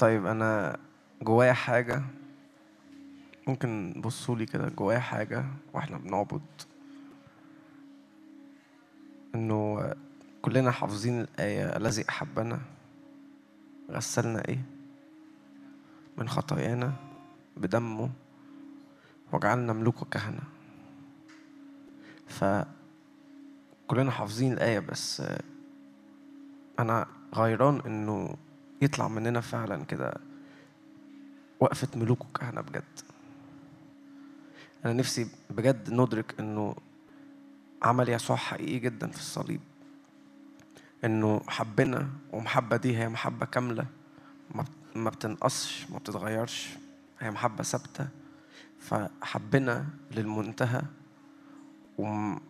طيب أنا جوايا حاجة. ممكن بصوا لي كده جوايا حاجة وإحنا بنعبد. إنه كلنا حافظين الآية الذي أحبنا. غسلنا إيه؟ من خطايانا بدمه. وجعلنا ملوك وكهنه فكلنا حافظين الآية بس أنا غيران إنه يطلع مننا فعلا كده وقفة ملوك وكهنة بجد. أنا نفسي بجد ندرك إنه عمل يسوع حقيقي جدا في الصليب. إنه حبنا ومحبة دي هي محبة كاملة. ما بت- ما بتنقصش ما بتتغيرش. هي محبة ثابتة. فحبنا للمنتهى. وم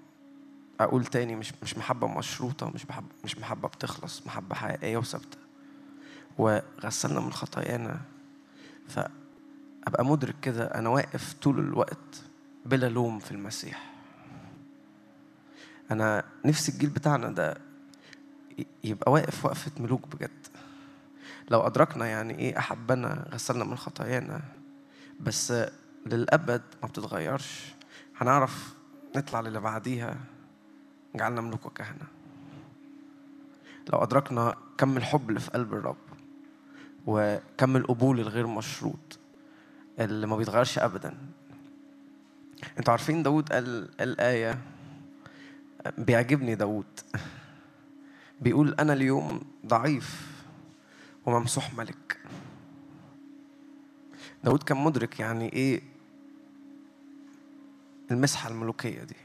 أقول تاني مش مش محبة مشروطة مش محبة مش محبة بتخلص محبة حقيقية وثابتة. وغسلنا من خطايانا. فأبقى مدرك كده أنا واقف طول الوقت بلا لوم في المسيح. أنا نفسي الجيل بتاعنا ده يبقى واقف وقفة ملوك بجد. لو أدركنا يعني إيه أحبنا غسلنا من خطايانا بس للأبد ما بتتغيرش. هنعرف نطلع للي بعديها. جعلنا ملوك وكهنة. لو أدركنا كم الحب اللي في قلب الرب. وكم القبول الغير مشروط اللي ما بيتغيرش ابدا. أنتوا عارفين داود قال الآية بيعجبني داود. بيقول أنا اليوم ضعيف وممسوح ملك. داود كان مدرك يعني إيه المسحة الملوكية دي.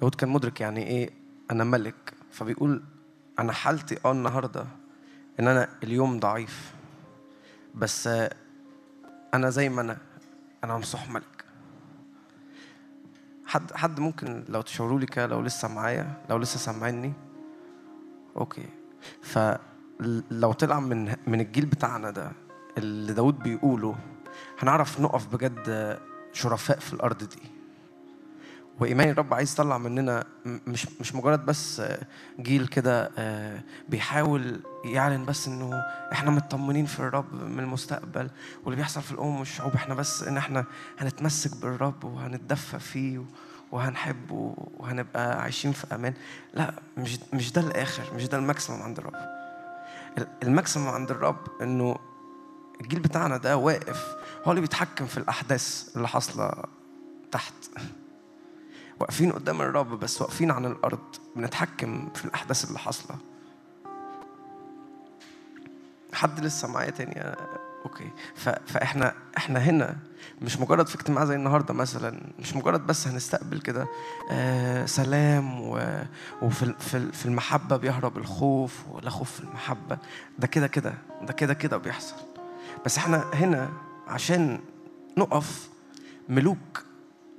داود كان مدرك يعني إيه أنا ملك. فبيقول أنا حالتي أه النهاردة إن أنا اليوم ضعيف. بس أنا زي ما أنا أنا ممسوح ملك. حد حد ممكن لو تشاوروا لي كده لو لسه معايا لو لسه سامعيني أوكي. فلو طلع من من الجيل بتاعنا ده اللي داود بيقوله هنعرف نقف بجد شرفاء في الأرض دي. وايمان الرب عايز يطلع مننا مش مش مجرد بس جيل كده آه، بيحاول يعلن بس إنه إحنا مطمنين في الرب من المستقبل واللي بيحصل في الأمم والشعوب إحنا بس إن إحنا هنتمسك بالرب وهنتدفى فيه وهنحبه وهنبقى عايشين في أمان. لا مش مش ده الآخر مش ده ال maximum عند الرب. ال- ال maximum عند الرب إنه الجيل بتاعنا ده واقف هو اللي بيتحكم في الأحداث اللي حاصلة تحت. واقفين قدام الرب بس واقفين عن الأرض بنتحكم في الأحداث اللي حاصلة. حد لسه معايا تاني؟ آه، okay. فإحنا إحنا هنا مش مجرد في اجتماع زي النهارده مثلا مش مجرد بس هنستقبل كده آه سلام و... وفي في المحبة بيهرب الخوف ولا خوف في المحبة. ده كده كده ده كده كده بيحصل. بس إحنا هنا عشان نقف ملوك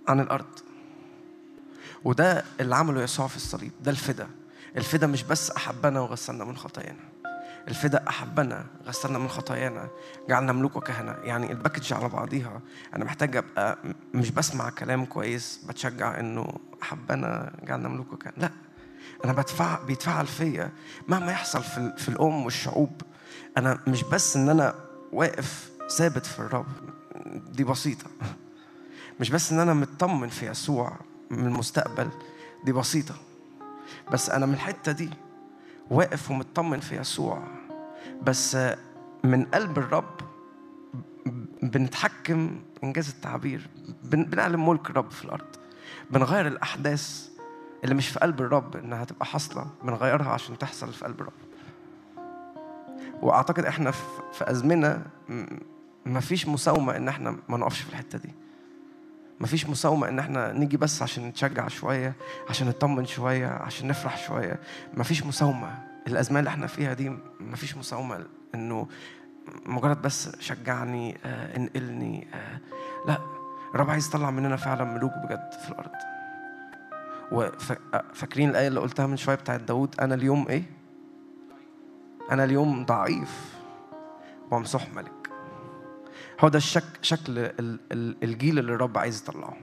عن الأرض. وده اللي عمله يسوع في الصليب ده الفدا. الفدا مش بس أحبنا وغسلنا من خطايانا. الفدا أحبنا غسلنا من خطايانا جعلنا ملوك وكهنة. يعني الباكج على بعضيها. أنا محتاج أبقى م- مش بسمع كلام كويس بتشجع إنه أحبنا جعلنا ملوك وكهنة. لا أنا بدفع بيتفعل فيا. مهما يحصل في في الامم والشعوب أنا مش بس إن أنا واقف ثابت في الرب. دي بسيطة. مش بس إن أنا مطمن في يسوع. من المستقبل دي بسيطة. بس أنا من الحتة دي واقف ومطمن في يسوع. بس من قلب الرب بنتحكم إنجاز التعبير. بن- بنعلن ملك الرب في الأرض. بنغير الأحداث اللي مش في قلب الرب إنها تبقى حاصلة. بنغيرها عشان تحصل في قلب الرب. وأعتقد إحنا في م- مفيش مساومة إن إحنا ما نقفش في الحتة دي. مفيش مساومة إن إحنا نيجي بس عشان نتشجع شوية عشان نطمن شوية عشان نفرح شوية. مفيش مساومة. الأزمة اللي إحنا فيها دي مفيش مساومة إنه مجرد بس شجعني آه، انقلني آه، لا. الرب عايز يطلع مننا فعلا ملوك بجد في الأرض. وفاكرين الآية اللي قلتها من شوية بتاعت داود؟ أنا اليوم إيه؟ أنا اليوم ضعيف. وممسوح ملك. هو ده الشك شكل ال- ال- الجيل اللي الرب عايز يطلعه.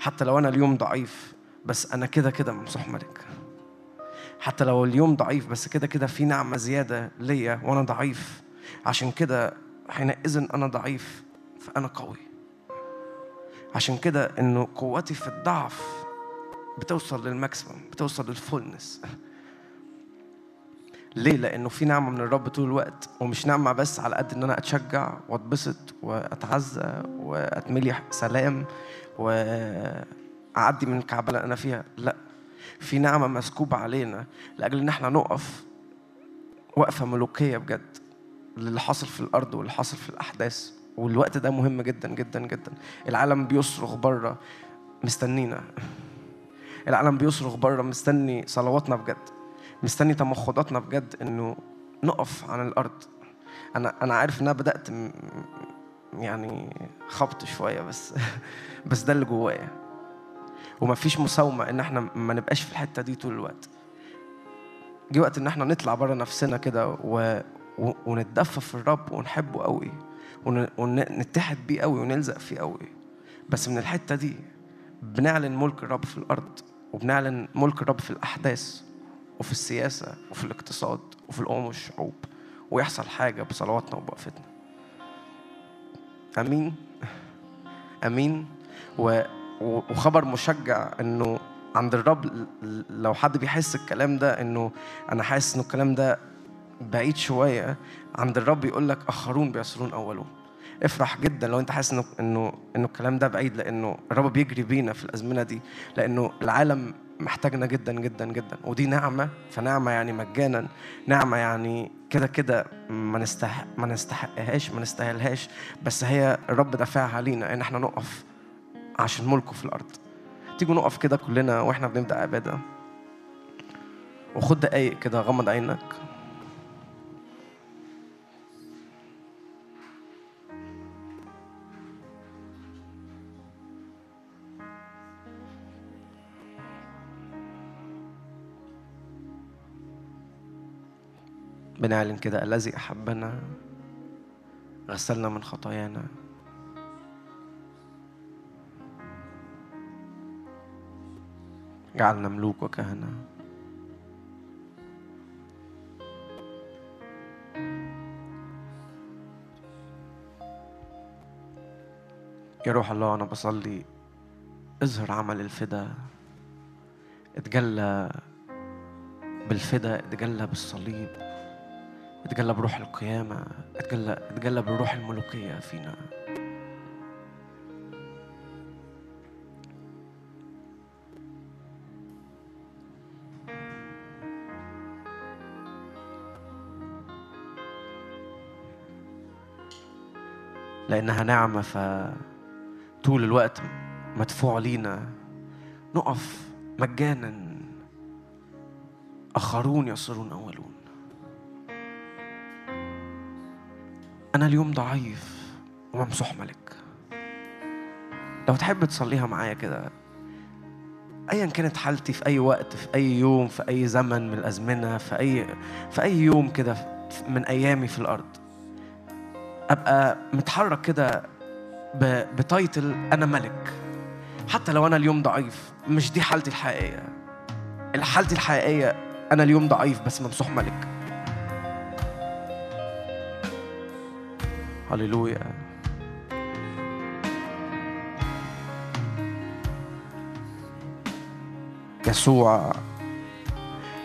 حتى لو أنا اليوم ضعيف بس أنا كده كده ممسوح ملك. حتى لو اليوم ضعيف بس كده كده في نعمة زيادة ليا وأنا ضعيف. عشان كده حينئذ أنا ضعيف فأنا قوي. عشان كده إنه قوتي في الضعف بتوصل لل maximum بتوصل لل fullness. ليه؟ لأنه في نعمة من الرب طول الوقت ومش نعمة بس على قد إن أنا أتشجع وأتبسط وأتعزى وأتملي سلام وأعدي من الكعبة اللي أنا فيها، لأ في نعمة مسكوبة علينا لأجل إن إحنا نقف وقفة ملوكية بجد للي حاصل في الأرض واللي حاصل في الأحداث. والوقت ده مهم جدا جدا جدا. العالم بيصرخ بره مستنينا. العالم بيصرخ بره مستني صلواتنا بجد. مستني تمخضاتنا بجد إنه نقف عن الأرض. أنا أنا عارف إن أنا بدأت يعني خبط شوية بس بس ده اللي جوايا. ومفيش مساومة إن إحنا ما نبقاش في الحتة دي طول الوقت. جه وقت إن إحنا نطلع بره نفسنا كده و... و... ونتدفى في الرب ونحبه قوي ون... ونتحد بيه قوي ونلزق فيه قوي. بس من الحتة دي بنعلن ملك الرب في الأرض وبنعلن ملك الرب في الأحداث. وفي السياسة وفي الاقتصاد وفي الأمم والشعوب ويحصل حاجة بصلواتنا وبوقفتنا. أمين؟ أمين؟ و... وخبر مشجع إنه عند الرب لو حد بيحس الكلام ده إنه أنا حاسس إنه الكلام ده بعيد شوية عند الرب يقول لك آخرون بيصلون أولون افرح جدا لو أنت حاسس انه انه إنه الكلام ده بعيد لأنه الرب بيجري بينا في الأزمنة دي لأنه العالم محتاجنا جدا جدا جدا. ودي نعمة فنعمة يعني مجانا. نعمة يعني كده كده ما نستحق ما نستحقهاش ما نستاهلهاش. بس هي الرب دافعها لينا إن إحنا نقف عشان ملكه في الأرض. تيجوا نقف كده كلنا وإحنا بنبدأ عبادة. وخد دقايق كده غمض عينك. بنعلن كده الذي أحبنا غسلنا من خطايانا. جعلنا ملوك وكهنة. يا روح الله أنا بصلي. اظهر عمل الفدا. اتجلى بالفدا اتجلى بالصليب. اتجلى بروح القيامة اتجلى اتجلى بالروح الملوكية فينا. لأنها نعمة فطول الوقت مدفوع لينا. نقف مجانا. آخرون يصيرون أولون. أنا اليوم ضعيف وممسوح ملك. لو تحب تصليها معايا كده ايا كانت حالتي في أي وقت في أي يوم في أي زمن من الأزمنة في أي في أي يوم كده من أيامي في الأرض أبقى متحرك كده بتايتل أنا ملك. حتى لو أنا اليوم ضعيف مش دي حالتي الحقيقية. حالتي الحقيقية أنا اليوم ضعيف بس ممسوح ملك. هللويا. يسوع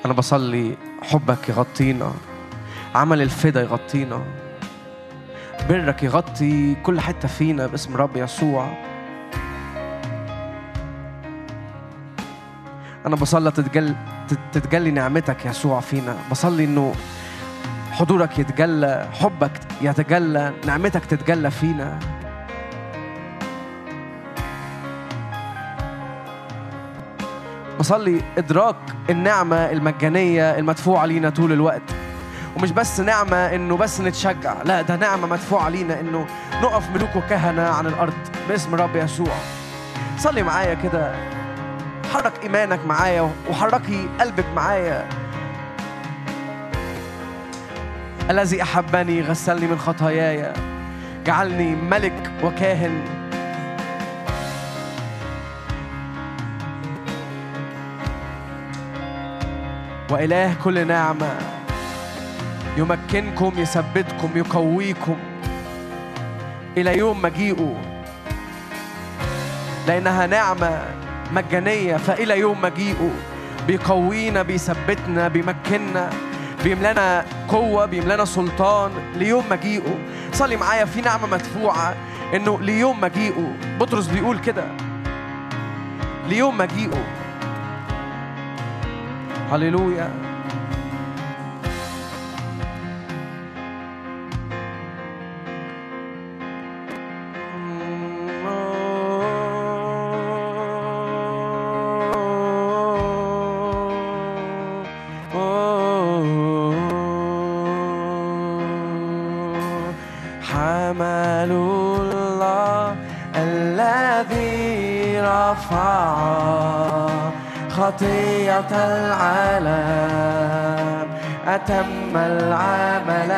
أنا بصلي حبك يغطينا عمل الفدا يغطينا برك يغطي كل حتة فينا باسم رب يسوع. أنا بصلي تتجل تتجلي نعمتك يسوع فينا. بصلي إنه حضورك يتجلى حبك يتجلى نعمتك تتجلى فينا. بصلي إدراك النعمة المجانية المدفوعة لينا طول الوقت. ومش بس نعمة إنه بس نتشجع لا ده نعمة مدفوعة لينا إنه نقف ملوك وكهنة عن الأرض باسم رب يسوع. صلي معايا كده حرك إيمانك معايا وحركي قلبك معايا. الذي أحبني غسلني من خطاياي جعلني ملك وكاهن. وإله كل نعمة يمكنكم يثبتكم يقويكم. إلى يوم مجيئه لأنها نعمة مجانية فإلى يوم مجيئه. بيقوينا بيثبتنا بيمكننا. بيملأنا قوة بيملأنا سلطان ليوم مجيئه صلي معايا في نعمة مدفوعة إنه ليوم مجيئه بطرس بيقول كده. ليوم مجيئه هللويا. تم العمل.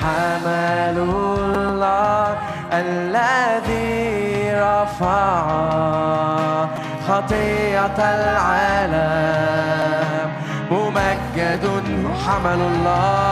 حمل الله الذي رفع خطية العالم. ممجد حمل الله.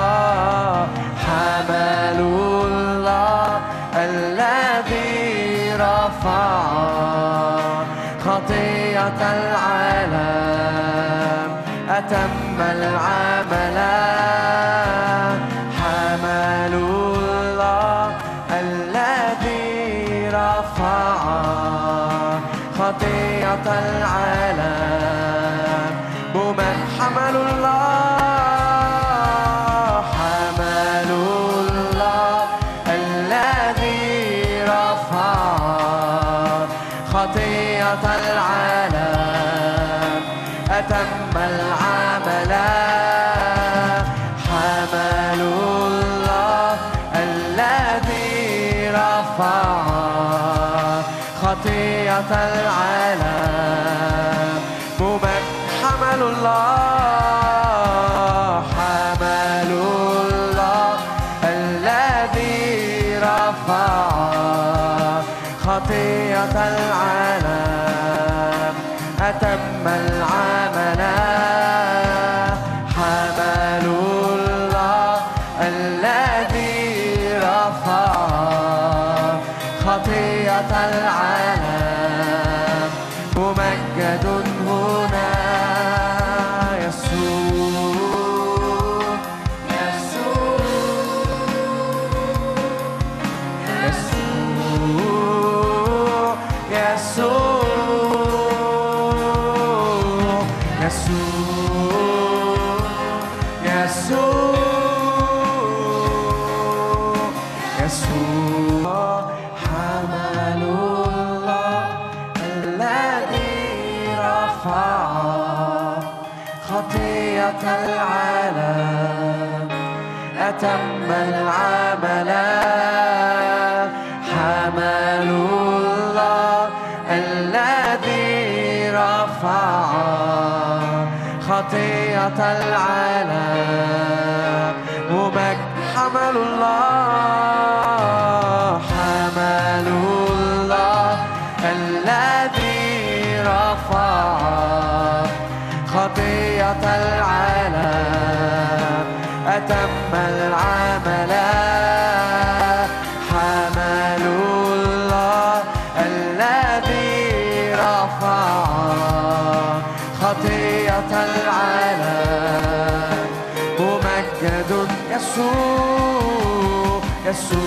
سيط العالم. ومجد حمل الله حمل الله الذي رفع خطية العالم. أتم العمل é sua.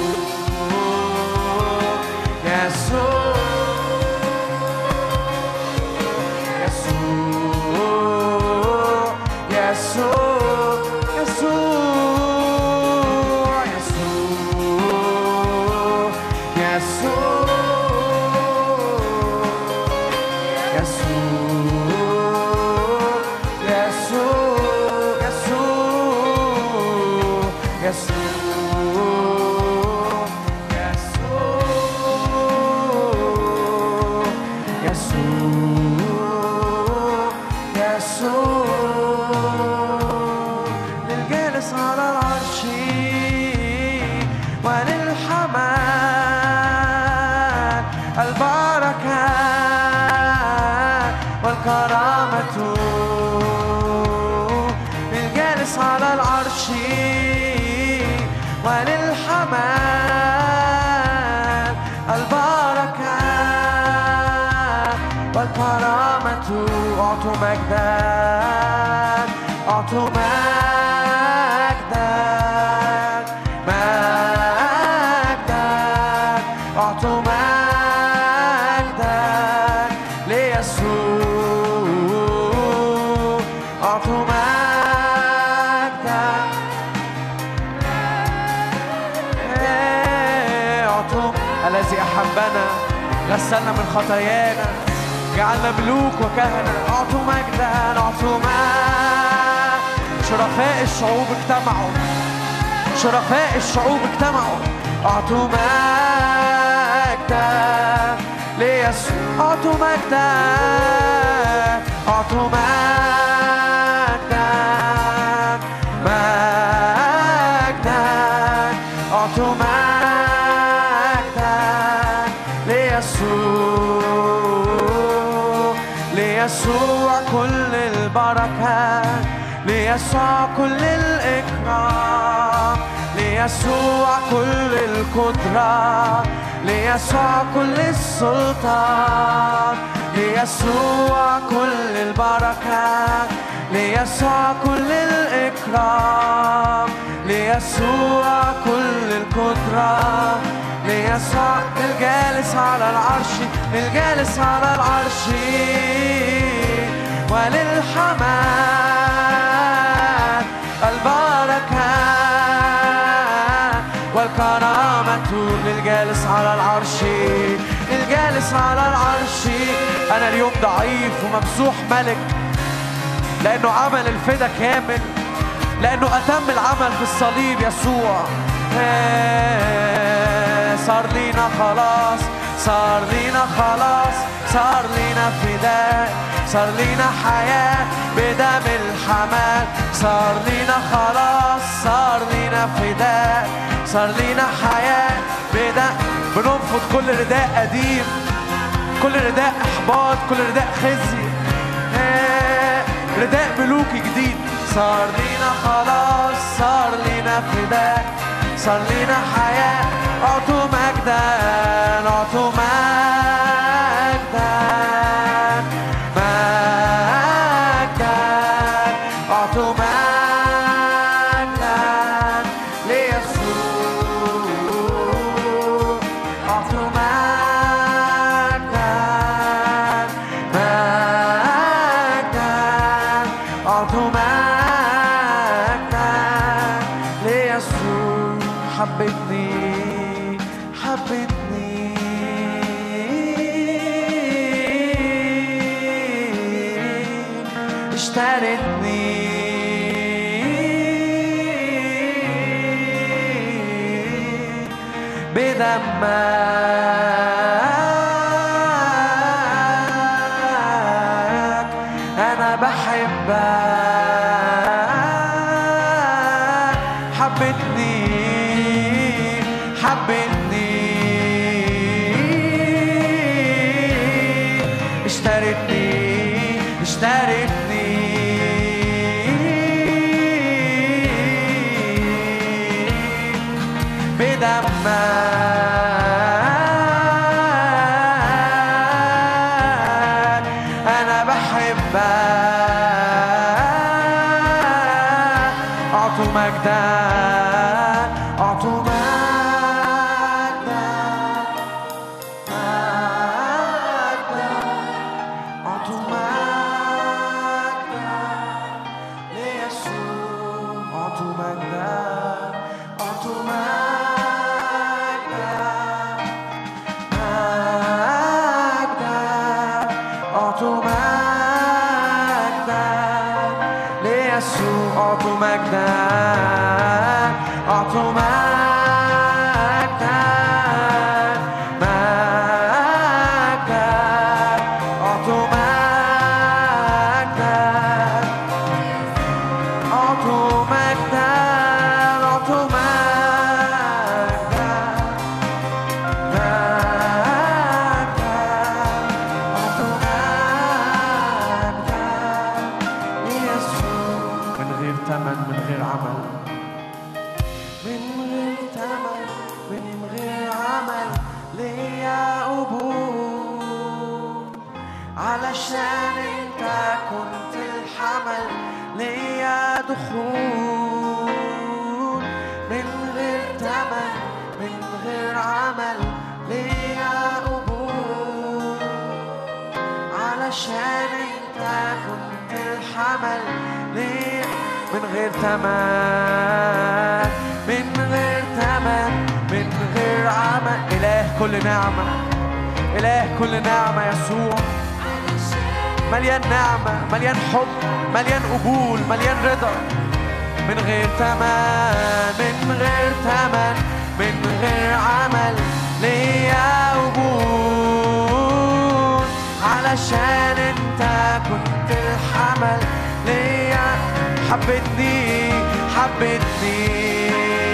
غسلنا من خطايانا جعلنا ملوك وكهنة. أعطوا مجدا أعطوا مجدا شرفاء الشعوب اجتمعوا. شرفاء الشعوب اجتمعوا. أعطوا مجدا ليسوع. أعطوا مجدا أعطوا مجدا ليسوع كل البركة ليسوع كل الإكرام ليسوع كل القدرة ليسوع كل السلطان ليسوع كل البركة ليسوع كل الإكرام ليسوع كل القدرة. ليسوع الجالس على العرش الجالس على العرش. وللحماد البركة والكرامة للجالس على العرش الجالس على العرش. أنا اليوم ضعيف وممسوح ملك لأنه عمل الفدا كامل لأنه أتم العمل في الصليب يسوع. آه، صار لينا خلاص. صار لينا خلاص. صار لينا فداء. صار لينا حياة. بدم الحمال. صار لينا خلاص. صار لينا فداء. صار لينا حياة. بدم. بننفض كل رداء قديم. كل رداء إحباط. كل رداء خزي. رداء ملوكي جديد. صار لينا خلاص. صار لينا فداء. صار لينا حياة أعطوا مجدا أعطوا مجدا مليان نعمة مليان حب مليان قبول مليان رضا. من غير تمن من غير تمن من غير عمل ليا قبول. علشان انت كنت الحمل ليا حبتني حبتني.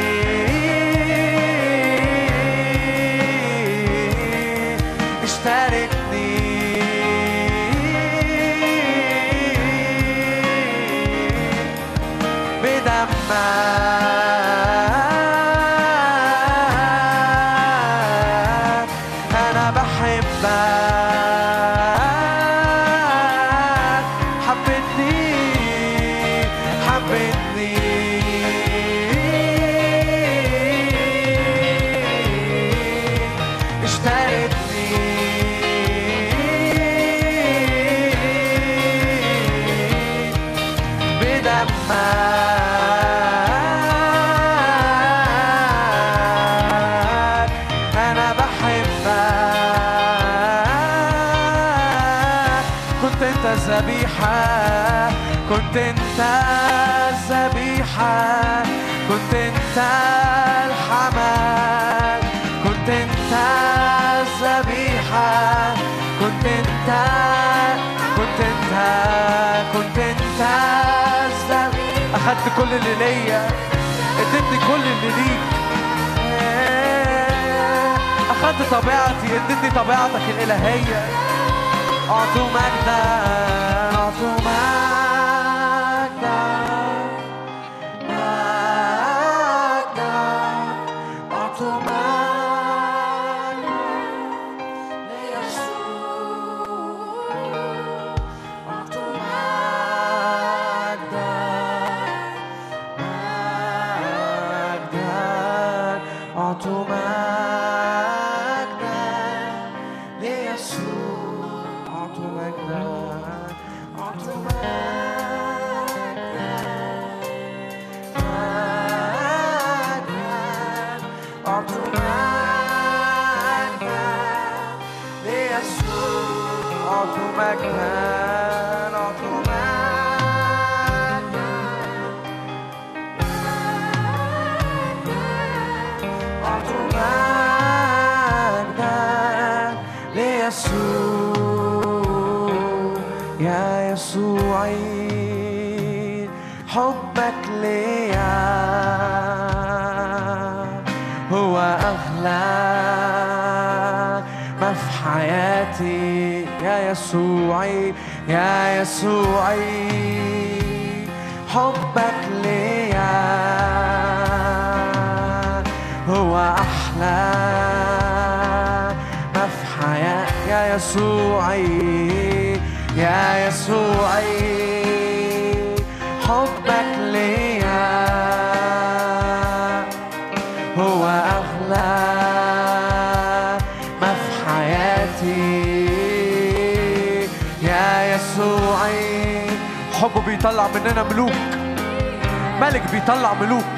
كنت أنت أخدت كل اللي ليا اديتني كل اللي ليك. أخدت طبيعتي اديتني طبيعتك الإلهية. أعطوا مجدا أعطوا مجدا. ملك بيطلع ملوك.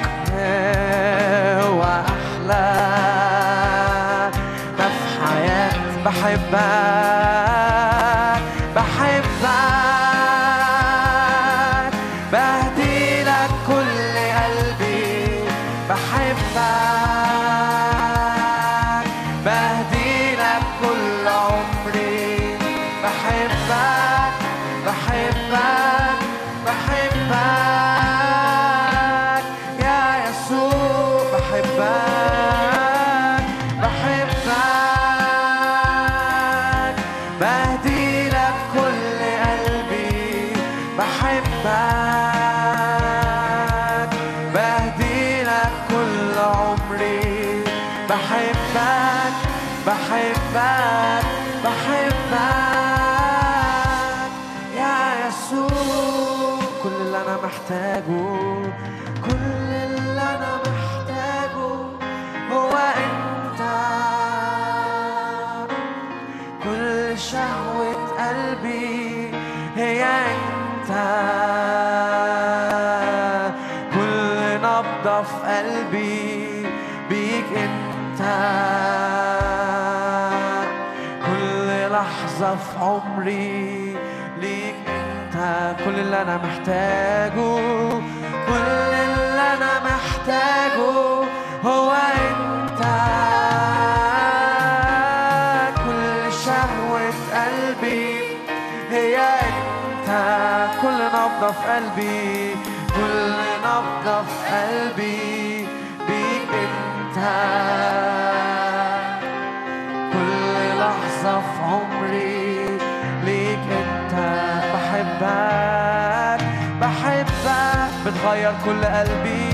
past. كل قلبي.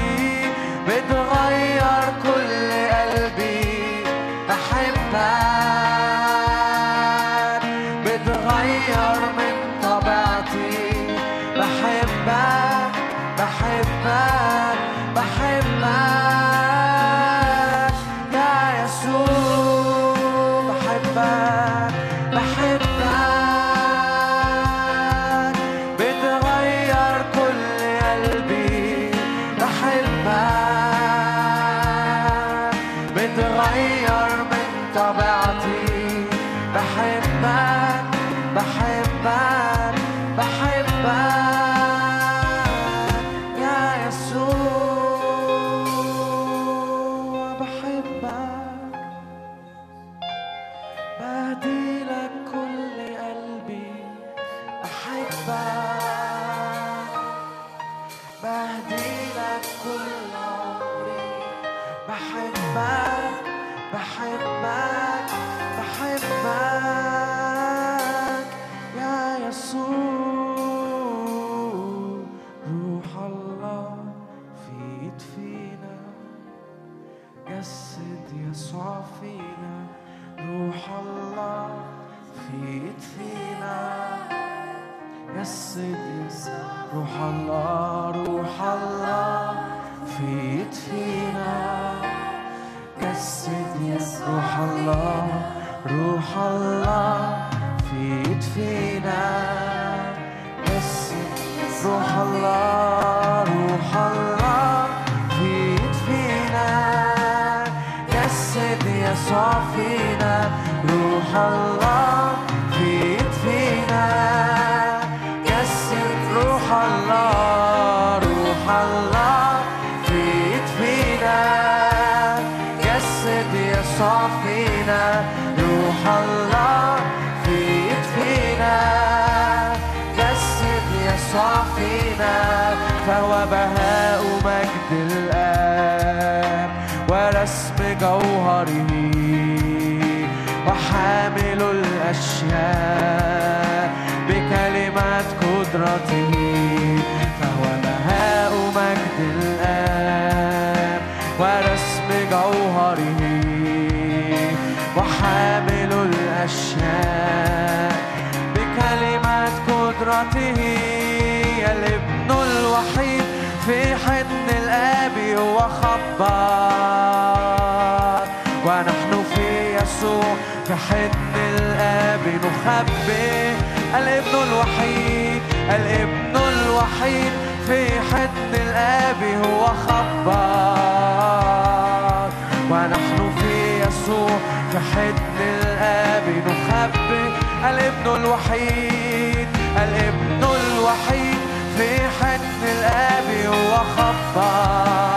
الجبار ونحن في يسوع في حضن الآب نخبي. الابن الوحيد الابن الوحيد في حضن الآب هو خبر ونحن في يسوع في حضن الآب نخبي. الابن الوحيد الابن الوحيد في حضن الآب هو خبر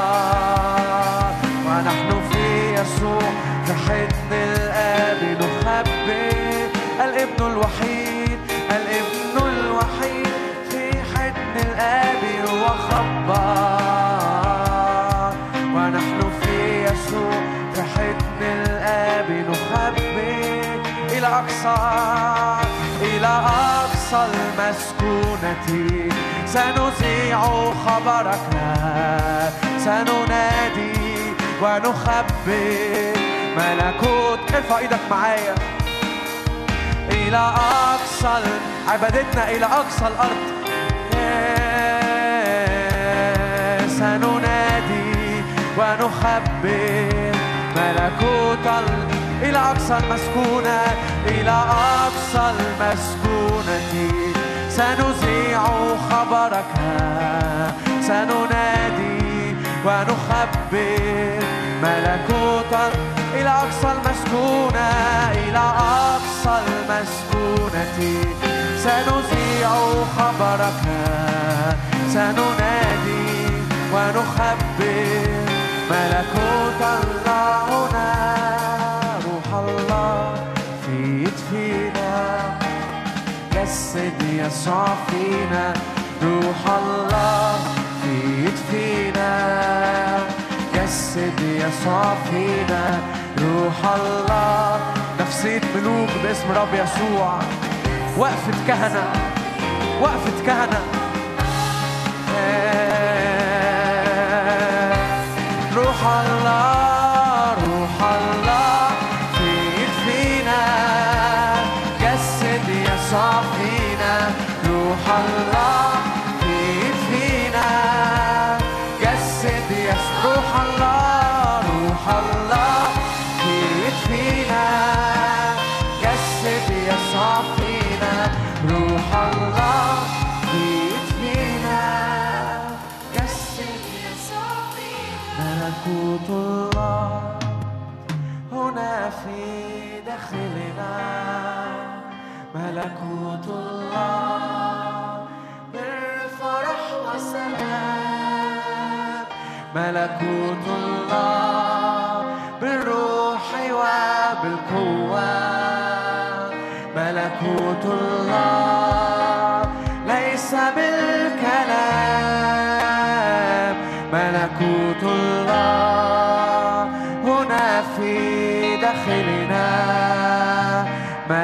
في حضن الاب نخبئ الابن الوحيد الابن الوحيد في حضن الاب وخبى ونحن في يسوع في حضن الآب نحبه إلى أقصى إلى أقصى المسكونة. سنذيع خبرك سننادي ونخبئ ملكوت ارفع إيدك معايا؟ إلى أقصى عبادتنا إلى أقصى الأرض. سننادي ونخبر ملكوت إلى أقصى المسكونة إلى أقصى المسكونة. سنذيع خبرك. سننادي ونخبر ملكوت إلى أقصى المسكونة إلى أقصى المسكونة. سنذيع خبرك سننادي ونخبر. ملكوت الله هنا روح الله في يدفينا جسد يسوع فينا روح الله في يدفينا جسد يسوع فينا روح الله نفسية ملوك باسم رب يسوع. وقفة كهنة وقفة كهنة.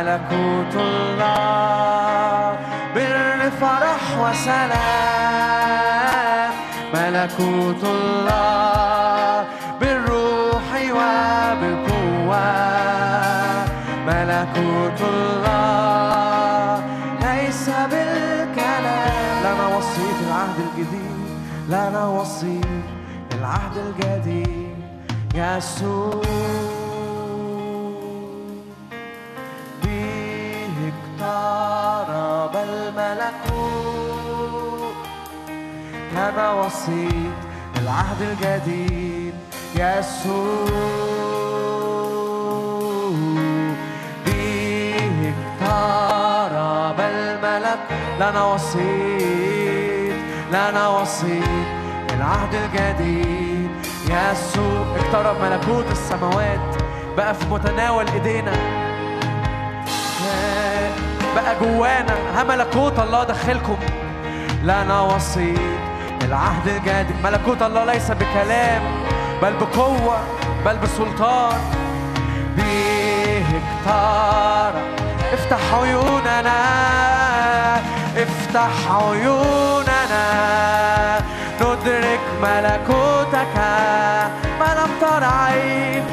ملكوت الله بالفرح وسلام ملكوت الله بالروح وبالقوة. ملكوت الله ليس بالكلام. لنا وصية العهد الجديد لنا وصية العهد الجديد. يسوع الملكوت لنا وصية العهد الجديد يسوع. به اقترب الملك لنا وصية لنا وصية العهد الجديد يسوع. اقترب ملكوت السماوات بقى في متناول إيدينا. بقى جوانا. ها ملكوت الله دخلكم لنا وصية العهد الجديد ملكوت الله ليس بكلام بل بقوة بل بسلطان. به اقترب افتح عيوننا. افتح عيوننا. ندرك ملكوتك. ما لم تر عين.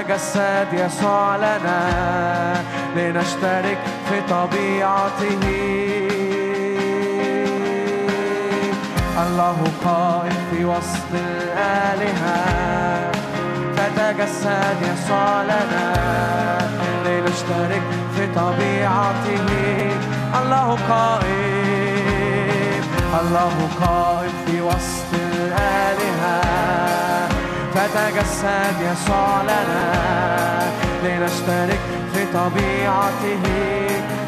فتجسد يسوع لنا لنشترك في طبيعته. الله قائم في وسط الآلهة. فتجسد يسوع لنا لنشترك في طبيعته. الله قائم. الله قائم في وسط فتجسد يسوع لنا لنشترك في طبيعته.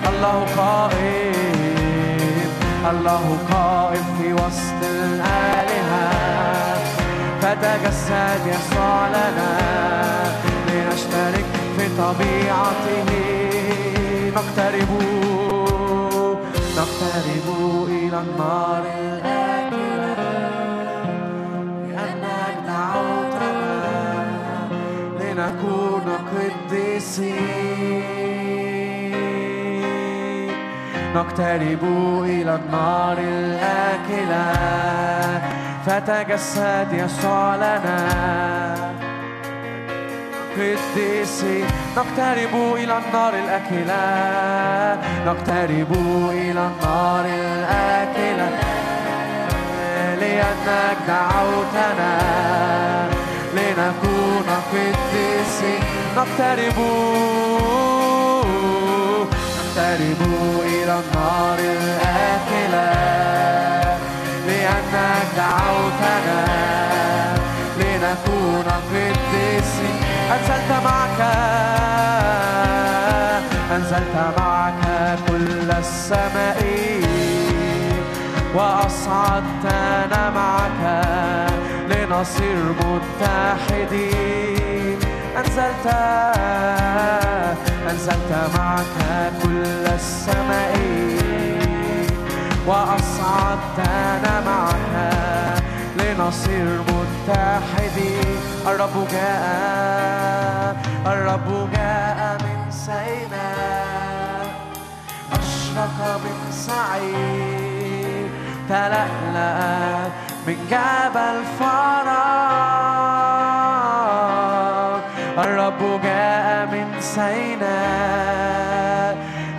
الله قائم الله قائم في وسط الآلهة. فتجسد يسوع لنا لنشترك في طبيعته. نقترب نقترب إلى النار. قديسين نقترب إلى النار الآكلة. فتجسد يسوع لنا قديسي نقترب إلى النار الأكلة. نقترب إلى النار الأكلة. لأنك دعوتنا لنكون قديسي نقترب نقترب إلى النار الأكلة لأنك دعوتنا لنكون قديسين أنزلت معك. أنزلت معك كل السماء. وأصعدتنا معك لنصير متحدين. أنزلت أنزلت معك كل السماء وأصعدتنا معك لنصير متحدين الرب جاء الرب جاء من سيناء أشرق من سعير تلألأ من جبل فراغ جاء من سيناء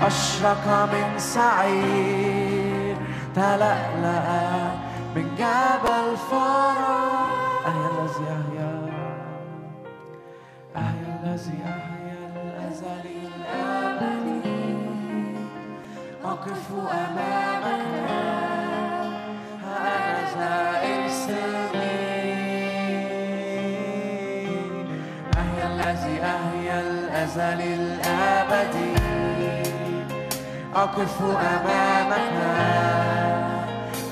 أشرق من سعير تلألأ من جبل فراغ أهيا الذي أحيا أهيا الذي أحيا الأزلي الأبدي. أقف أمامك. الأزلي الأبدي أقف أمامك.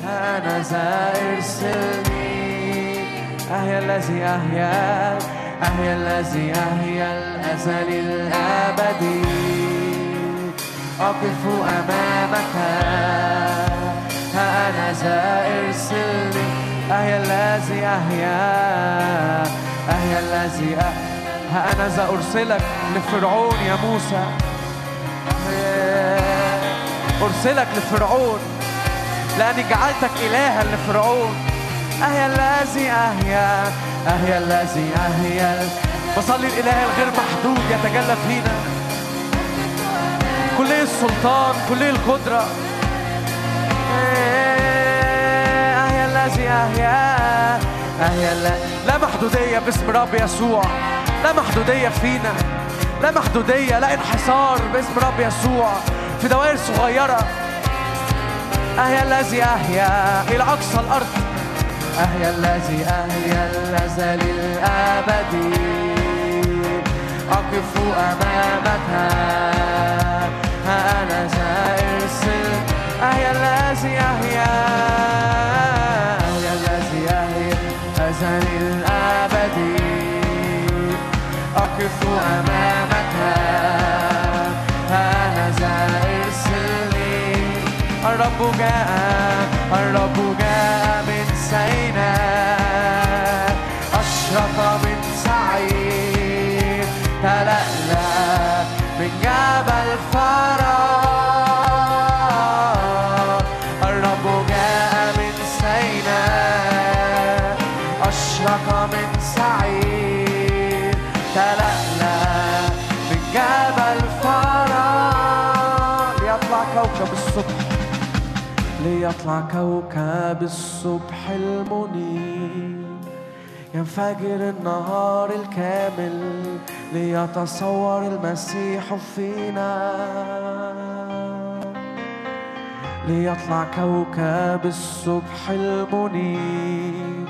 أنا ذا ارسلني أهيا الذي أحيا أهيا الذي أحيا الأزلي الأبدي أقف أمامك. أنا ذا ارسلني أهيا الذي أحيا أهيا الذي أحيا ها أنا ذا أرسلك لفرعون يا موسى. أرسلك لفرعون لأني جعلتك إلها لفرعون. أهيا الذي أهيا أهيا الذي أهيا. بصلي الإله الغير محدود يتجلى فينا. كلية السلطان كلية القدرة. أهيا الذي أهيا لا, لا محدودية باسم رب يسوع. لا محدودية فينا لا محدودية لا انحصار باسم رب يسوع في دوائر صغيرة. أهيا الذي أهيا إلى أقصى الأرض. أهيا الذي أهيا الأزل الأبدي أقف أمامك. ها أنا ذا ارسل أهيا الذي أهيا. أهيا الذي أهيا أزل الأبدي أقف أمامك. ها أنا ذا ارسلني الرب جاء كوكب الصبح المنير. ينفجر النهار الكامل ليتصور المسيح فينا. ليطلع كوكب الصبح المنير.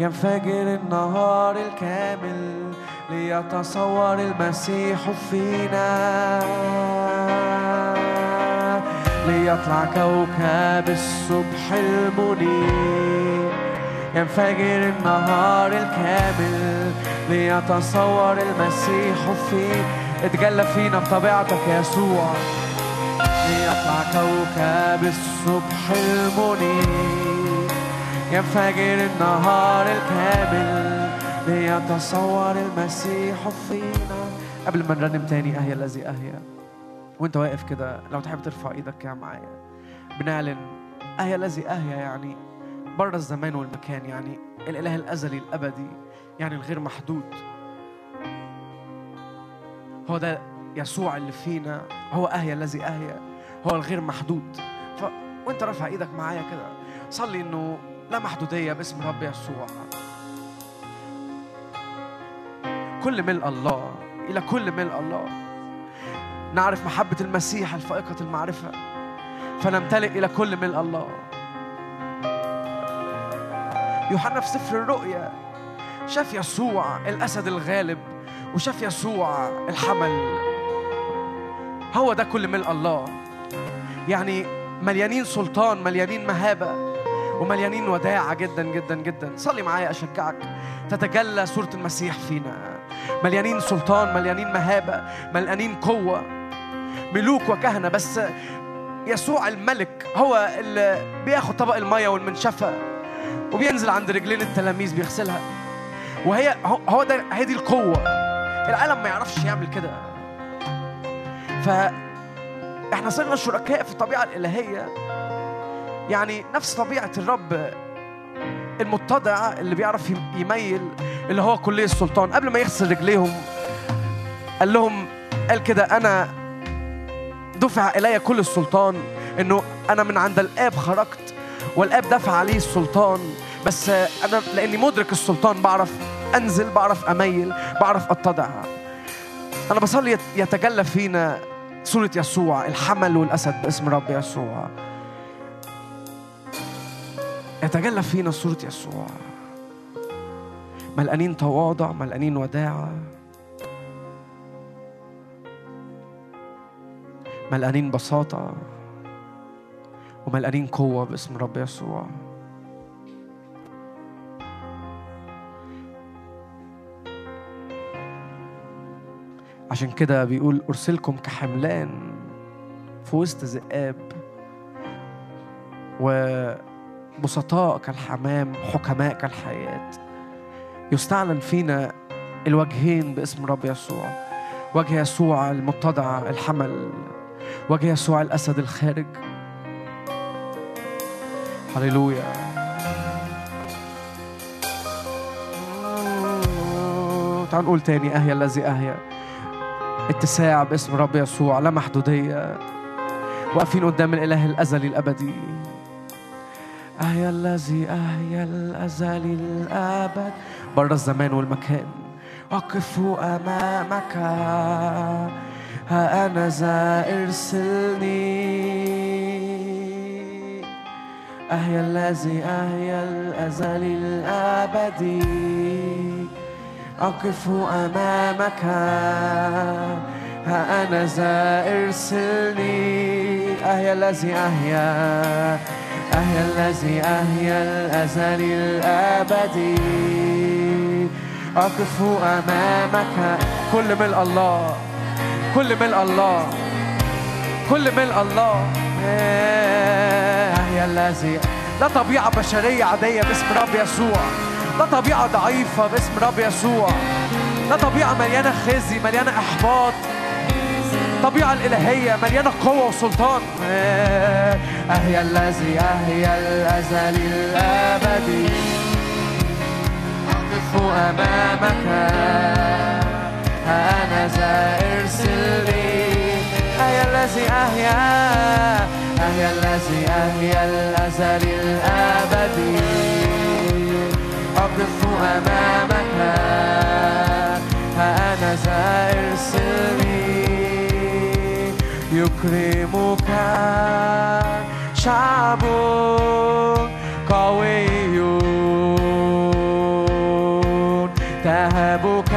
ينفجر النهار الكامل ليتصور المسيح فينا. ليطلع كوكب الصبح المنير. ينفجر النهار الكامل ليتصور المسيح فينا اتجلى فينا بطبيعتك يسوع. ليطلع كوكب الصبح المنير. ينفجر النهار الكامل ليتصور المسيح فينا. قبل ما نرنم تاني أهيا الذي أهيا. وانت واقف كده لو تحب ترفع إيدك كده معايا. بنعلن أهيا الذي أهيا يعني بره الزمان والمكان يعني الإله الأزلي الأبدي يعني الغير محدود. هو ده يسوع اللي فينا هو أهيا الذي أهيا هو الغير محدود. ف... وانت رافع إيدك معايا كده. صلي إنه لا محدودية باسم رب يسوع. كل ملء الله إلى كل ملء الله. نعرف محبة المسيح الفائقة المعرفة. فنمتلئ إلى كل ملء الله. يوحنا في سفر الرؤيا. شاف يسوع الأسد الغالب وشاف يسوع الحمل. هو ده كل ملء الله. يعني مليانين سلطان مليانين مهابة ومليانين وداعة جدا جدا جدا. صلي معايا أشجعك. تتجلى صورة المسيح فينا. مليانين سلطان مليانين مهابة مليانين قوة. ملوك وكهنة بس يسوع الملك هو اللي بياخد طبق المية والمنشفة وبينزل عند رجلين التلاميذ بيغسلها. وهي هو- ده هي دي القوة. العالم ما يعرفش يعمل كده. فاحنا صرنا شركاء في الطبيعة الإلهية. يعني نفس طبيعة الرب المتضع اللي بيعرف يم- يميل اللي هو كلية السلطان. قبل ما يغسل رجليهم قال لهم قال كده أنا دفع إلي كل السلطان إنه أنا من عند الآب خرجت والآب دفع عليه السلطان. بس أنا لأني مدرك السلطان بعرف أنزل بعرف أميل بعرف أتضع. أنا بصلي يت- يتجلى فينا صورة يسوع الحمل والأسد باسم رب يسوع. يتجلى فينا صورة يسوع. ملقانين تواضع ملقانين وداعة. ملقانين بساطة وملقانين قوة باسم رب يسوع. عشان كده بيقول أرسلكم كحملان في وسط ذئاب وبسطاء كالحمام حكماء كالحياة. يستعلن فينا الوجهين باسم رب يسوع. وجه يسوع المتضع الحمل. وجه يسوع الأسد الخارج. هللويا. تعال نقول تاني أهيا الذي أهيا اتساع باسم رب يسوع لا محدودية. واقفين قدام الإله الأزلي الأبدي. أهيا الذي أهيا الأزلي الأبد. بره الزمان والمكان. أقف أمامك. أنا ذا ارسلني أهيا الذي أهيا الأزلي الأبدي. أقف أمامك. ها أنا ذا ارسلني أهيا الذي أهيا أهيا الذي أهيا الأزلي الأبدي. أقف أمامك. كل ملء الله. كل ملء الله. كل ملء الله. أهيا الذي لا طبيعة بشرية عادية باسم رب يسوع. لا طبيعة ضعيفة باسم رب يسوع. لا طبيعة مليانة خزي مليانة إحباط. الطبيعة الإلهية مليانة قوة وسلطان. أهيا الذي أهيا الأزلي الأبدي. أقف أمامك. ها أنا ذا ارسلني أهيا الذي أهيا أحيا الذي أحيا الأزل الأبدي. أقف أمامك ها أنا ذا ارسلني يكرمك شعب قوي. تهبك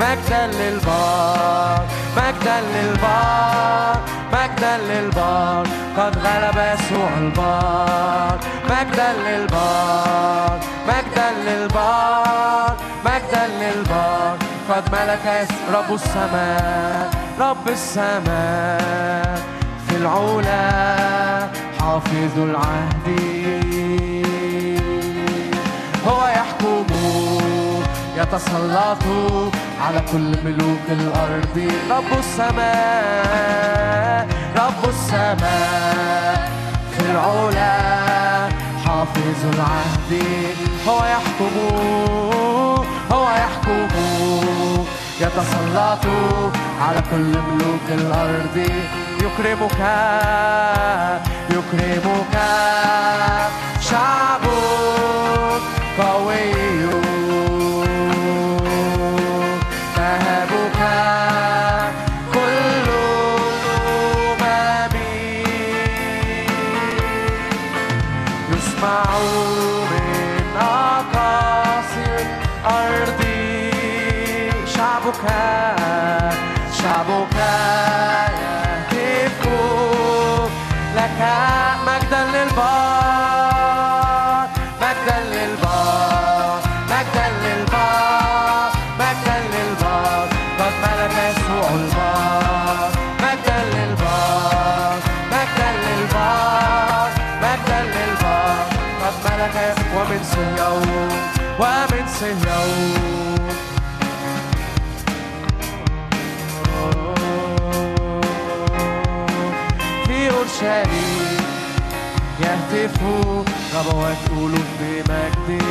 مجدا للبار مجدا للبار مجدا للبار. قد غلب يسوع البار. مجدا للبار مجدا للبار مجدا للبار. قد ملك رب السماء رب السماء. في العلا حافظ العهد. هو يحكم. يتسلط على كل ملوك الأرض. رب السماء رب السماء. في العلا حافظ العهد. هو يحكم هو يحكم. يتسلط على كل ملوك الأرض. يكرمك يكرمك. شعب قوي تهبك ربوات ألوف بمجد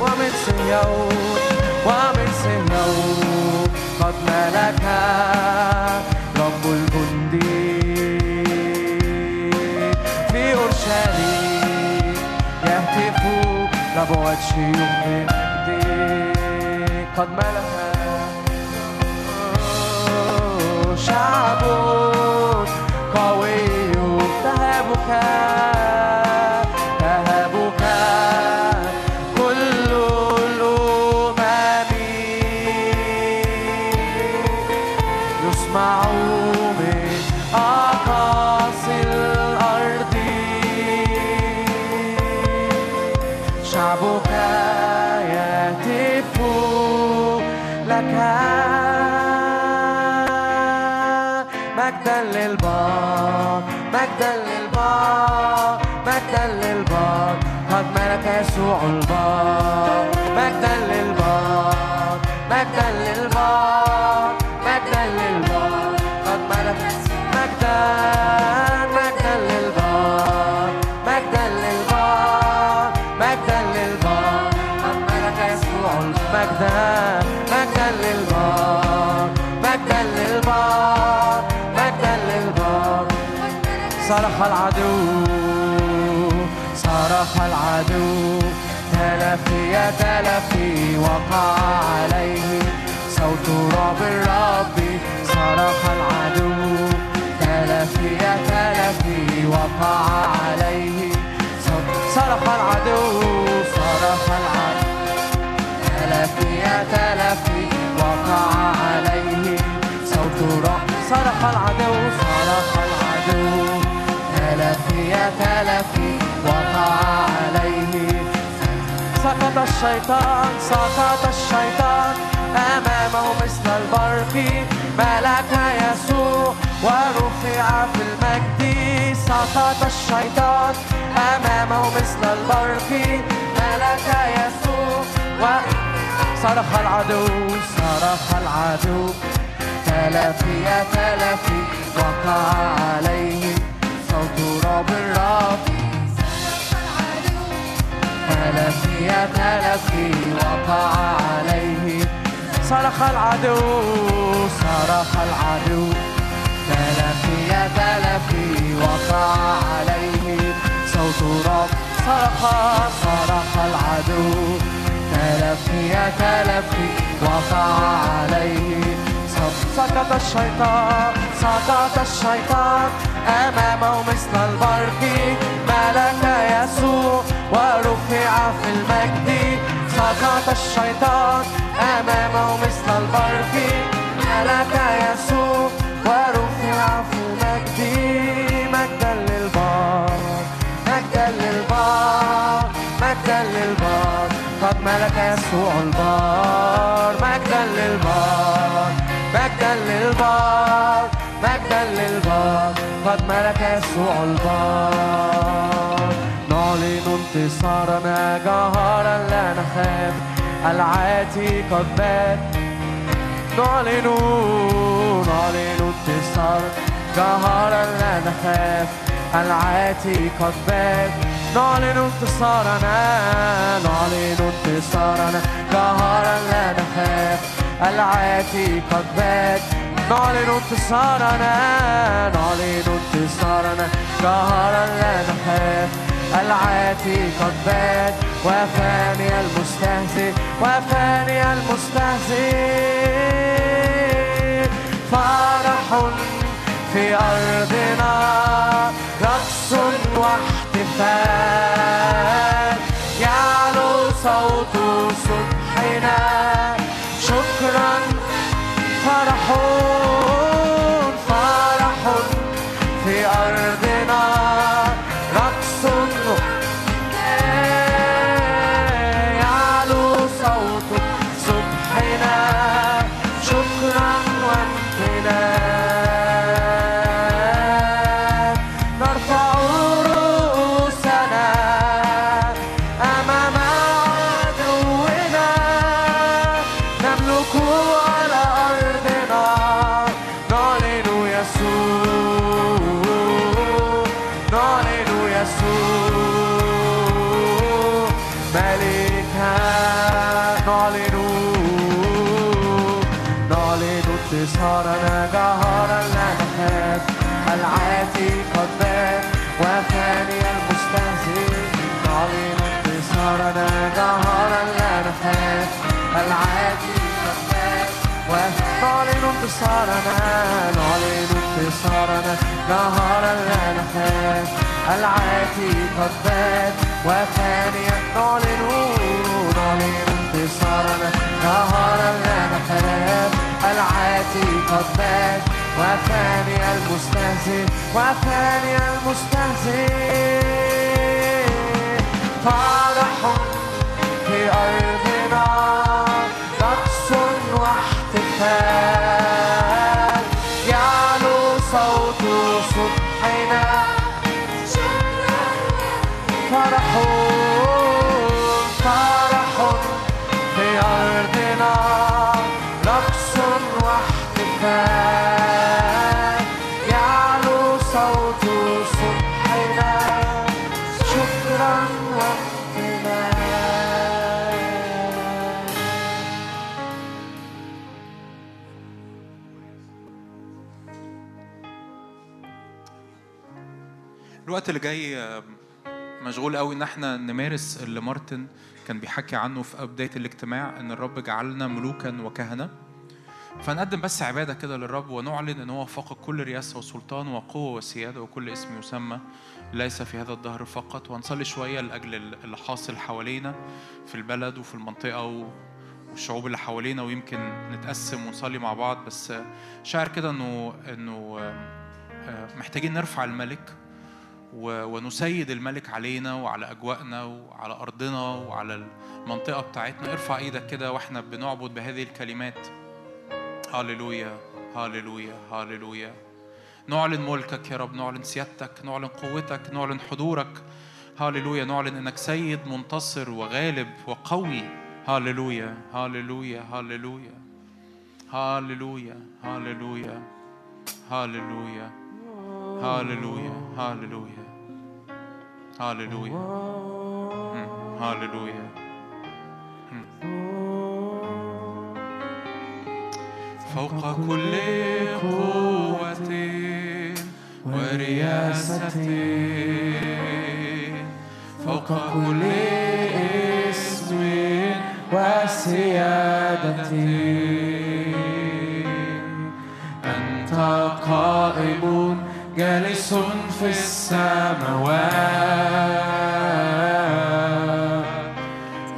ومن صهيون ومن صهيون قد ملك رب الجند في أورشليم يهتف ربوات شيوخ بمجد قد ملك شعب تلفي وقع عليه صوت رعب الرب صرخ العدو. تلفي يا تلفي وقع عليه صرخ العدو صرخ العدو. تلفي يا تلفي وقع عليه صوت رعب صرخ العدو صرخ العدو. تلفي يا تلفي سقط الشيطان سقط الشيطان. أمامه مثل البرق ملك يسوع. ورفع في المجد سقط الشيطان. أمامه مثل البرق ملك يسوع. صرخ العدو صرخ العدو. تلفي يا تلفي وقع عليه صوت رب الرب تلفي يا تلفي وقع عليه. صرخ العدو صرخ العدو. تلفي يا تلفي وقع عليه. صوت رب صرخ صرخ العدو. تلفي يا تلفي وقع عليه. سقط الشيطان سقط الشيطان. أمامه مثل البرق ملك يسوع ورفع في المجد. سقط الشيطان أمامه مثل البرق ملك يسوع ورفع في المجد. مجدا للبار مجدا للبار مجدا للبار. قد ملك يسوع البار. للبار مجدا للبار قد ملك يسوع البار نعلن انتصارنا جهارا لا نخاف العاتي قد بات نعلن نعلن انتصار جهارا لا نخاف العاتي قد بات نعلن انتصارنا نعلن انتصارنا جهارا لا نخاف العاتي قد بات نعلن انتصارنا نعلن انتصارنا جهارا لا نخاف العاتي قد بات وفاني المستهزئ وفاني المستهزئ. فرح في أرضنا رقص واحتفال. يعلو صوت صبحنا شكرا فرح فرح نهارا لا نخاف العاتي قد بات وفاني نعلن نعلن انتصارنا نهارا لا نخاف العاتي قد بات وفاني المستهزئ وفاني المستهزئ. فرح في أرضنا الوقت اللي جاي آه، مشغول قوي إن إحنا نمارس اللي مارتن كان بيحكي عنه في بدايه الاجتماع إن الرب جعلنا ملوكا وكهنة. فنقدم بس عبادة كده للرب ونعلن إن هو فوق كل رياسة وسلطان وقوة وسيادة وكل اسم يسمى. ليس في هذا الدهر فقط. وهنصلي شوية لأجل اللي حاصل حوالينا في البلد وفي المنطقة. والشعوب اللي حوالينا ويمكن نتقسم ونصلي مع بعض. بس شاعر كده انه إنه آه، محتاجين نرفع الملك. ونسيد الملك علينا وعلى أجواءنا وعلى أرضنا وعلى المنطقة بتاعتنا. ارفع إيدك كده وإحنا بنعبد بهذه الكلمات. هاليلويا هاليلويا هاليلويا نعلن ملكك يا رب نعلن سيادتك نعلن قوتك نعلن حضورك. هاليلويا نعلن انك سيد منتصر وغالب وقوي. هاليلويا هاليلويا هاليلويا هاليلويا هاليلويا هاليلويا هاليلويا هاليلويا هاليلويا مم. هاليلويا فوق كل قوة ورياسة فوق كل اسم وسيادة أنت قائم جالس في السماوات.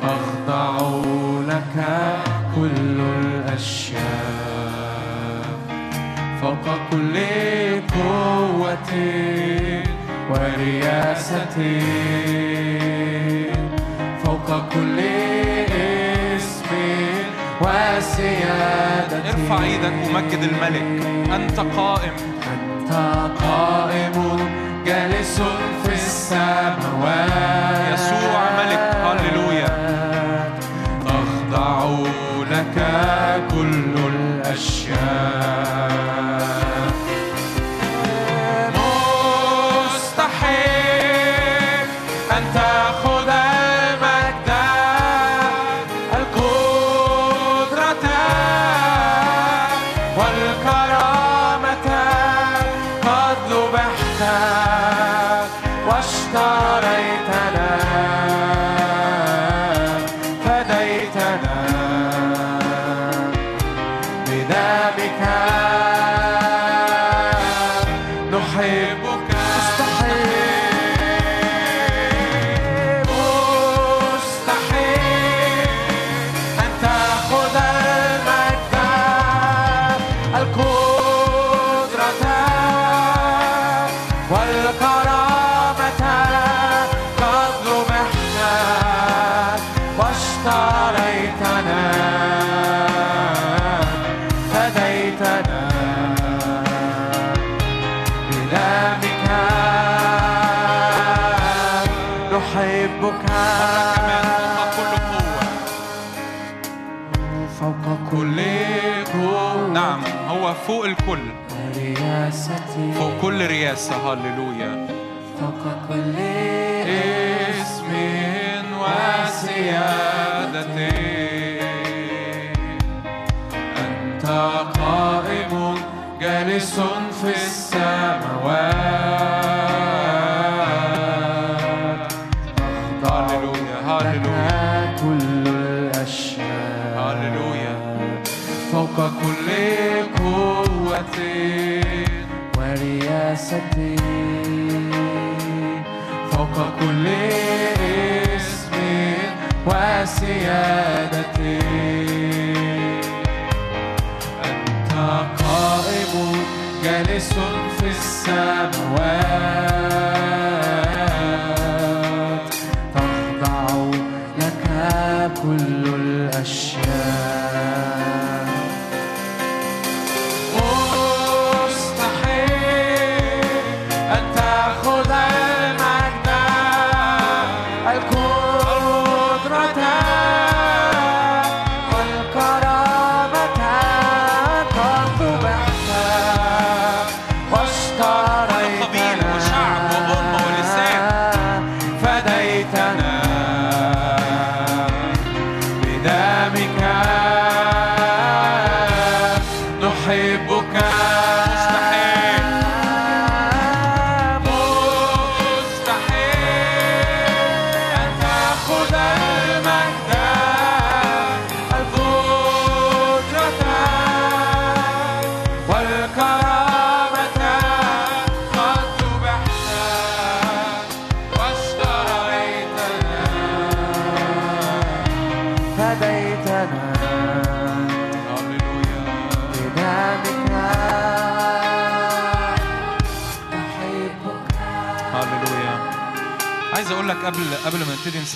تخضع لك كل الأشياء فوق كل قوة ورياسة. فوق كل اسم وسيادة. ارفع إيدك ومجد الملك. أنت قائم. أنت قائم wow. كل رياسة هللويا فوق كل اسم وسيادة أنت قائم جالس في السماوات فوق اسم وسيادة. أنت قائم جالس في السماوات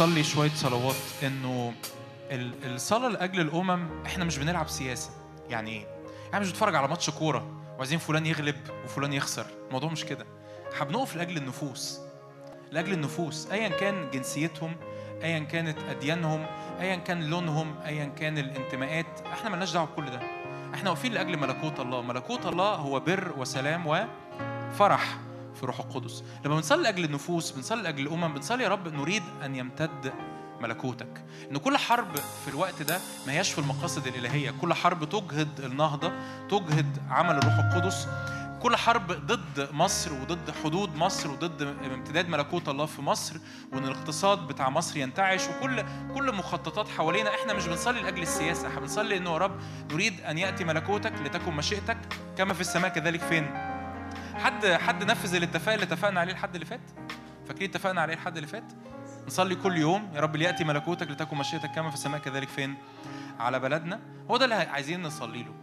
نصلي شوية صلوات إنه ال- الصلاة لأجل الأمم إحنا مش بنلعب سياسة. يعني إيه إحنا مش بنتفرج على ماتش كورة وعايزين فلان يغلب وفلان يخسر. الموضوع مش كده. إحنا بنقف لأجل النفوس. لأجل النفوس. ايا كان جنسيتهم ايا كانت أديانهم ايا كان لونهم ايا كان الانتماءات. إحنا ملناش دعوة بكل ده. إحنا واقفين لأجل ملكوت الله. ملكوت الله هو بر وسلام وفرح. في روح القدس. لما بنصلي لأجل النفوس بنصلي لأجل الأمم بنصلي يا رب نريد أن يمتد ملكوتك. إن كل حرب في الوقت ده ما هياش في المقاصد الإلهية. كل حرب تجهد النهضة تجهد عمل الروح القدس. كل حرب ضد مصر وضد حدود مصر وضد امتداد ملكوت الله في مصر وإن الاقتصاد بتاع مصر ينتعش. وكل كل مخططات حوالينا إحنا مش بنصلي لأجل السياسة. إحنا بنصلي انه يا رب نريد أن يأتي ملكوتك لتكن مشيئتك كما في السماء كذلك فين؟ حد حد نفذ الاتفاق اللي اتفقنا عليه الحد اللي فات؟ فاكرين اتفقنا عليه الحد اللي فات؟ نصلي كل يوم يا رب ليأتي ملكوتك لتكن مشيئتك كما في السماء كذلك فين؟ على بلدنا. هو ده اللي عايزين نصلي له.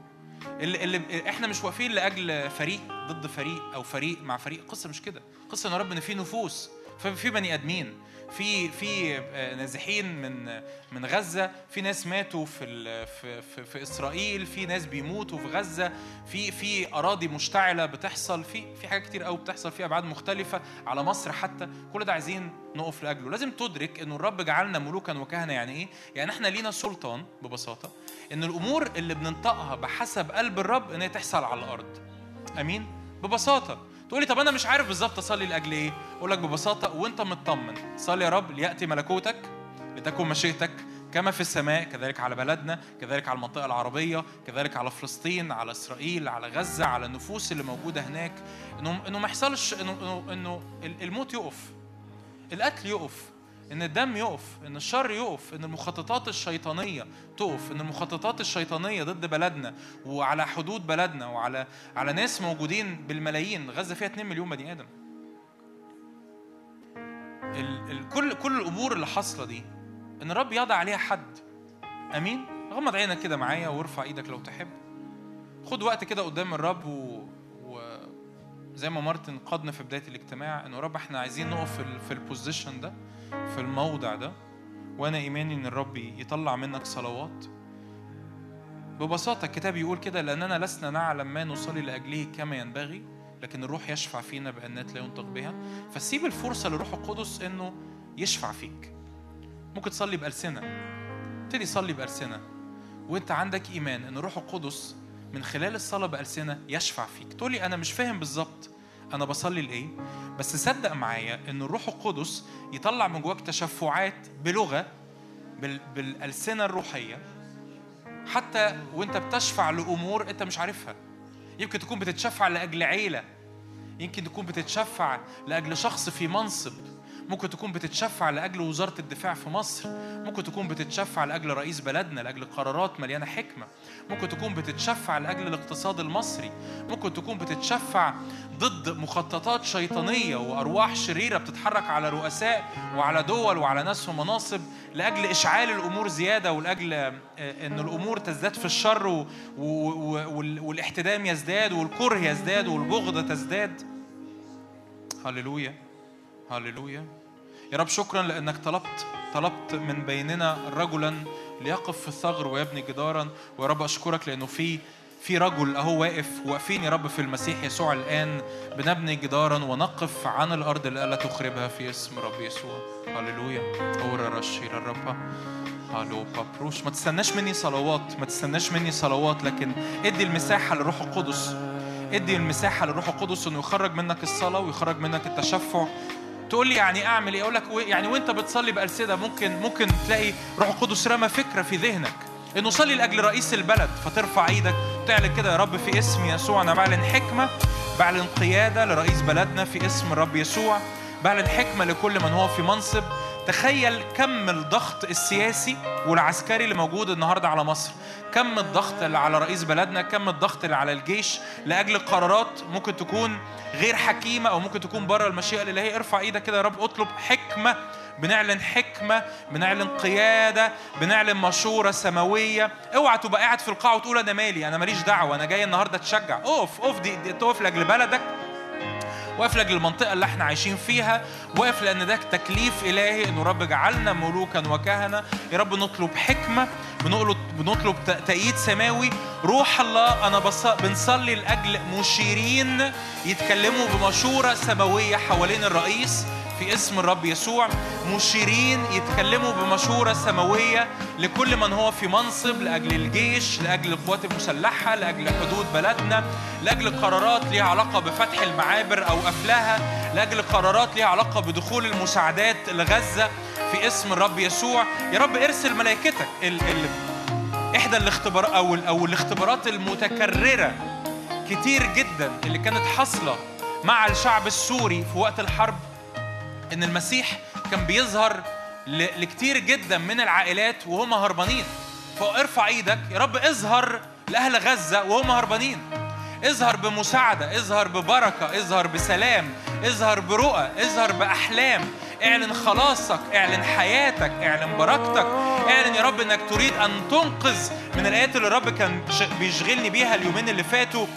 اللي, اللي إحنا مش واقفين لأجل فريق ضد فريق أو فريق مع فريق. قصة مش كده. قصة يا رب إن في نفوس. في بني آدمين. في في آه، نازحين من من غزة. في ناس ماتوا في في, في إسرائيل. في ناس بيموتوا في غزة. في في أراضي مشتعلة بتحصل. في في حاجات كتير قوي بتحصل. في أبعاد مختلفة على مصر حتى. كل ده عايزين نقف لأجله. لازم تدرك انه الرب جعلنا ملوكا وكهنة يعني إيه؟ يعني إحنا لينا سلطان ببساطة. إن الأمور اللي بننطقها بحسب قلب الرب إن هي تحصل على الأرض. أمين؟ ببساطة. تقولي طب أنا مش عارف بالظبط أصلي لأجل إيه؟ أقول لك ببساطة وأنت مطمن. صلي يا رب ليأتي ملكوتك لتكن مشيئتك كما في السماء كذلك على بلدنا كذلك على المنطقة العربية كذلك على فلسطين على إسرائيل على غزة على النفوس اللي موجودة هناك. إنه إنه ما يحصلش إنه إنه الموت يقف. القتل يقف. إن الدم يقف إن الشر يقف إن المخططات الشيطانية تقف إن المخططات الشيطانية ضد بلدنا وعلى حدود بلدنا وعلى على ناس موجودين بالملايين. غزة فيها 2 مليون بني آدم. ال ال كل كل الأمور اللي حاصلة دي إن الرب يضع عليها حد. آمين؟ غمض عينك كده معايا وارفع إيدك لو تحب. خد وقت كده قدام الرب و. زي ما مارتن قادنا في بداية الاجتماع إنه رب إحنا عايزين نقف في, ال- في ال position ده في الموضع ده وأنا إيماني إن الرب يطلع منك صلوات. ببساطة الكتاب يقول كده لأننا لسنا نعلم ما نصلي لأجله كما ينبغي لكن الروح يشفع فينا بأنات لا ينطق بها. فسيب الفرصة للروح القدس إنه يشفع فيك. ممكن تصلي بألسنة. ابتدي صلي بألسنة. وإنت عندك إيمان إن الروح القدس من خلال الصلاة بألسنة يشفع فيك. تقولي أنا مش فاهم بالظبط. أنا بصلي لإيه؟ بس صدق معايا إن الروح القدس يطلع من جواك تشفعات بلغة بال... بالألسنة الروحية حتى وأنت بتشفع لأمور أنت مش عارفها. يمكن تكون بتتشفع لأجل عيلة يمكن تكون بتتشفع لأجل شخص في منصب. ممكن تكون بتتشفع لأجل وزارة الدفاع في مصر. ممكن تكون بتتشفع لأجل رئيس بلدنا لأجل قرارات مليانة حكمة. ممكن تكون بتتشفع لأجل الاقتصاد المصري. ممكن تكون بتتشفع ضد مخططات شيطانية وأرواح شريرة بتتحرك على رؤساء وعلى دول وعلى ناس في مناصب لأجل إشعال الأمور زيادة ولأجل آه، أن الأمور تزداد في الشر والاحتدام يزداد والكره يزداد والبغضة تزداد. هللويا. هللويا. يا رب شكرا لأنك طلبت طلبت من بيننا رجلا ليقف في الثغر ويبني جدارا. ويا رب أشكرك لأنه في في رجل أهو واقف واقفين يا رب في المسيح يسوع الآن بنبني جدارا ونقف عن الأرض اللي لا تخربها في اسم رب يسوع. هللويا. أورا رشير الرب هالو بابروش. ما تستناش مني صلوات ما تستناش مني صلوات لكن ادي المساحة للروح القدس. ادي المساحة للروح القدس إنه يخرج منك الصلاة ويخرج منك التشفع. تقول لي يعني اعمل إيه؟ أقول لك يعني وانت بتصلي بالسده ممكن ممكن تلاقي روح القدس رمى فكرة في ذهنك. إنه صلي لأجل رئيس البلد فترفع إيدك تعلن كده يا رب في اسم يسوع. أنا بعلن حكمة بعلن قيادة لرئيس بلدنا في اسم الرب يسوع. بعلن حكمة لكل من هو في منصب. تخيل كم الضغط السياسي والعسكري اللي موجود النهارده على مصر. كم الضغط اللي على رئيس بلدنا كم الضغط اللي على الجيش لأجل قرارات ممكن تكون غير حكيمة أو ممكن تكون بره المشيئة الإلهية. ارفع إيدك كده يا رب اطلب حكمة بنعلن حكمة بنعلن قيادة بنعلن مشورة سماوية. اوعى تبقى قاعد في القاعة وتقول أنا مالي أنا ماليش دعوة أنا جاي النهارده أتشجع. اقف اقف دي, دي لأجل بلدك. واقف لاجل المنطقة اللي إحنا عايشين فيها واقف لأن ده تكليف إلهي انه رب جعلنا ملوكا وكهنة. يا رب نطلب حكمة بنطلب بنطلب تأييد سماوي. روح الله بص... بنصلي لأجل مشيرين يتكلموا بمشورة سماوية حوالين الرئيس. في اسم الرب يسوع مشيرين يتكلموا بمشورة سماوية لكل من هو في منصب لأجل الجيش لأجل القوات المسلحة لأجل حدود بلدنا لأجل قرارات ليها علاقة بفتح المعابر أو قفلها لأجل قرارات ليها علاقة بدخول المساعدات لغزة في اسم الرب يسوع. يا رب ارسل ملائكتك ال ال إحدى الاختبار أو أو الاختبارات المتكررة كتير جدا اللي كانت حاصلة مع الشعب السوري في وقت الحرب إن المسيح كان بيظهر لكتير جدا من العائلات وهم هربانين. فارفع إيدك يا رب اظهر لأهل غزة وهم هربانين. اظهر بمساعدة اظهر ببركة اظهر بسلام اظهر برؤى اظهر بأحلام. اعلن خلاصك اعلن حياتك اعلن بركتك. اعلن يا رب إنك تريد أن تنقذ من الآيات اللي الرب كان بيشغلني بيها اليومين اللي فاتوا.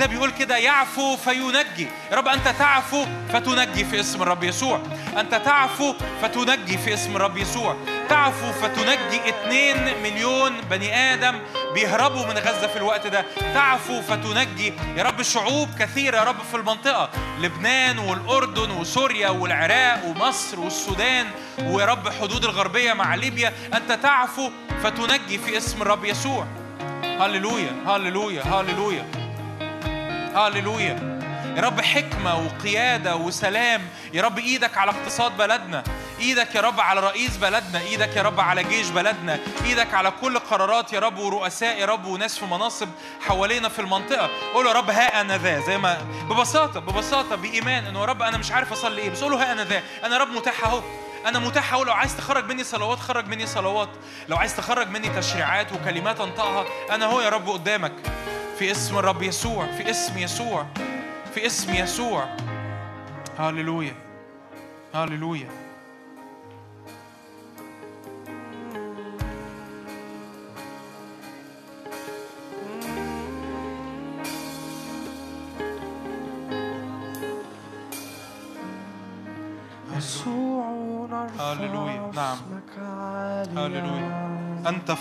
الكتاب يقول كده يعفو فينجي. يا رب أنت تعفو فتنجي في اسم الرب يسوع. أنت تعفو فتنجي في اسم الرب يسوع. تعفو فتنجي اتنين مليون بني آدم بيهربوا من غزة في الوقت ده. تعفو فتنجي يا رب شعوب كثيرة يا رب في المنطقة. لبنان والأردن وسوريا والعراق ومصر والسودان ويا رب حدود الغربية مع ليبيا. أنت تعفو فتنجي في اسم الرب يسوع. هللويا هللويا هللويا. هاليلويا. يا رب حكمة وقيادة وسلام. يا رب إيدك على اقتصاد بلدنا. إيدك يا رب على رئيس بلدنا. إيدك يا رب على جيش بلدنا. إيدك على كل قرارات يا رب ورؤساء يا رب وناس في مناصب حوالينا في المنطقة. قول يا رب ها أنا ذا. زي ما ببساطة ببساطة بإيمان إنه يا رب أنا مش عارف أصلي إيه بس قول له ها أنا ذا. أنا رب متاح أهو. أنا متاح أهو لو عايز تخرج مني صلوات خرج مني صلوات. لو عايز تخرج مني تشريعات وكلمات أنطقها أنا هو يا رب قدامك. في اسم الرب يسوع في اسم يسوع في اسم يسوع. هاليلويا هاليلويا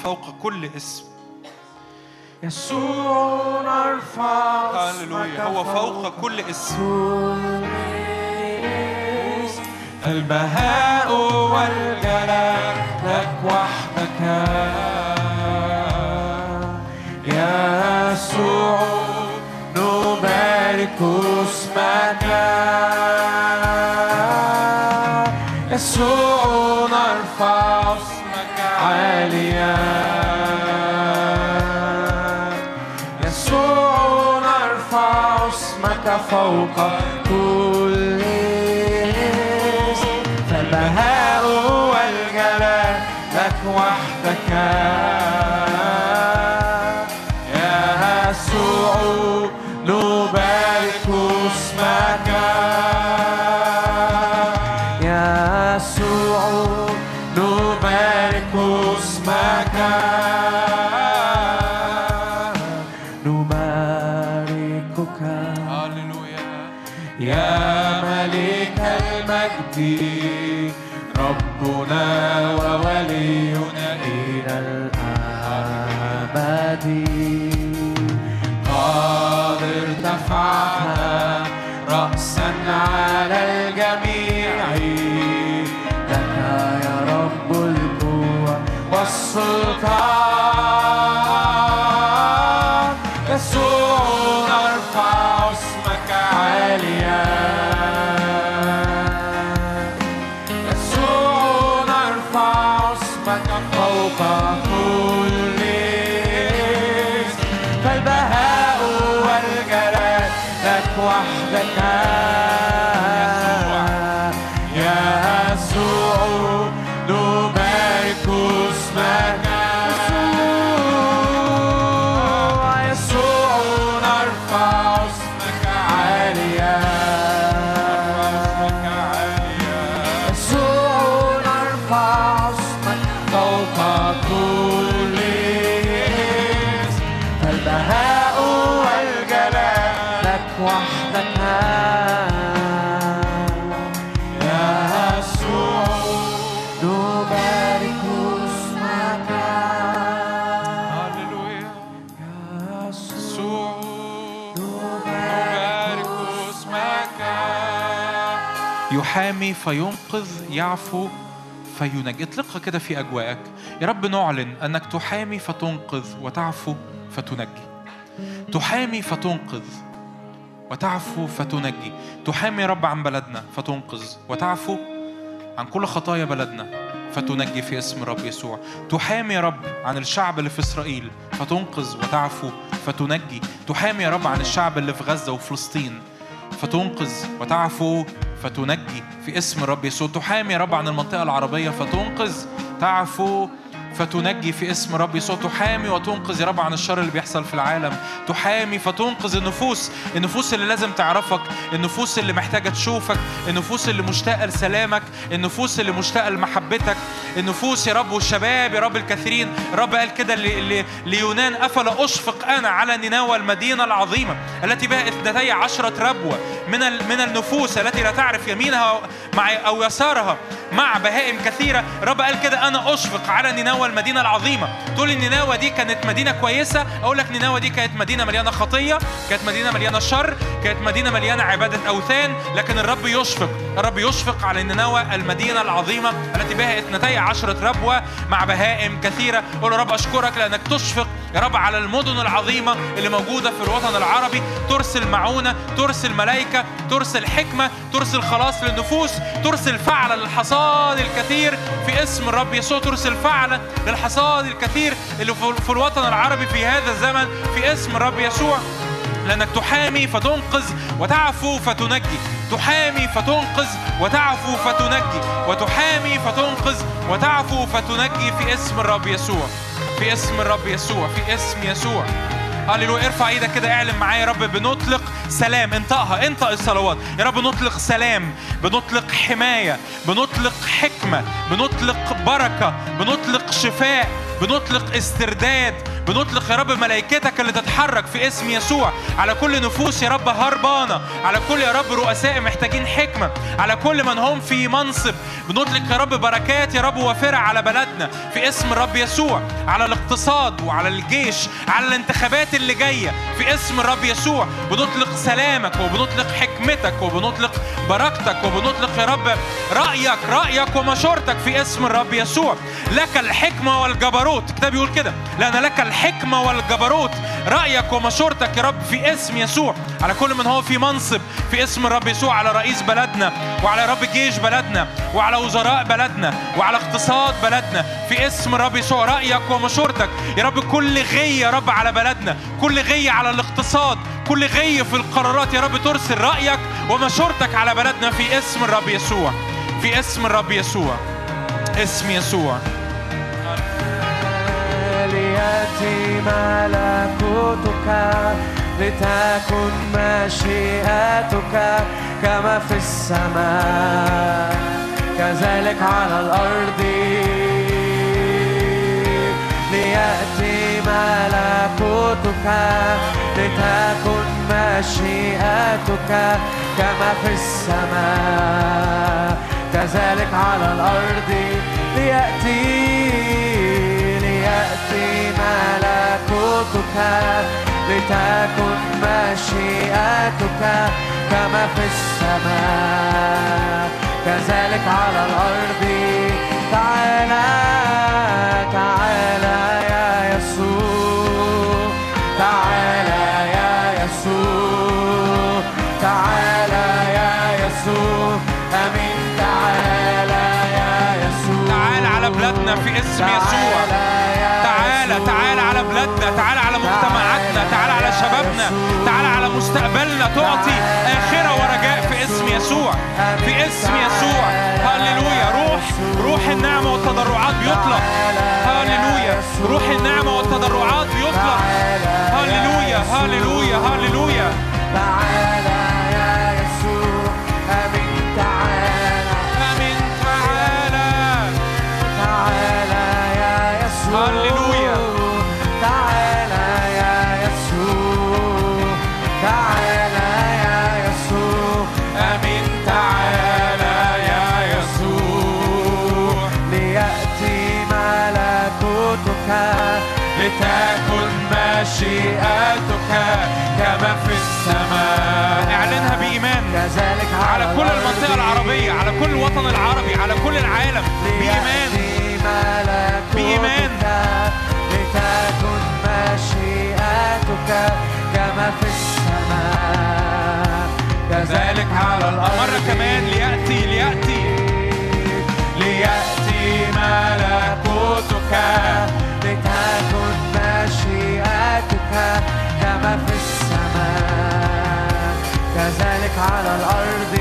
فوق كل اسم. يسوع نرفع هاليلويا هو فوق كل اسم. البهاء والجلال لك وحدك. يا يسوع نبارك اسمك. يسوع. يسوع نرفع اسمك فوق كل اسم فالبهاء والجلال لك وحدك. Power. فينقذ يعفو فينجي اطلقها كده في أجواءك. يا رب نعلن أنك تحامي فتنقذ وتعفو فتنجي. تحامي فتنقذ وتعفو فتنجي. تحامي رب عن بلدنا فتنقذ وتعفو. عن كل خطايا بلدنا فتنجي في اسم رب يسوع. تحامي رب عن الشعب اللي في إسرائيل فتنقذ وتعفو فتنجي. تحامي رب عن الشعب اللي في غزة وفلسطين فتنقذ وتعفو. فتنجي في اسم رب يسوع تحامي رب عن المنطقة العربية فتنقذ. تعفو. فتنجي في اسم رب يسوع تحامي وتنقذ يا رب عن الشر اللي بيحصل في العالم. تحامي فتنقذ النفوس. النفوس اللي لازم تعرفك. النفوس اللي محتاجة تشوفك. النفوس اللي مشتاقة لسلامك. النفوس اللي مشتاقة لمحبتك. النفوس يا رب والشباب يا رب الكثيرين. الرب قال كده ليونان. أفلا أشفق أنا على نينوى المدينة العظيمة التي بها اثنتي عشرة ربوة من من النفوس التي لا تعرف يمينها مع أو يسارها مع بهائم كثيرة. رب قال كده أنا أشفق على نينوى المدينة العظيمة. تقول لي نينوى دي كانت مدينة كويسة؟ أقول لك نينوى دي كانت مدينة مليانة خطية كانت مدينة مليانة شر كانت مدينة مليانة عبادة أوثان لكن الرب يشفق. الرب يشفق على نينوى المدينة العظيمة التي بها اثنتي عشرة ربوة مع بهائم كثيرة. قول رب أشكرك لأنك تشفق يا رب على المدن العظيمة اللي موجودة في الوطن العربي. ترسل معونة ترسل ملائكة ترسل حكمة ترسل خلاص للنفوس ترسل فعلا للحصاد الكثير في اسم الرب يسوع. ترسل فعلا للحصاد الكثير اللي في الوطن العربي في هذا الزمن في اسم الرب يسوع. لأنك تحامي فتنقذ وتعفو فتنجي. تحامي فتنقذ وتعفو فتنجي. وتحامي فتنقذ وتعفو فتنجي في اسم الرب يسوع. في اسم الرب يسوع. في اسم يسوع. هللويا ارفع إيدك كده اعلن معايا يا رب. بنطلق سلام. انطقها انطق الصلوات. يا رب نطلق سلام بنطلق حماية بنطلق حكمة بنطلق بركة بنطلق شفاء. بنطلق استرداد بنطلق يا رب ملائكتك اللي تتحرك في اسم يسوع. على كل نفوس يا رب هربانة. على كل يا رب رؤساء محتاجين حكمة. على كل من هم في منصب. بنطلق يا رب بركات يا رب وافرة على بلدنا في اسم الرب يسوع. على الاقتصاد وعلى الجيش. على الانتخابات اللي جاية في اسم الرب يسوع. بنطلق سلامك وبنطلق حكمتك وبنطلق بركتك وبنطلق يا رب رأيك رأيك ومشورتك في اسم الرب يسوع. لك الحكمة والجبروت الكتاب بيقول كده لأن لك الحكمة والجبروت رأيك ومشورتك يا رب في اسم يسوع. على كل من هو في منصب في اسم الرب يسوع على رئيس بلدنا وعلى رب جيش بلدنا وعلى وزراء بلدنا وعلى اقتصاد بلدنا في اسم الرب يسوع رأيك ومشورتك. يا رب كل غي يا رب على بلدنا كل غي على الاقتصاد كل غي في القرارات يا رب ترسل رأيك ومشورتك على بلدنا في اسم الرب يسوع في اسم الرب يسوع اسم يسوع. ليأتي ملكوتك لتكن مشيئتك كما في السماء كذلك على الأرض. ليأتي ملكوتك لتكن مشيئتك كما في السماء كذلك على الأرض. ليأتي ليأتي ملكوتك لتكن مشيئتك كما في السماء كذلك على الأرض تعالى تعالى يا يسوع تعالى يا يسوع تعالى يا يسوع أمين تعالى يا يسوع تعال على بلادنا في اسم يسوع. تعطي آخرة ورجاء في اسم يسوع. في اسم يسوع. هللويا. روح روح النعمة والتضرعات بيطلق هللويا. روح النعمة والتضرعات بيطلق هللويا. هللويا. هللويا. تعالى كل الوطن العربي على كل العالم. بإيمان. بإيمان. لتكن مشيئتك كما في السماء. كذلك على الأرض. مرة كمان ليأتي ليأتي. ليأتي ملكوتك. لتكن مشيئتك كما في السماء. كذلك على الأرض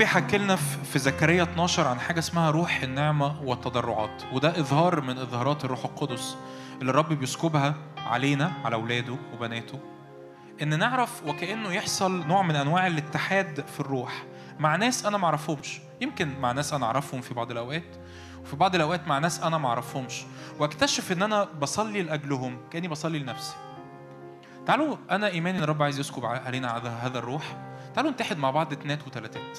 يسوع الكتاب يحكي لنا في زكريا 12 عن حاجة اسمها روح النعمة والتضرعات. وده إظهار من إظهارات الروح القدس اللي الرب بيسكبها علينا على أولاده وبناته. إن نعرف وكأنه يحصل نوع من أنواع الاتحاد في الروح مع ناس أنا معرفهمش. يمكن مع ناس أنا أعرفهم في بعض الأوقات وفي بعض الأوقات مع ناس أنا معرفهمش. وأكتشف إن أنا بصلي لأجلهم كأني بصلي لنفسي. تعالوا أنا إيماني إن الرب عايز يسكب علينا هذا- هذا الروح. تعالوا نتحد مع بعض اتنات وتلاتات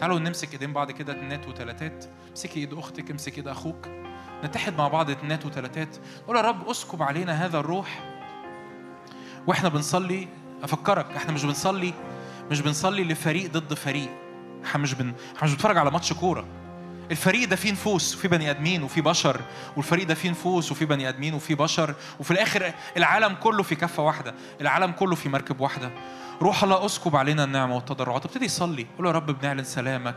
تعالوا نمسك ايدين بعض كده اتنات وتلاتات. امسكي ايد أختك امسك ايد أخوك. نتحد مع بعض اتنات وتلاتات. قول يا رب اسكب علينا هذا الروح وإحنا بنصلي. افكرك إحنا مش بنصلي مش بنصلي لفريق ضد فريق. إحنا مش بن... إحنا مش بنتفرج على ماتش كورة. الفريق ده فيه نفوس وفيه بني آدمين وفيه بشر. والفريق ده فيه نفوس وفيه بني آدمين وفيه بشر. وفي الآخر العالم كله في كفة واحدة. العالم كله في مركب واحدة. روح الله اسكب علينا النعمة والتضرعات. ابتدي صلي. قول يا رب بنعلن سلامك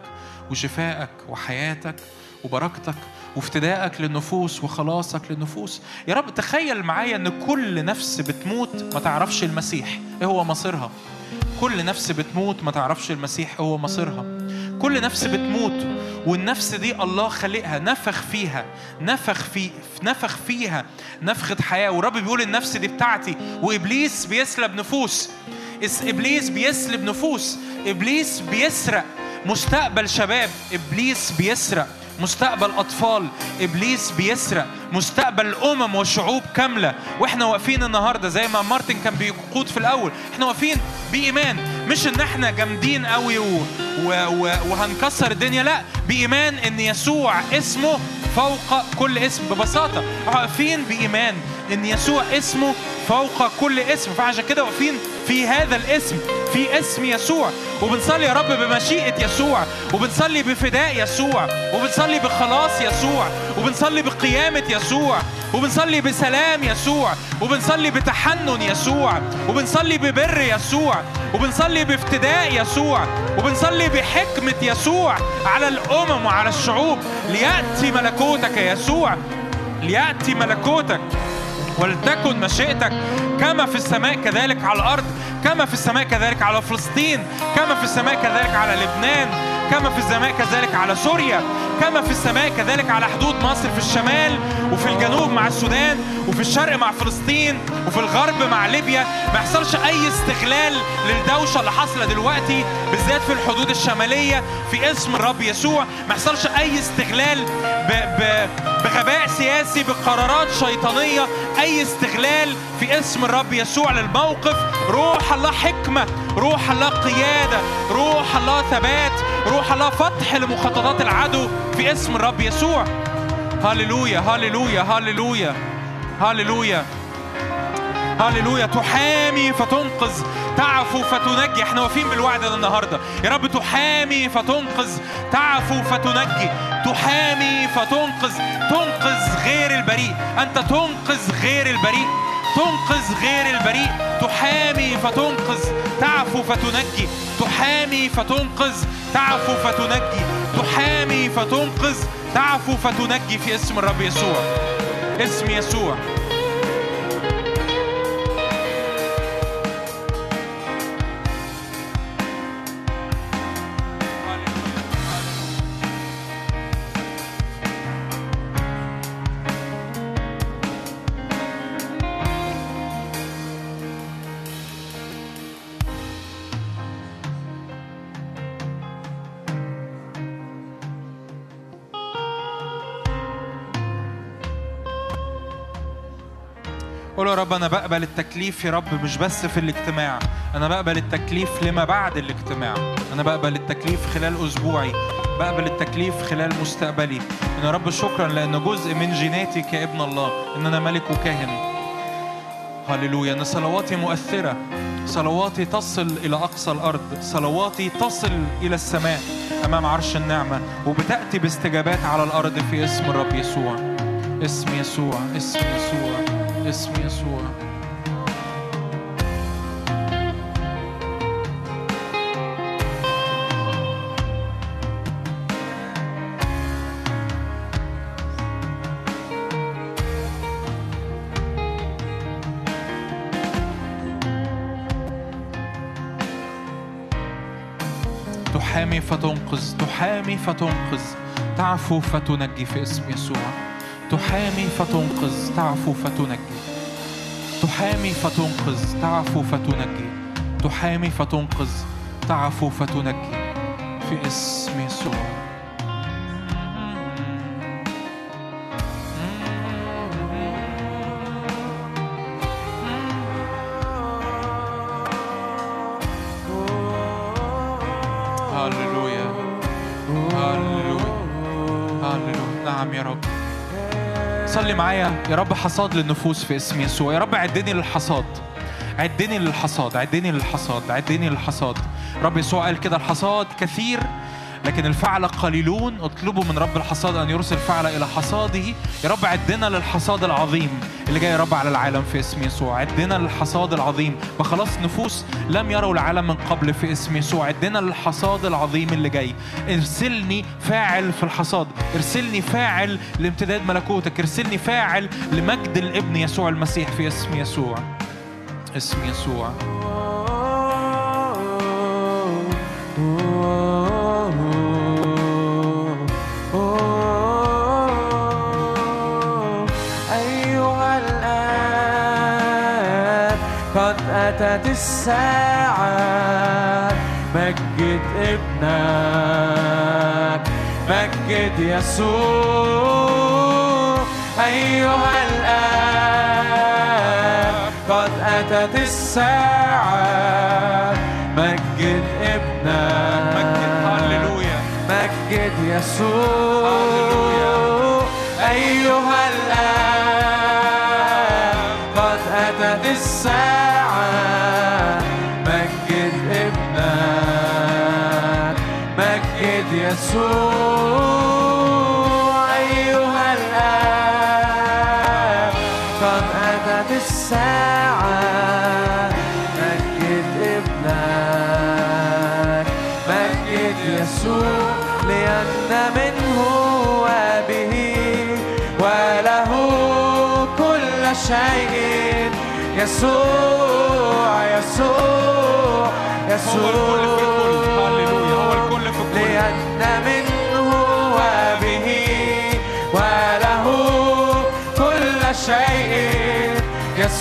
وشفائك وحياتك وبركتك وافتدائك للنفوس وخلاصك للنفوس. يا رب تخيل معايا إن كل نفس بتموت ما تعرفش المسيح. إيه هو مصيرها؟ كل نفس بتموت ما تعرفش المسيح. إيه هو مصيرها؟ كل نفس بتموت والنفس دي الله خلقها نفخ فيها نفخ في نفخ فيها نفخة حياة. والرب بيقول النفس دي بتاعتي. وإبليس بيسلب نفوس. إبليس بيسلب نفوس. إبليس بيسرق مستقبل شباب. إبليس بيسرق مستقبل أطفال. إبليس بيسرق مستقبل أمم وشعوب كاملة. وإحنا واقفين النهاردة زي ما مارتن كان بيقود في الأول. إحنا واقفين بإيمان. مش إن إحنا جامدين قوي و... و... و... وهنكسر الدنيا. لا بإيمان إن يسوع اسمه فوق كل اسم. ببساطة واقفين بإيمان إن يسوع اسمه فوق كل اسم. فعشان كده واقفين في هذا الاسم في اسم يسوع. وبنصلي يا رب بمشيئة يسوع. وبنصلي بفداء يسوع. وبنصلي بخلاص يسوع. وبنصلي بقيامة يسوع. وبنصلي بسلام يسوع. وبنصلي بتحنن يسوع. وبنصلي ببر يسوع. وبنصلي بافتداء يسوع. وبنصلي بحكمة يسوع على الأمم وعلى الشعوب. ليأتي ملكوتك يا يسوع. ليأتي ملكوتك. ولتكن مشيئتك كما في السماء كذلك على الأرض كما في السماء كذلك على فلسطين كما في السماء كذلك على لبنان كما في السماء كذلك على سوريا كما في السماء كذلك على حدود مصر في الشمال وفي الجنوب مع السودان وفي الشرق مع فلسطين وفي الغرب مع ليبيا. ما يحصلش أي استغلال للدوشة اللي حاصلة دلوقتي بالذات في الحدود الشمالية في اسم الرب يسوع. ما يحصلش أي استغلال ب... ب... بغباء سياسي بقرارات شيطانية أي استغلال في اسم الرب يسوع للموقف. روح الله حكمة روح الله قيادة روح الله ثبات روح الله فتح لمخططات العدو في اسم الرب يسوع. هللويا هللويا هللويا هللويا. هللويا تحامي فتنقذ. تعفو فتنجي. إحنا واقفين بالوعد ده النهارده. يا رب تحامي فتنقذ. تعفو فتنجي. تحامي فتنقذ. تنقذ غير البريء. أنت تنقذ غير البريء. تنقذ غير البريء. تحامي فتنقذ. تعفو فتنجي. تحامي فتنقذ. تعفو فتنجي. تحامي فتنقذ. تعفو فتنجي في اسم الرب يسوع. اسم يسوع. رب أنا بقبل التكليف يا رب مش بس في الاجتماع. أنا بقبل التكليف لما بعد الاجتماع. أنا بقبل التكليف خلال أسبوعي. بقبل التكليف خلال مستقبلي. أنا رب شكرا لأن جزء من جيناتي كابن الله. إن أنا ملك وكاهن. هللويا. إن صلواتي مؤثرة. صلواتي تصل إلى أقصى الأرض. صلواتي تصل إلى السماء أمام عرش النعمة. وبتأتي باستجابات على الأرض في اسم الرب يسوع. اسم يسوع. اسم يسوع. اسم يسوع. تحامي فتنقذ تحامي فتنقذ تعفو فتنجي في اسم يسوع. تحامي فتنقذ تعفو فتنجي. تحامي فتنقذ تعفو فتنجي. تحامي فتنقذ تعفو فتنجي. في اسم يسوع صلي معايا؟ يا رب حصاد للنفوس في اسم يسوع. يا رب عدني للحصاد. عدني للحصاد. عدني للحصاد. عدني للحصاد. رب يسوع قال كده الحصاد كثير لكن الفعل قليلون. اطلبوا من رب الحصاد أن يرسل فعل إلى حصاده. يا رب عدنا للحصاد العظيم اللي جاي يا رب على العالم في اسم يسوع. عدنا للحصاد العظيم. بخلاص نفوس لم يروا العالم من قبل في اسم يسوع. عدنا للحصاد العظيم اللي جاي. ارسلني فاعل في الحصاد. ارسلني فاعل لامتداد ملكوتك. ارسلني فاعل لمجد الابن يسوع المسيح في اسم يسوع. اسم يسوع. أيها قد أتت الساعة مجد ابنك مجد يسوع. أيها الآن قد أتت الساعة مجد ابنك مجد هللويا. مجد يسوع. أيها يسوع أيها الآن قد أتت الساعة مجد ابنك مجد يسوع لأن منه وبه وله كل شيء. يسوع يسوع يسوع.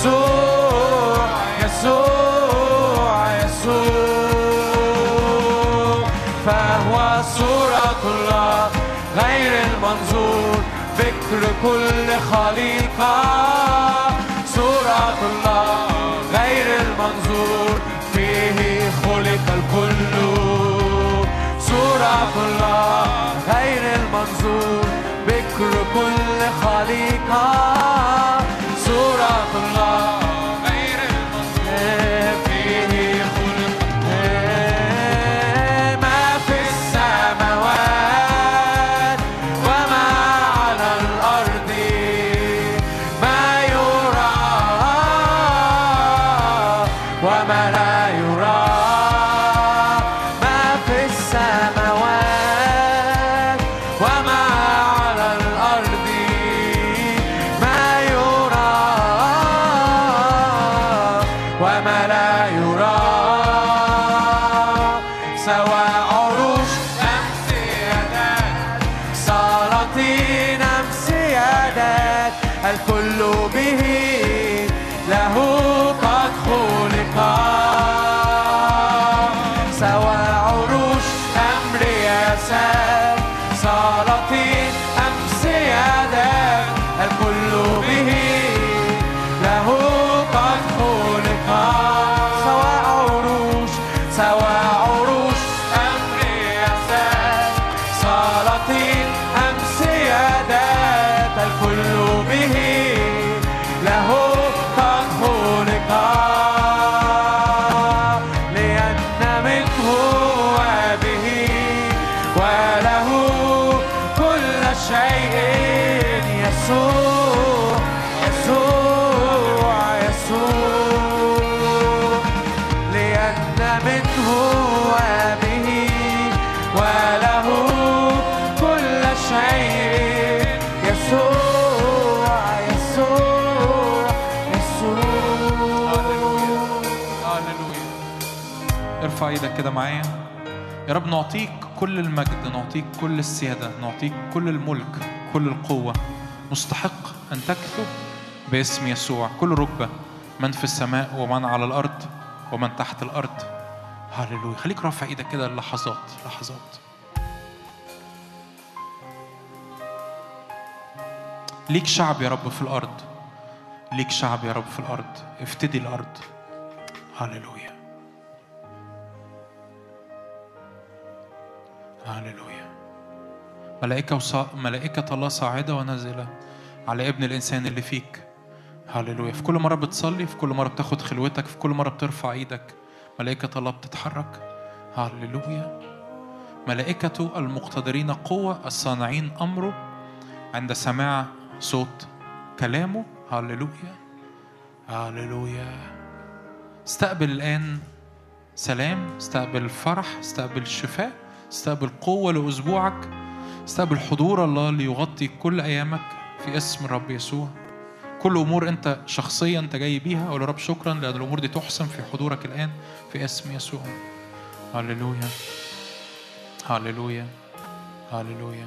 يسوع يسوع فهو صورة الله غير المنظور فكر كل خليقة صورة الله غير المنظور فيه خلق الكل صورة الله غير المنظور بكر كل خليقة صورة الله نعطيك كل المجد نعطيك كل السيادة نعطيك كل الملك كل القوة. مستحق أن تكثر باسم يسوع. كل ركبة من في السماء ومن على الأرض ومن تحت الأرض. هللويا. خليك رافع إيدك كده لحظات لحظات. ليك شعب يا رب في الأرض. ليك شعب يا رب في الأرض. افتدي الأرض. هللويا. هللويا. ملائكة وصا... ملائكة الله صاعدة ونازلة على ابن الإنسان اللي فيك. هللويا. في كل مرة بتصلي في كل مرة بتاخد خلوتك في كل مرة بترفع إيدك ملائكة الله بتتحرك. هللويا. ملائكة المقتدرين قوة الصانعين أمره عند سماع صوت كلامه. هللويا. هللويا. استقبل الآن سلام استقبل فرح استقبل شفاء استقبل قوة لأسبوعك استقبل حضور الله ليغطي كل أيامك في اسم الرب يسوع. كل أمور أنت شخصيا أنت جاي بيها أقول يا رب شكرا لأن الأمور دي تحسن في حضورك الآن في اسم يسوع. هللويا. هللويا. هللويا.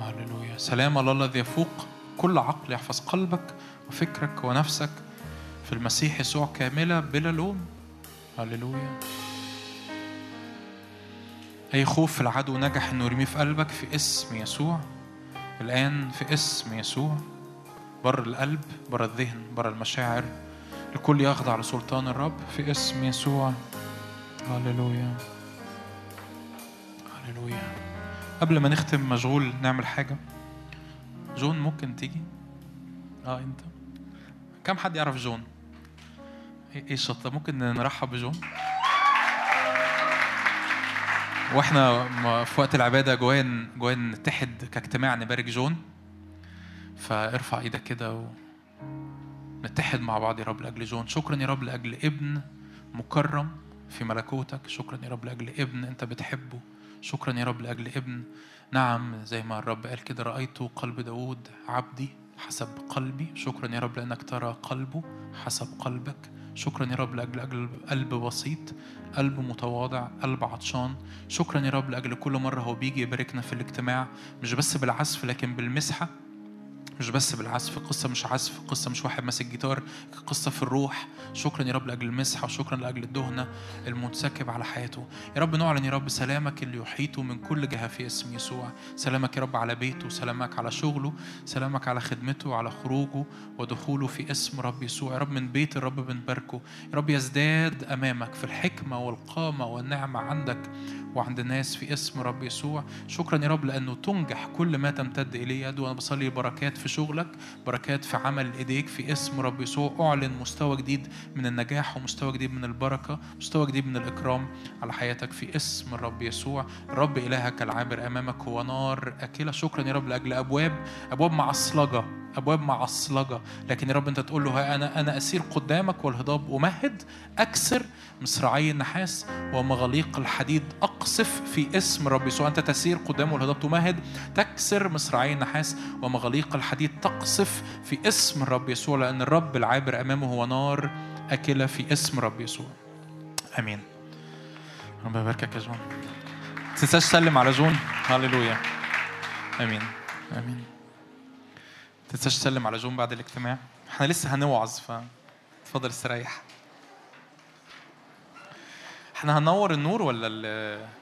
هللويا. سلام الله الذي يفوق كل عقل يحفظ قلبك وفكرك ونفسك في المسيح يسوع كاملة بلا لوم. هللويا. أي خوف العدو نجح إنه يرميه في قلبك؟ في اسم يسوع. الآن في اسم يسوع. بر القلب بر الذهن بر المشاعر. الكل يخضع لسلطان الرب. في اسم يسوع. هللويا. هللويا. قبل ما نختم مشغول نعمل حاجة. جون ممكن تيجي؟ آه أنت. كم حد يعرف جون؟ إيه إيه الشطة؟ ممكن نرحب بجون؟ وإحنا في وقت العبادة جوان جوان نتحد كاجتماع نبارك جون. فارفع إيدك كده و... نتحد مع بعض يا رب لأجل جون. شكرا يا رب لأجل ابن مكرم في ملكوتك. شكرا يا رب لأجل ابن انت بتحبه. شكرا يا رب لأجل ابن. نعم زي ما الرب قال كده رأيت قلب داوود عبدي حسب قلبي. شكرا يا رب لأنك ترى قلبه حسب قلبك. شكرا يا رب لأجل أجل قلب بسيط قلب متواضع قلب عطشان. شكرا يا رب لأجل كل مرة هو بيجي يباركنا في الاجتماع مش بس بالعزف لكن بالمسحة. مش بس بالعزف قصة مش عزف قصة مش واحد ماسك جيتار قصة في الروح. شكرا يا رب لأجل المسحة وشكرا لأجل الدهنة المنسكب على حياته. يا رب نعلن يا رب سلامك اللي يحيطه من كل جهة في اسم يسوع. سلامك يا رب على بيته سلامك على شغله سلامك على خدمته على خروجه ودخوله في اسم رب يسوع. يا رب من بيت الرب بنباركه. يا رب يزداد أمامك في الحكمة والقامة والنعمة عندك. وعند الناس في اسم رب يسوع. شكرا يا رب لأنه تنجح كل ما تمتد إليه. يد وأنا بصلي بركات في شغلك بركات في عمل إيديك في اسم رب يسوع. أعلن مستوى جديد من النجاح ومستوى جديد من البركة مستوى جديد من الإكرام على حياتك في اسم الرب يسوع. الرب إلهك العابر أمامك هو نار أكلة. شكرا يا رب لأجل أبواب أبواب معصلجة أبواب معصلجة. لكن يا رب أنت تقول له ها أنا أنا أسير قدامك والهضاب أمهد أكسر مصراعي النحاس ومغاليق الحديد أقصف في اسم رب يسوع أنت تسير قدامه والهضاب تمهد تكسر مصراعي النحاس ومغاليق الحديد تقصف في اسم الرب يسوع لأن الرب العابر أمامه هو نار أكلة في اسم رب يسوع. آمين. ربنا يباركك يا ما تنساش تسلم على جون هللويا. آمين. ما تنساش تسلم على جون بعد الاجتماع. إحنا لسه هنوعظ فتفضل استريح. إحنا هننور النور ولا ال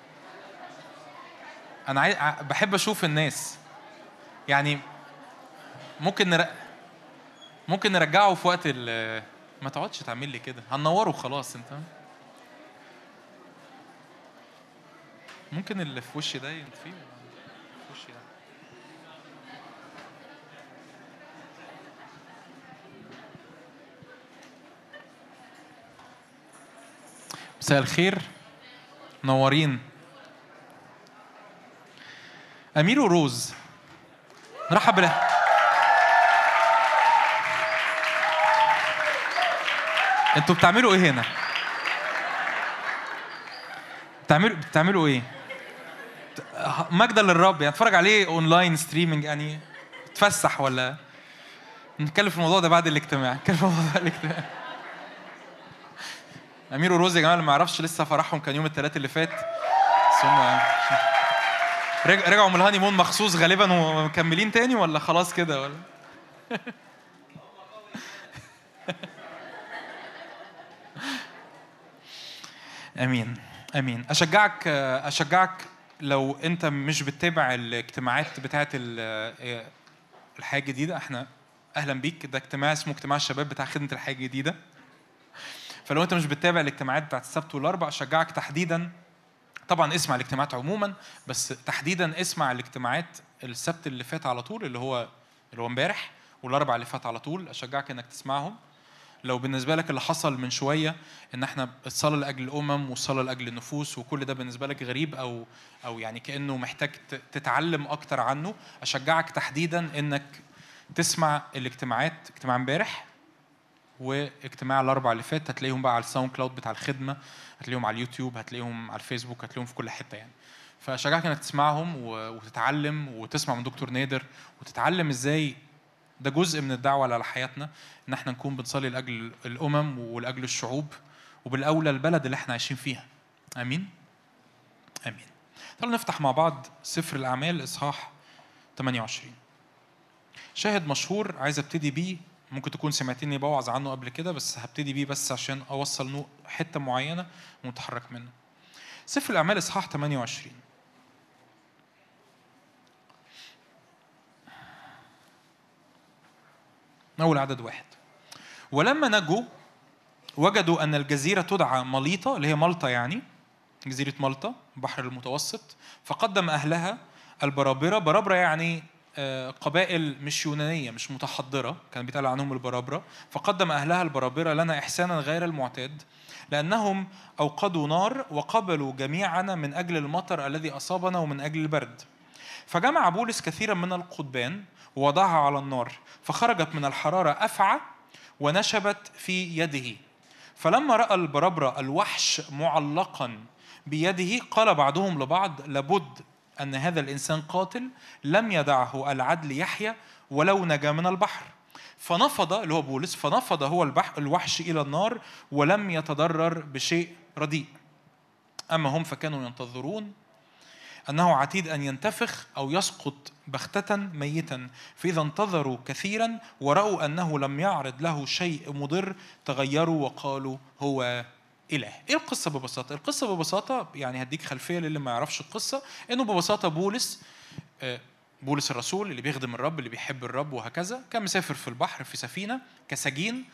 أنا عاي... بحب أشوف الناس. يعني ممكن نر... ممكن نرجعه في وقت ال... ما تقعدش تعمل لي كده. هنوره خلاص أنت ممكن اللي في وشي ده ينطفيه في وشي مساء الخير. منورين. أمير وروز. نرحب بله. أنتوا بتعملوا إيه هنا؟ بتعملوا بتعملوا إيه؟ مجدا للرب يعني اتفرج عليه online streaming يعني تفسح ولا؟ نتكلم في الموضوع ده بعد الاجتماع. نتكلم في الموضوع ده الاجتماع. أمير وروز يا جماعة اللي ما يعرفش لسه فرحهم كان يوم الثلاث اللي فات. رج- رجعوا من الهاني مون مخصوص غالبا ومكملين تاني ولا خلاص كده ولا؟ أمين أمين. أشجعك أشجعك لو أنت مش بتتابع الاجتماعات بتاعه ال- الحياة الجديدة. إحنا أهلا بيك. ده اجتماع اسمه اجتماع الشباب بتاع خدمة الحياة الجديدة. فلو أنت مش بتتابع الاجتماعات بتاعت السبت والأربع أشجعك تحديدا طبعا اسمع الاجتماعات عموما بس تحديدا اسمع الاجتماعات السبت اللي فات على طول اللي هو اللي هو امبارح والأربع اللي فات على طول. أشجعك إنك تسمعهم. لو بالنسبة لك اللي حصل من شوية إن إحنا الصلاة لأجل الأمم والصلاة لأجل النفوس وكل ده بالنسبة لك غريب أو أو يعني كأنه محتاج تتعلم أكتر عنه أشجعك تحديدا إنك تسمع الاجتماعات اجتماع امبارح. واجتماع الأربع اللي فات هتلاقيهم بقى على ال SoundCloud بتاع الخدمة هتلاقيهم على اليوتيوب هتلاقيهم على الفيسبوك هتلاقيهم في كل حتة يعني. فاشجعك إنك تسمعهم وتتعلم وتسمع من دكتور نادر وتتعلم إزاي ده جزء من الدعوة على حياتنا إن إحنا نكون بنصلي لأجل الأمم ولأجل الشعوب وبالأولى البلد اللي إحنا عايشين فيها. آمين؟ آمين. تعالوا نفتح مع بعض سفر الأعمال إصحاح 28 شاهد مشهور عايز أبتدي بيه ممكن تكون سمعتني بوعظ عنه قبل كده بس هبتدي بيه بس عشان أوصل حتة معينة ونتحرك منه. سفر الأعمال إصحاح 28 اول عدد واحد. ولما نجوا وجدوا أن الجزيرة تدعى مليطة اللي هي مالطا يعني جزيرة مالطا البحر المتوسط فقدم أهلها البرابرة. برابرة يعني قبائل مش يونانية مش متحضرة كان بيتقال عنهم البرابرة فقدم أهلها البرابرة لنا إحسانا غير المعتاد لأنهم أوقدوا نار وقبلوا جميعنا من أجل المطر الذي أصابنا ومن أجل البرد. فجمع بولس كثيرا من القضبان ووضعها على النار فخرجت من الحرارة أفعى ونشبت في يده. فلما رأى البربره الوحش معلقا بيده قال بعضهم لبعض لابد أن هذا الإنسان قاتل لم يدعه العدل يحيى ولو نجا من البحر. فنفض اللي هو بولس فنفض هو البحر الوحش إلى النار ولم يتضرر بشيء رديء. أما هم فكانوا ينتظرون أنه عتيد أن ينتفخ أو يسقط بغتة ميتا. فإذا انتظروا كثيرا ورأوا أنه لم يعرض له شيء مضر تغيروا وقالوا هو إله إيه القصة ببساطة؟ القصة ببساطة يعني هديك خلفية للي ما يعرفش القصة إنه ببساطة بولس آه، بولس الرسول اللي بيخدم الرب اللي بيحب الرب وهكذا كان مسافر في البحر في سفينة كسجين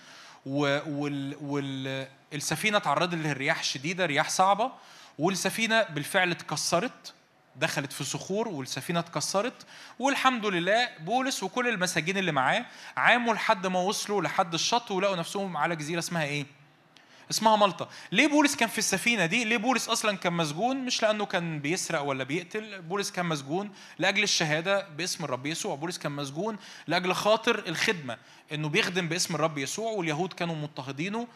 والسفينة تعرضت للرياح شديدة رياح صعبة والسفينة بالفعل اتكسرت دخلت في صخور والسفينة اتكسرت والحمد لله بولس وكل المساجين اللي معاه عاموا لحد ما وصلوا لحد الشط ولقوا نفسهم على جزيرة اسمها إيه؟ اسمها مالطا. ليه بولس كان في السفينة دي؟ ليه بولس أصلا كان مسجون؟ مش لأنه كان بيسرق ولا بيقتل. بولس كان مسجون لأجل الشهادة باسم الرب يسوع. بولس كان مسجون لأجل خاطر الخدمة إنه بيخدم باسم الرب يسوع واليهود كانوا مضطهدينه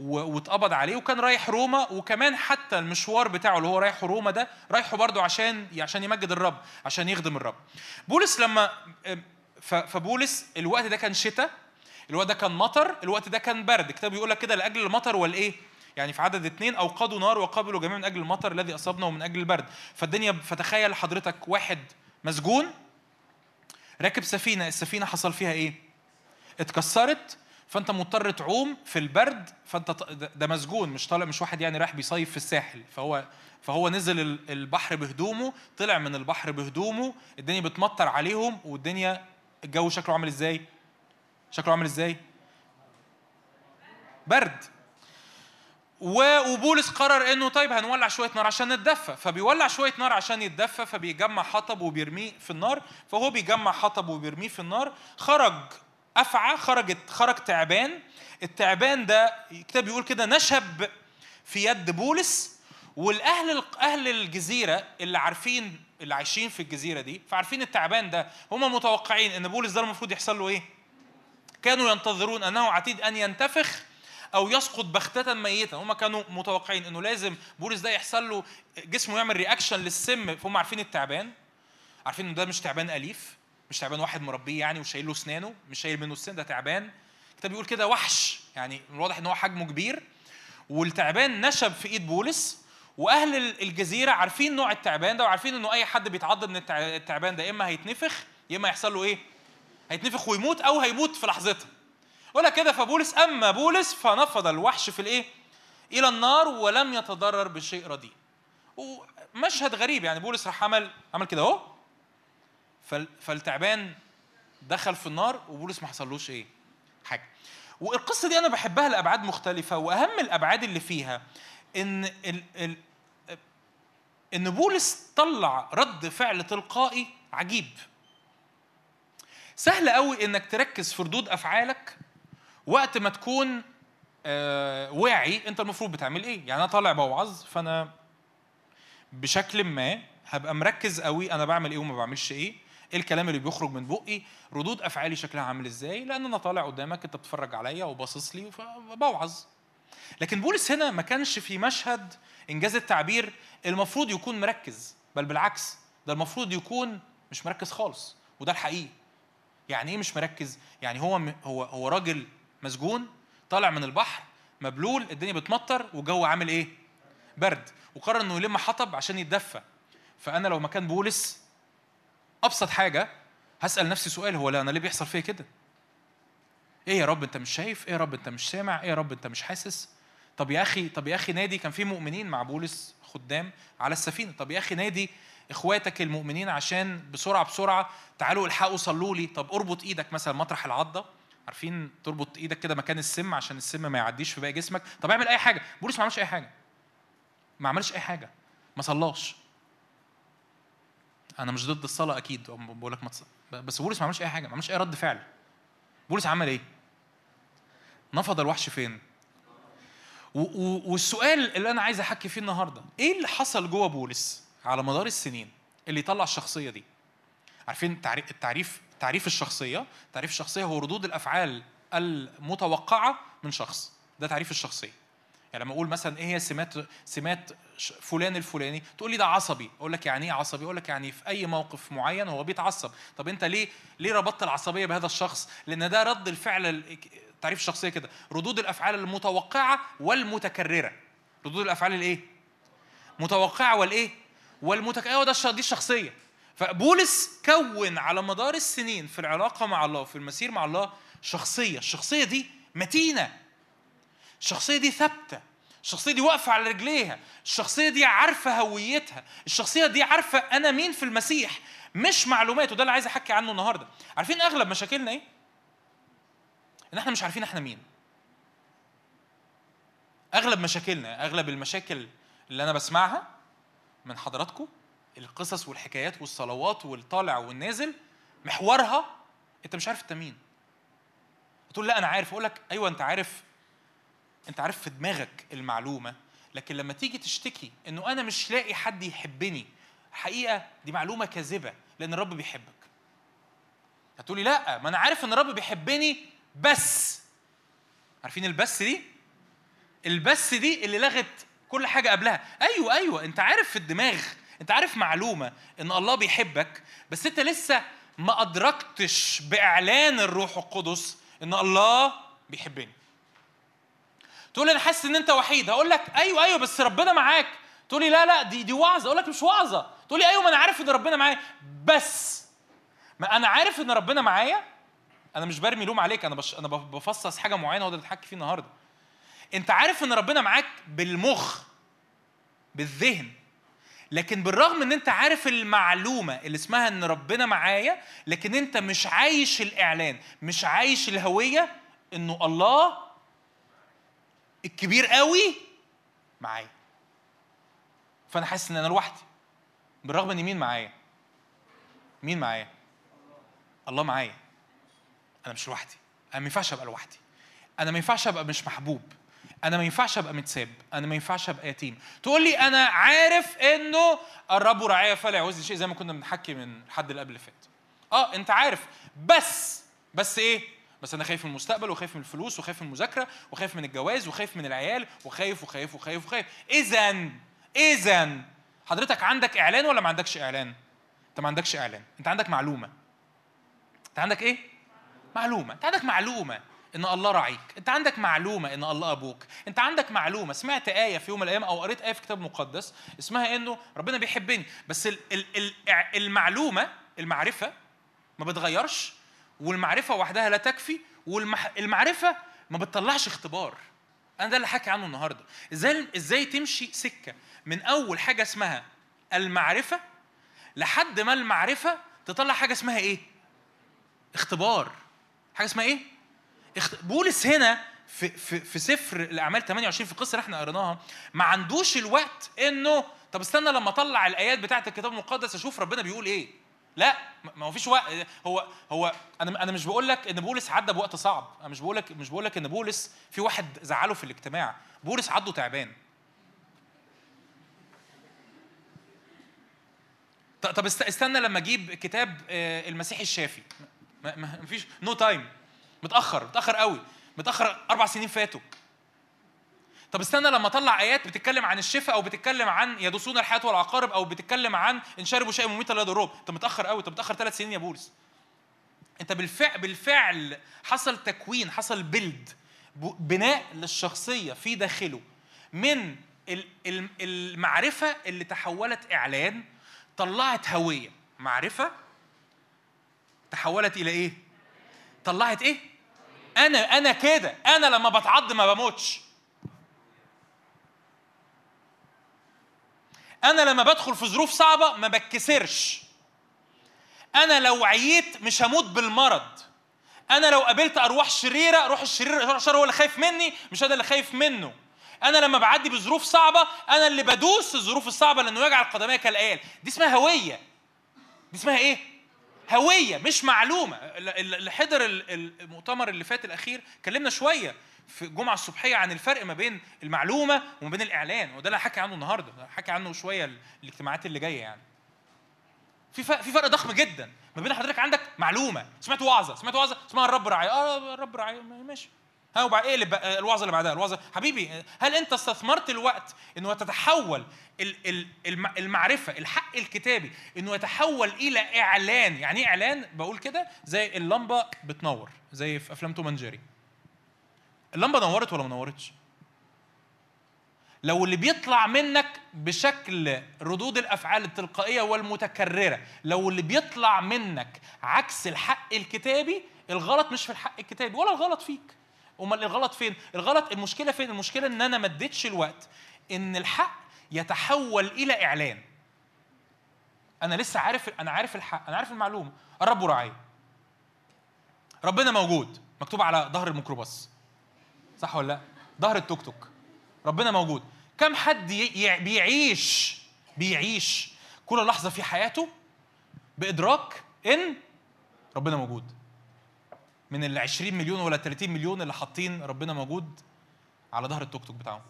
واتقبض عليه وكان رايح روما. وكمان حتى المشوار بتاعه اللي هو رايحه روما ده رايحه برضه عشان عشان يمجد الرب عشان يخدم الرب. بولس لما فبولس الوقت ده كان شتاء. الوقت ده كان مطر الوقت ده كان برد. الكتاب بيقول لك كده لأجل المطر والإيه؟ يعني في عدد اثنين أوقدوا نار وقبلوا جميع من أجل المطر الذي اصابنا ومن أجل البرد. فالدنيا فتخيل حضرتك واحد مسجون راكب سفينة السفينة حصل فيها إيه؟ اتكسرت فأنت مضطر تعوم في البرد فأنت ده مسجون مش طالع مش واحد يعني رايح بيصيف في الساحل. فهو فهو نزل ال- البحر بهدومه طلع من البحر بهدومه الدنيا بتمطر عليهم والدنيا الجو شكله عامل إزاي؟ شكله عامل إزاي؟ برد. وبولس قرر إنه طيب هنولع شوية نار عشان نتدفى. فبيولع شوية نار عشان يتدفى فبيجمع حطب وبيرميه في النار. فهو بيجمع حطب وبيرميه في النار. خرج أفعى خرجت خرج تعبان. التعبان ده الكتاب بيقول كده نشب في يد بولس والأهل أهل الجزيرة اللي عارفين اللي عايشين في الجزيرة دي فعارفين التعبان ده هم متوقعين إن بولس ده المفروض يحصل له إيه؟ كانوا ينتظرون أنه عتيد أن ينتفخ أو يسقط بغتة ميتا هم كانوا متوقعين إنه لازم بولس ده يحصل له جسمه يعمل reaction للسم. فهم عارفين التعبان عارفين ان ده مش تعبان أليف مش تعبان واحد مربيه يعني وشايل له أسنانه مش شايل منه السن ده تعبان. الكتاب بيقول كده وحش. يعني من الواضح إن هو حجمه كبير. والتعبان نشب في إيد بولس وأهل ال- الجزيرة عارفين نوع التعبان ده وعارفين إنه أي حد بيتعض من التع- التعبان ده إما هيتنفخ يا إما يحصل له إيه؟ هيتنفخ ويموت أو هيموت في لحظتها. ولا كده فبولس أما بولس فنفض الوحش في الإيه؟ إلى النار ولم يتضرر بشيء رديء. ومشهد غريب يعني بولس راح عمل عمل كده أهو. فال- فالتعبان دخل في النار وبولس ما حصلوش إيه؟ حاجة. والقصة دي أنا بحبها لأبعاد مختلفة وأهم الأبعاد اللي فيها إن ال ال إن بولس طلع رد فعل تلقائي عجيب. سهل قوي إنك تركز في ردود أفعالك وقت ما تكون آه واعي أنت المفروض بتعمل إيه. يعني أنا طالع بوعظ فأنا بشكل ما هبقى مركز قوي أنا بعمل إيه وما بعملش إيه إيه الكلام اللي بيخرج من بقي ردود أفعالي شكلها عامل إزاي لأن أنا طالع قدامك أنت بتتفرج عليا وباصص لي فبوعظ. لكن بولس هنا ما كانش في مشهد إنجاز التعبير المفروض يكون مركز بل بالعكس ده المفروض يكون مش مركز خالص وده الحقيقي. يعني إيه مش مركز؟ يعني هو هو هو راجل مسجون طالع من البحر مبلول الدنيا بتمطر والجو عامل إيه؟ برد. وقرر إنه يلم حطب عشان يتدفى. فأنا لو مكان بولس أبسط حاجة هسأل نفسي سؤال هو لا أنا ليه بيحصل فيا كده؟ إيه يا رب أنت مش شايف؟ إيه يا رب أنت مش سامع؟ إيه يا رب أنت مش حاسس؟ طب يا أخي طب يا أخي نادي كان في مؤمنين مع بولس خدام على السفينة. طب يا أخي نادي إخواتك المؤمنين عشان بسرعة بسرعة تعالوا الحقوا صلوا لي. طب أربط إيدك مثلا مطرح العضة. عارفين تربط إيدك كده مكان السم عشان السم ما يعديش في باقي جسمك. طب اعمل أي حاجة. بولس ما عملش أي حاجة. ما عملش أي حاجة. ما صلاش. أنا مش ضد الصلاة أكيد بقول لك ما. بس بولس ما عملش أي حاجة ما عملش أي رد فعل. بولس عمل إيه؟ نفض الوحش فين؟ والسؤال اللي أنا عايز أحكي فيه النهارده إيه اللي حصل جوه بولس؟ على مدار السنين اللي يطلع الشخصية دي. عارفين التعريف التعريف تعريف الشخصية؟ تعريف الشخصية هو ردود الأفعال المتوقعة من شخص. ده تعريف الشخصية. يعني لما أقول مثلا إيه هي سمات سمات فلان الفلاني تقول لي ده عصبي. أقول لك يعني إيه عصبي؟ أقول لك يعني في أي موقف معين هو بيتعصب. طب أنت ليه ليه ربطت العصبية بهذا الشخص؟ لأن ده رد الفعل ال- تعريف الشخصية كده. ردود الأفعال المتوقعة والمتكررة. ردود الأفعال الإيه؟ متوقعة والإيه؟ والمتكرره هو ده دي الشخصية. فبولس كون على مدار السنين في العلاقة مع الله وفي المسير مع الله شخصية. الشخصية دي متينة. الشخصية دي ثابتة. الشخصية دي واقفة على رجليها. الشخصية دي عارفة هويتها. الشخصية دي عارفة أنا مين في المسيح. مش معلومات وده اللي عايز أحكي عنه النهاردة. عارفين أغلب مشاكلنا إيه؟ إن إحنا مش عارفين إحنا مين. أغلب مشاكلنا أغلب المشاكل اللي أنا بسمعها من حضراتكم القصص والحكايات والصلوات والطالع والنازل محورها أنت مش عارف أنت مين. تقول لا أنا عارف. أقول لك أيوه أنت عارف أنت عارف في دماغك المعلومة. لكن لما تيجي تشتكي إنه أنا مش لاقي حد يحبني حقيقة دي معلومة كاذبة لأن الرب بيحبك. هتقولي لا ما أنا عارف إن الرب بيحبني بس. عارفين البس دي؟ البس دي اللي لغت كل حاجة قبلها. أيوه أيوه أنت عارف في الدماغ أنت عارف معلومة إن الله بيحبك بس أنت لسه ما أدركتش بإعلان الروح القدس إن الله بيحبني. تقول أنا حاسس إن أنت وحيد. هقول لك أيوه أيوه بس ربنا معاك. تقول لي لا لا دي دي وعظة. أقول لك مش وعظة. تقول لي أيوه ما أنا عارف إن ربنا معايا. بس ما أنا عارف إن ربنا معايا. أنا مش برمي لوم عليك. أنا بش... أنا بفصص حاجة معينة هو ده اللي بتحكي فيه النهارده. انت عارف ان ربنا معاك بالمخ بالذهن لكن بالرغم ان انت عارف المعلومة اللي اسمها ان ربنا معايا لكن انت مش عايش الإعلان مش عايش الهوية انه الله الكبير قوي معايا. فأنا حاسس إن أنا لوحدي. بالرغم إن مين معايا؟ مين معايا؟ الله معايا. أنا مش لوحدي. أنا ما ينفعش أبقى لوحدي. أنا ما ينفعش أبقى مش محبوب. أنا ما ينفعش أبقى متساب. أنا ما ينفعش أبقى يتيم. تقول لي أنا عارف إنه الرب رعايا فلا يعوزني شيء زي ما كنا بنحكي من الحد اللي قبل اللي فات. آه أنت عارف. بس بس إيه؟ بس أنا خايف من المستقبل وخايف من الفلوس وخايف من المذاكرة وخايف من الجواز وخايف من العيال وخايف وخايف وخايف وخايف. اذا اذا حضرتك عندك إعلان ولا ما عندكش إعلان؟ أنت ما عندكش إعلان. أنت عندك معلومة. أنت عندك إيه؟ معلومة. أنت عندك معلومة. إن الله راعيك. أنت عندك معلومة إن الله أبوك. أنت عندك معلومة. سمعت آية في يوم من الأيام أو قريت آية في كتاب مقدس اسمها إنه ربنا بيحبني. بس ال- ال- ال- المعلومة المعرفة ما بتغيرش والمعرفة وحدها لا تكفي والمعرفه ما بتطلعش اختبار. أنا ده اللي حكي عنه النهارده. إزاي إزاي تمشي سكة من أول حاجة اسمها المعرفة لحد ما المعرفة تطلع حاجة اسمها إيه؟ اختبار. حاجة اسمها إيه. بولس هنا في في في سفر الأعمال 28 في القصة اللي إحنا قريناها ما عندوش الوقت انه طب استنى لما اطلع الآيات بتاعه الكتاب المقدس أشوف ربنا بيقول إيه. لا ما هو فيش وقت هو هو أنا أنا مش بقول لك ان بولس عدى بوقت صعب أنا مش بقول لك مش بقول لك ان بولس في واحد زعله في الاجتماع بولس عضه تعبان. طب است- استنى لما أجيب كتاب آه، المسيح الشافي. ما مفيش no time متأخر متأخر قوي. متأخر أربع سنين فاتوا. طب استنى لما اطلع آيات بتتكلم عن الشفاء أو بتتكلم عن يدوسون الحياة والعقارب أو بتتكلم عن ان شربوا شيء مميتا لا يضرهم انت متأخر قوي. انت متأخر ثلاث سنين يا بولس. انت بالفعل بالفعل حصل تكوين حصل بيلد بناء للشخصية في داخله من ال- ال- المعرفة اللي تحولت إعلان طلعت هوية. معرفة تحولت إلى إيه؟ طلعت إيه؟ أنا أنا كده أنا لما بتعض ما بموتش. أنا لما بدخل في ظروف صعبة ما بتكسرش. أنا لو عييت مش هموت بالمرض. أنا لو قابلت أرواح شريرة روح الشرير روح الشر هو اللي خايف مني مش أنا اللي خايف منه. أنا لما بعدي بظروف صعبة أنا اللي بدوس الظروف الصعبة لأنه يجعل قدمي كالايال دي اسمها هوية. دي اسمها إيه؟ هوية مش معلومة. اللي حضر ال- المؤتمر اللي فات الأخير كلمنا شوية في الجمعه الصبحية عن الفرق ما بين المعلومة وما بين الإعلان وده اللي هحكي عنه النهارده هحكي عنه شوية ال- الاجتماعات اللي جاية يعني. في فرق في فرق ضخم جدا ما بين حضرتك عندك معلومة سمعت وعظة سمعت وعظة اسمها الرب راعي آه الرب راعي ماشي. ها وبعد إيه اللي الوعظة اللي بعدها؟ الوعظة حبيبي هل أنت استثمرت الوقت إنه الم- المعرفة الحق الكتابي إنه يتحول إلى إعلان؟ يعني إيه إعلان؟ بقول كده زي اللمبة بتنور زي في أفلام توم جيري. اللمبة نورت ولا ما نورتش؟ لو اللي بيطلع منك بشكل ردود الأفعال التلقائية والمتكررة لو اللي بيطلع منك عكس الحق الكتابي الغلط مش في الحق الكتابي ولا الغلط فيك. أمال الغلط فين؟ الغلط المشكلة فين؟ المشكلة إن أنا ما اديتش الوقت إن الحق يتحول إلى إعلان. أنا لسه عارف أنا عارف الحق أنا عارف المعلومة. الرب راعي ربنا موجود. مكتوب على ظهر الميكروباص. صح ولا لا؟ ظهر التوك توك. ربنا موجود. كم حد بيعيش بيعيش كل لحظة في حياته بإدراك إن ربنا موجود. من ال 20 مليون ولا 30 مليون اللي حاطين ربنا موجود على ظهر التوك توك بتاعهم.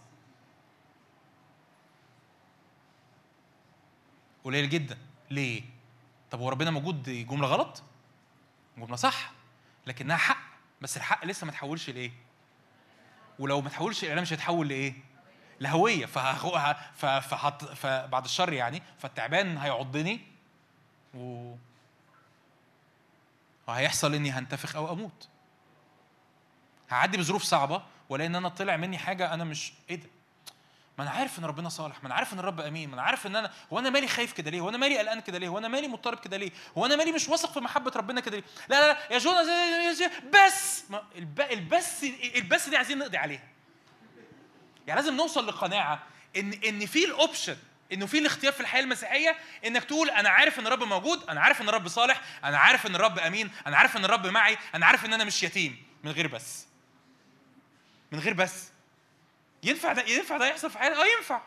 قليل جدا. ليه؟ طب هو ربنا موجود دي جملة غلط؟ جملة صح لكنها حق. بس الحق لسه ما تحولش لإيه؟ ولو ما تحولش الإعلام مش هيتحول لإيه؟ لهوية. فهخ- فبعد الشر يعني فالتعبان هيعضني و وهيحصل إني هنتفخ أو أموت. هعدي بظروف صعبة ولان أنا طلع مني حاجة أنا مش إيه ده؟ ما أنا عارف إن ربنا صالح ما أنا عارف إن الرب أمين ما أنا عارف إن أنا هو أنا مالي خايف كده ليه؟ هو أنا مالي قلقان كده ليه؟ هو أنا مالي مضطرب كده ليه؟ هو أنا مالي مش واثق في محبة ربنا كده ليه؟ لا لا لا يا جونا بس! ما الب- البس البس دي عايزين نقضي عليها. يعني لازم نوصل لقناعة إن إن في الاوبشن إنه في الاختيار في الحياة المسيحية إنك تقول أنا عارف إن الرب موجود أنا عارف إن الرب صالح أنا عارف إن الرب أمين أنا عارف إن الرب معي أنا عارف إن أنا مش يتيم. من غير بس. من غير بس. ينفع ده ينفع ده يحصل في حياتي؟ آه ينفع.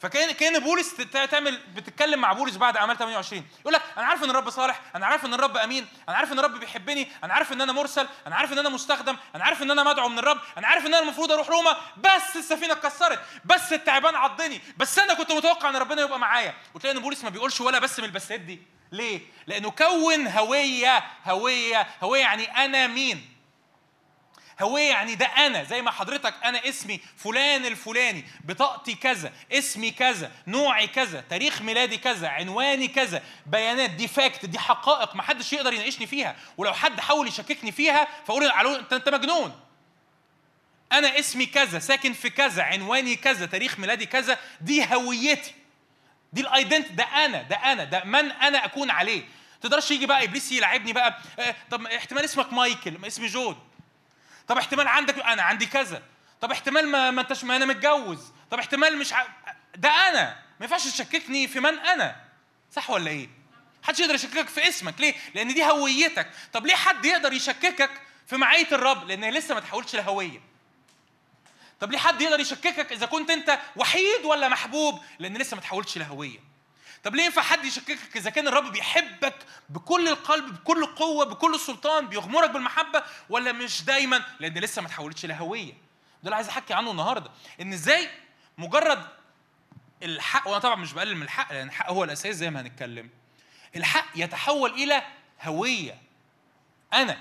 فكان كان بولس تعمل بتتكلم مع بولس بعد أعمال 28 يقول لك أنا عارف إن الرب صالح أنا عارف إن الرب أمين أنا عارف إن الرب بيحبني أنا عارف إن أنا مرسل أنا عارف إن أنا مستخدم أنا عارف إن أنا مدعو من الرب أنا عارف إن أنا المفروض أروح روما بس السفينة اتكسرت بس التعبان عضني بس أنا كنت متوقع إن ربنا يبقى معايا. وتلاقي إن بولس ما بيقولش ولا بس من البسات دي. ليه؟ لأنه كون هوية هوية هوية يعني أنا مين؟ هوية يعني ده أنا زي ما حضرتك أنا اسمي فلان الفلاني بطاقتي كذا اسمي كذا نوعي كذا تاريخ ميلادي كذا عنواني كذا بيانات دي fact دي حقائق ما حدش يقدر يناقشني فيها. ولو حد حاول يشككني فيها فأقول أنت أنت مجنون. أنا اسمي كذا ساكن في كذا عنواني كذا تاريخ ميلادي كذا دي هويتي. دي ال identity ده أنا ده أنا ده من أنا أكون عليه. تقدرش يجي بقى ابليس يلعبني بقى آه، طب احتمال اسمك مايكل اسمي جون طب احتمال عندك أنا عندي كذا. طب احتمال ما ما انتش ما أنا متجوز. طب احتمال مش ع... ده أنا. ما ينفعش تشككني في من أنا. صح ولا إيه؟ محدش يقدر يشككك في اسمك. ليه؟ لأن دي هويتك. طب ليه حد يقدر يشككك في معية الرب؟ لأن هي لسه ما تحولش لهوية. طب ليه حد يقدر يشككك إذا كنت أنت وحيد ولا محبوب؟ لأن لسه ما تحولش لهوية. طب ليه ينفع حد يشككك إذا كان الرب بيحبك بكل القلب بكل القوه بكل السلطان بيغمرك بالمحبة ولا مش دايما؟ لأن لسه ما تحولتش لهويه ده اللي عايز أحكي عنه النهارده. إن إزاي مجرد الحق وأنا طبعا مش بقلل من الحق لأن الحق هو الأساس زي ما هنتكلم. الحق يتحول إلى هوية. أنا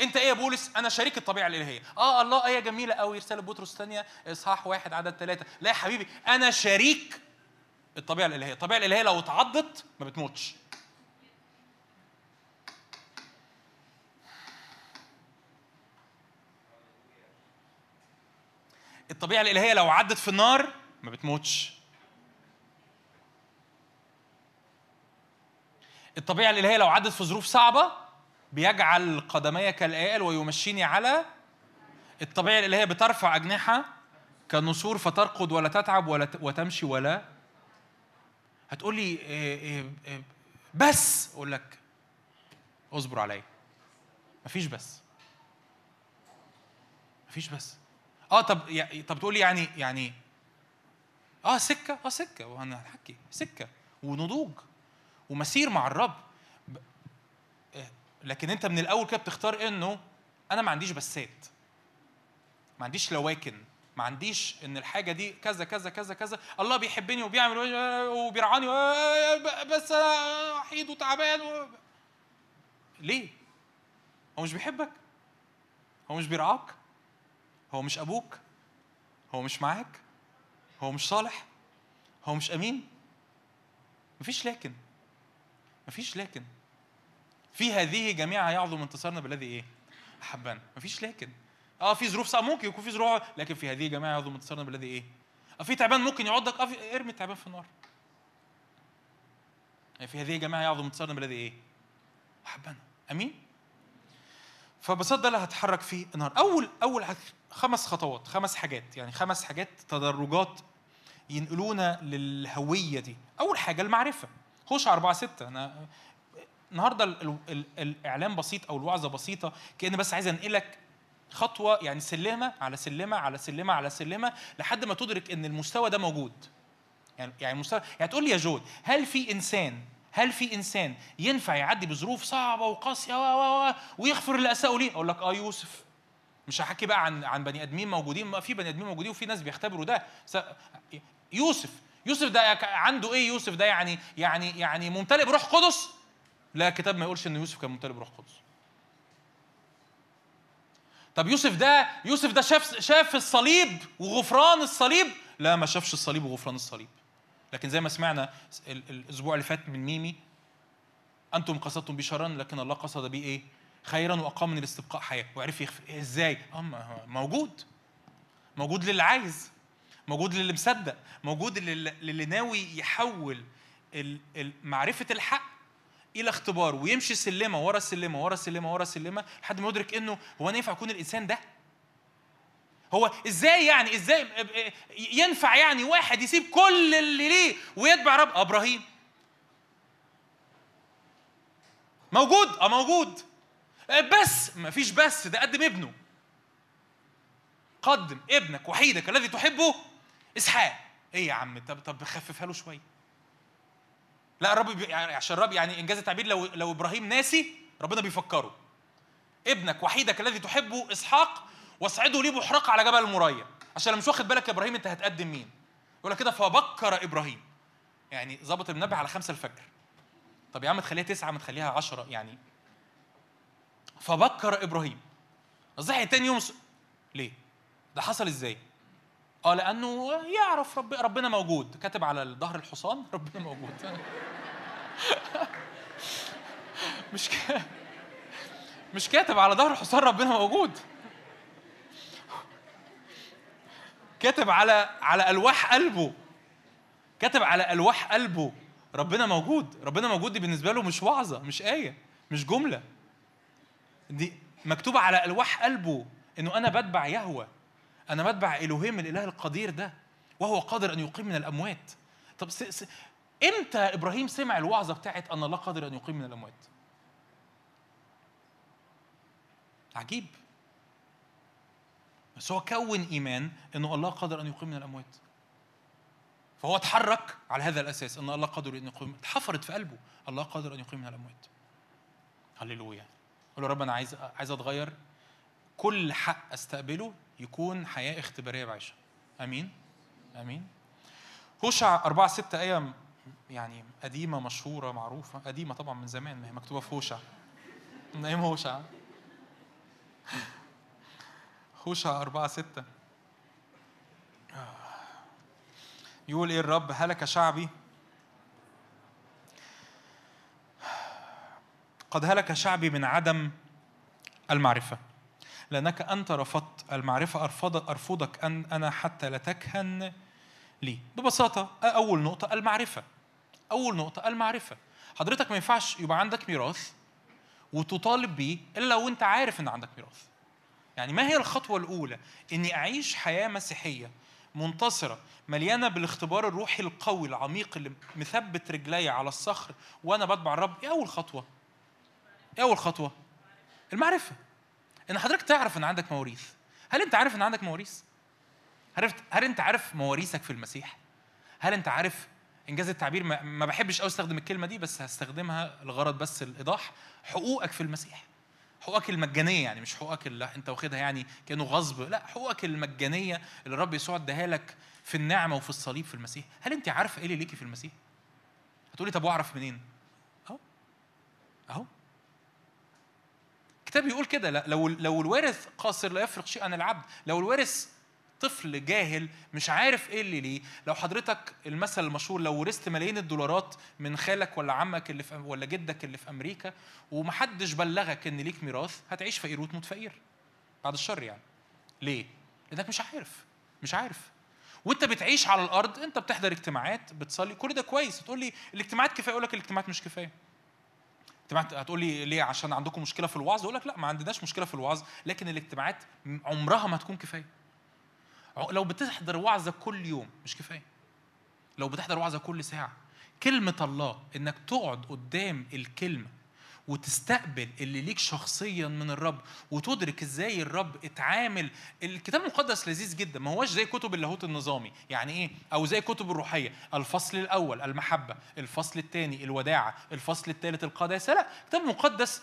أنت إيه يا بولس؟ أنا شريك الطبيعة الإلهية. آه الله آية جميلة قوي رسالة بطرس الثانية إصحاح واحد عدد ثلاثة. لا يا حبيبي أنا شريك الطبيعة الإلهية. الطبيعة الإلهية لو اتعضت ما بتموتش. الطبيعة الإلهية لو عدت في النار ما بتموتش. الطبيعة الإلهية لو عدت في ظروف صعبة بيجعل قدمي كالآل ويمشيني على الطبيعة الإلهية بترفع أجنحة كالنسور فترقد ولا تتعب ولا وتمشي ولا هتقول لي إيه إيه إيه بس أقول لك اصبر عليا. مفيش بس. مفيش بس. آه طب طب تقول لي يعني يعني آه سكة آه سكة. وأنا هحكي سكة ونضوج ومسير مع الرب. لكن أنت من الأول كده بتختار إنه أنا ما عنديش بسات. ما عنديش لواكن. ما عنديش إن الحاجة دي كذا كذا كذا كذا. الله بيحبني وبيعمل وبيرعاني بس أنا وحيد وتعبان و... ليه؟ هو مش بيحبك؟ هو مش بيرعاك؟ هو مش أبوك؟ هو مش معاك؟ هو مش صالح؟ هو مش أمين؟ مفيش لكن. مفيش لكن. في هذه جميعها يعظم انتصارنا بالذي إيه؟ أحبنا. مفيش لكن. آه في ظروف صعبه ممكن يكون في ظروف لكن في هذه جميعها يعظم انتصارنا بالذي إيه؟ آه في تعبان ممكن يعضك آه في ارمي التعبان في النار. يعني في هذه جميعها يعظم انتصارنا بالذي إيه؟ أحبنا. أمين؟ فببساطة ده اللي هتحرك فيه النهارده أول أول خمس خطوات خمس حاجات يعني خمس حاجات تدرجات ينقلونا للهوية دي. أول حاجة المعرفة. خش على 4 6 أنا النهارده ال- ال- ال- الإعلام بسيط أو الوعظة بسيطة كان بس عايز أنقلك خطوة يعني سلمة على سلمة على سلمة على سلمة لحد ما تدرك إن المستوى ده موجود. يعني يعني مستوى يعني تقول لي يا جود هل في إنسان هل في إنسان ينفع يعدي بظروف صعبة وقاسية و و و ويغفر اللي اساءوا ليه؟ أقول لك آه يوسف. مش هحكي بقى عن عن بني آدمين موجودين ما في بني آدمين موجودين وفي ناس بيختبروا ده. يوسف يوسف ده عنده إيه؟ يوسف ده يعني يعني يعني ممتلئ بروح قدس؟ لا الكتاب ما يقولش إن يوسف كان ممتلئ بروح قدس. طب يوسف ده يوسف ده شاف شاف الصليب وغفران الصليب؟ لا ما شافش الصليب وغفران الصليب. لكن زي ما سمعنا ال- الأسبوع اللي فات من ميمي أنتم قصدتم بي شرا لكن الله قصد بي إيه؟ خيرا وأقام من الاستبقاء حياة. وعرف يغفر إزاي؟ آه موجود. موجود للي عايز. موجود للي مصدق. موجود للي, ناوي يحول معرفة الحق إلى اختبار ويمشي سلمة ورا سلمة ورا سلمة ورا سلمة لحد ما يدرك إنه هو أنا ينفع أكون الإنسان ده؟ هو إزاي يعني إزاي ينفع يعني واحد يسيب كل اللي ليه ويتبع رب؟ إبراهيم. موجود؟ آه موجود. بس ما فيش بس ده قدم ابنه. قدم ابنك وحيدك الذي تحبه إسحاق. إيه يا عم؟ طب طب خففها له شوية. لا الرب. يعني عشان الرب يعني إنجاز التعبير لو لو إبراهيم ناسي ربنا بيفكره. ابنك وحيدك الذي تحبه إسحاق واصعده لي بحرقة على جبل المريا. عشان لو مش واخد بالك يا إبراهيم أنت هتقدم مين؟ يقول لك كده فبكر إبراهيم. يعني ظبط المنبه على خمسة الفجر. طب يا عم تخليها تسعة ما تخليها عشرة يعني. فبكر إبراهيم. صحي تاني يوم س... ليه؟ ده حصل إزاي؟ آه لأنه يعرف رب ربنا موجود. كاتب على ظهر الحصان ربنا موجود. مش ك... مش كاتب على ظهر الحصان ربنا موجود. كاتب على على ألواح قلبه. كاتب على ألواح قلبه. ربنا موجود. ربنا موجود دي بالنسبة له مش وعظة مش آية مش جملة. دي مكتوبة على ألواح قلبه إنه أنا بتبع يهوة. أنا بتبع الوهيم الإله القدير ده وهو قادر أن يقيم من الأموات. طب س... س... إمتى إبراهيم سمع الوعظة بتاعت أن الله قادر أن يقيم من الأموات؟ عجيب. بس هو كون إيمان إنه الله قادر أن يقيم من الأموات. فهو اتحرك على هذا الأساس أن الله قادر أن يقيم اتحفرت في قلبه الله قادر أن يقيم من الأموات. هللويا. قول له رب أنا عايز عايز أتغير؟ كل حق أستقبله يكون حياة اختبارية بعيشها آمين. آمين. هوشع 4 6 إيه يعني قديمة مشهورة معروفة. قديمة طبعا من زمان ما هي مكتوبة في هوشع. من أيام هوشع. هوشع 4 6 يقول إيه الرب؟ هلك شعبي. قد هلك شعبي من عدم المعرفة. لأنك أنت رفضت المعرفة أرفض أرفضك أن أنا حتى لا تكهن لي ببساطة أول نقطة المعرفة أول نقطة المعرفة حضرتك ما ينفعش يبقى عندك ميراث وتطالب بيه إلا لو أنت عارف إن عندك ميراث يعني ما هي الخطوة الأولى؟ إني أعيش حياة مسيحية منتصرة مليانة بالاختبار الروحي القوي العميق اللي مثبت رجلي على الصخر وأنا بتبع الرب، إيه أول خطوة؟ إيه أول خطوة؟ المعرفة. إن حضرتك تعرف إن عندك مواريث. هل أنت عارف إن عندك مواريث؟ عرفت؟ هل أنت عارف مواريثك في المسيح؟ هل أنت عارف إنجاز التعبير؟ ما, بحبش أوي أستخدم الكلمة دي بس هستخدمها لغرض بس الإيضاح. حقوقك في المسيح. حقوقك المجانية يعني مش حقوقك اللي أنت واخدها يعني كأنه غصب. لا حقوقك المجانية اللي الرب يسوع اداها لك في النعمة وفي الصليب في المسيح. هل أنت عارفة إيه اللي ليكي في المسيح؟ هتقولي طب وأعرف منين؟ أهو. أهو. الكتاب بيقول كده لو لو الوارث قاصر لا يفرق شيء عن العبد لو الوارث طفل جاهل مش عارف إيه اللي ليه لو حضرتك المثل المشهور لو ورثت ملايين الدولارات من خالك ولا عمك اللي في ولا جدك اللي في أمريكا ومحدش بلغك إن ليك ميراث هتعيش فقير وتموت فقير بعد الشر يعني. ليه؟ لأنك مش عارف مش عارف. وأنت بتعيش على الأرض أنت بتحضر اجتماعات بتصلي كل ده كويس. تقول لي الاجتماعات كفاية؟ أقول لك الاجتماعات مش كفاية. اجتماعات هتقول لي ليه؟ عشان عندكم مشكلة في الوعظ؟ أقول لك لا ما عندناش مشكلة في الوعظ لكن الاجتماعات عمرها ما تكون كفاية. لو بتحضر وعظة كل يوم مش كفاية. لو بتحضر وعظة كل ساعة كلمة الله إنك تقعد قدام الكلمة وتستقبل اللي ليك شخصيا من الرب وتدرك إزاي الرب اتعامل. الكتاب المقدس لذيذ جدا. ما هوش زي كتب اللاهوت النظامي. يعني إيه؟ أو زي كتب الروحية. الفصل الأول المحبة. الفصل الثاني الوداعة. الفصل الثالث القداسة. لا الكتاب المقدس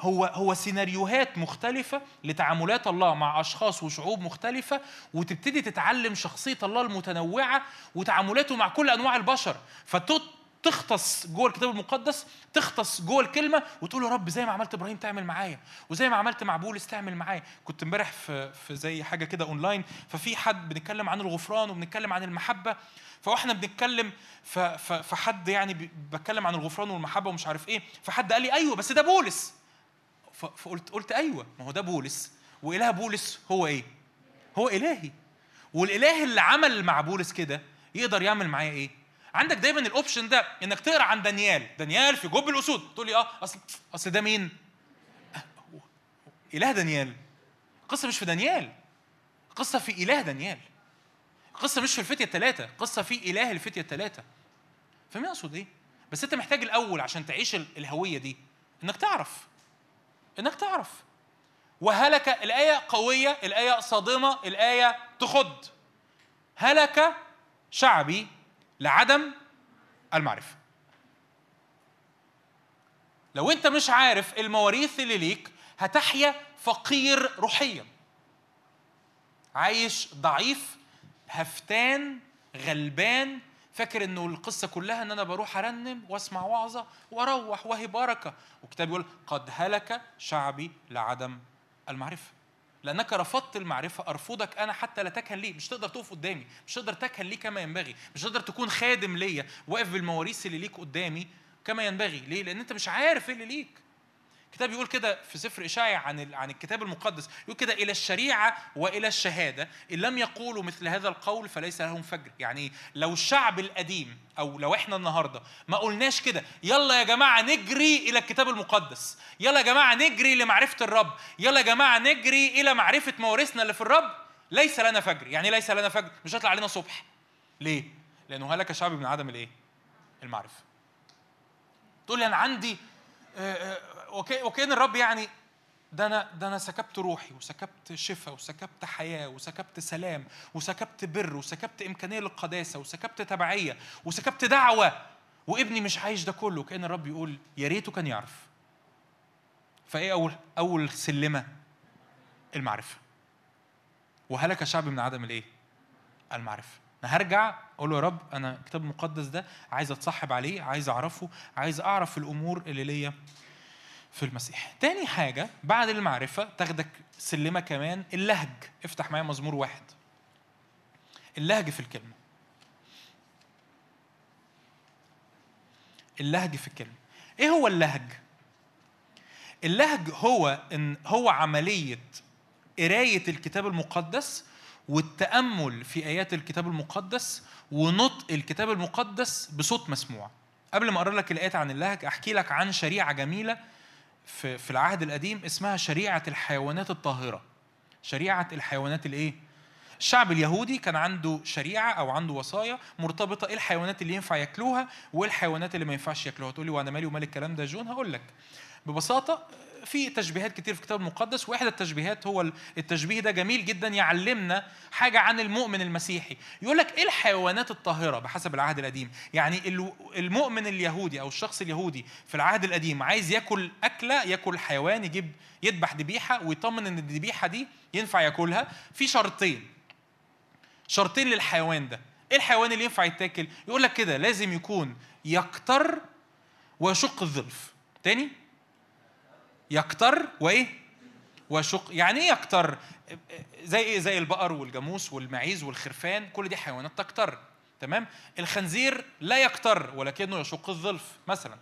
هو هو سيناريوهات مختلفة لتعاملات الله مع أشخاص وشعوب مختلفة وتبتدي تتعلم شخصية الله المتنوعة وتعاملاته مع كل أنواع البشر. فتختص جوه الكتاب المقدس تختص جوه الكلمة وتقول يا رب زي ما عملت إبراهيم تعمل معايا وزي ما عملت مع بولس تعمل معايا كنت امبارح في في زي حاجة كده أونلاين ففي حد بنتكلم عن الغفران وبنتكلم عن المحبة فاحنا بنتكلم فحد يعني بتكلم عن الغفران والمحبة ومش عارف إيه فحد قال لي أيوه بس ده بولس فقلت قلت أيوه ما هو ده بولس وإله بولس هو إيه؟ هو إلهي والإله اللي عمل مع بولس كده يقدر يعمل معايا إيه؟ عندك دايما الأوبشن ده إنك تقرأ عن دانيال. دانيال في جب الأسود. تقول لي آه أصل أصل ده مين؟ إله دانيال. القصة مش في دانيال. القصة في إله دانيال. القصة مش في الفتية الثلاثه القصة في إله الفتية الثلاثه فاهمين أقصد إيه؟ بس أنت محتاج الأول عشان تعيش ال- الهوية دي إنك تعرف. إنك تعرف. وهلك الآية قوية الآية صادمة الآية تخض. هلك شعبي لعدم المعرفة. لو انت مش عارف المواريث اللي ليك هتحيا فقير روحيا. عايش ضعيف هفتان غلبان. فاكر إنه القصة كلها إن أنا بروح أرنم وأسمع وعظة وأروح وهي بركه والكتاب يقول قد هلك شعبي لعدم المعرفة. لأنك رفضت المعرفة أرفضك أنا حتى لا تكهن لي مش تقدر تقف قدامي مش تقدر تكهن لي كما ينبغي مش تقدر تكون خادم ليا واقف بالمواريث اللي ليك قدامي كما ينبغي ليه؟ لأن أنت مش عارف إيه اللي ليك. الكتاب يقول كده في سفر إشاعيا عن عن الكتاب المقدس يقول كده إلى الشريعة وإلى الشهادة إن لم يقولوا مثل هذا القول فليس لهم فجر. يعني؟ لو الشعب القديم أو لو إحنا النهاردة ما قلناش كده يلا يا جماعة نجري إلى الكتاب المقدس يلا يا جماعة نجري لمعرفة الرب يلا يا جماعة نجري إلى معرفة موارثنا اللي في الرب ليس لنا فجر. يعني ليس لنا فجر مش هيطلع علينا صبح. ليه؟ لأنه هلك شعبي من عدم الإيه المعرفة. تقول لي أنا عندي وكأن الرب يعني ده أنا ده أنا سكبت روحي وسكبت شفاء وسكبت حياة وسكبت سلام وسكبت بر وسكبت إمكانية للقداسة وسكبت تبعية وسكبت دعوة. وابني مش عايش ده كله. كان الرب يقول يا ريته كان يعرف. فإيه أول أول سلمة؟ المعرفة. وهلك شعبي من عدم الإيه؟ المعرفة. أنا هرجع أقول له يا رب أنا الكتاب المقدس ده عايز أتصاحب عليه عايز أعرفه عايز أعرف الأمور اللي ليا. في المسيح. تاني حاجة بعد المعرفة تاخدك سلمة كمان اللهج. افتح معايا مزمور واحد. اللهج في الكلمة. اللهج في الكلمة. إيه هو اللهج؟ اللهج هو إن هو عملية قراية الكتاب المقدس والتأمل في آيات الكتاب المقدس ونطق الكتاب المقدس بصوت مسموع. قبل ما أقرأ لك الآيات عن اللهج أحكي لك عن شريعة جميلة في في العهد القديم اسمها شريعة الحيوانات الطاهرة. شريعة الحيوانات الإيه؟ الشعب اليهودي كان عنده شريعة أو عنده وصايا مرتبطة إيه الحيوانات اللي ينفع ياكلوها وإيه الحيوانات اللي ما ينفعش ياكلوها. تقول لي وأنا مالي ومال الكلام ده جون؟ هقول لك. ببساطة في تشبيهات كتير في الكتاب المقدس وإحدى التشبيهات هو التشبيه ده جميل جدا يعلمنا حاجة عن المؤمن المسيحي. يقول لك إيه الحيوانات الطاهرة بحسب العهد القديم؟ يعني ال- المؤمن اليهودي أو الشخص اليهودي في العهد القديم عايز ياكل أكلة ياكل حيوان يجيب يذبح ذبيحة ويطمن إن الذبيحة دي ينفع ياكلها. في شرطين. شرطين للحيوان ده. إيه الحيوان اللي ينفع يتاكل؟ يقول لك كده لازم يكون يكتر ويشق الظلف. تاني؟ يكتر وإيه؟ ويشق يعني إيه يكتر؟ زي إيه؟ زي البقر والجاموس والمعيز والخرفان كل دي حيوانات تكتر تمام؟ الخنزير لا يكتر ولكنه يشق الظلف مثلا.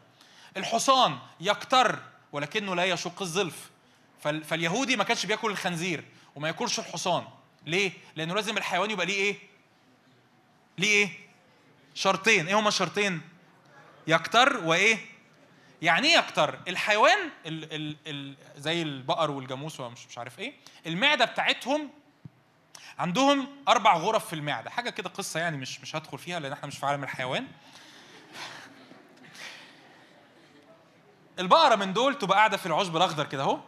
الحصان يكتر ولكنه لا يشق الظلف. فال- فاليهودي ما كانش بياكل الخنزير وما ياكلش الحصان. ليه؟ لأنه لازم الحيوان يبقى ليه إيه؟ ليه إيه؟ شرطين. إيه هما الشرطين يكتر وإيه؟ يعني إيه يكتر الحيوان ال ال ال زي البقر والجاموس ومش مش عارف إيه المعدة بتاعتهم عندهم أربع غرف في المعدة. حاجة كده قصة يعني مش مش هدخل فيها لأن إحنا مش في عالم الحيوان. البقرة من دول تبقى قاعدة في العشب الأخضر كده أهو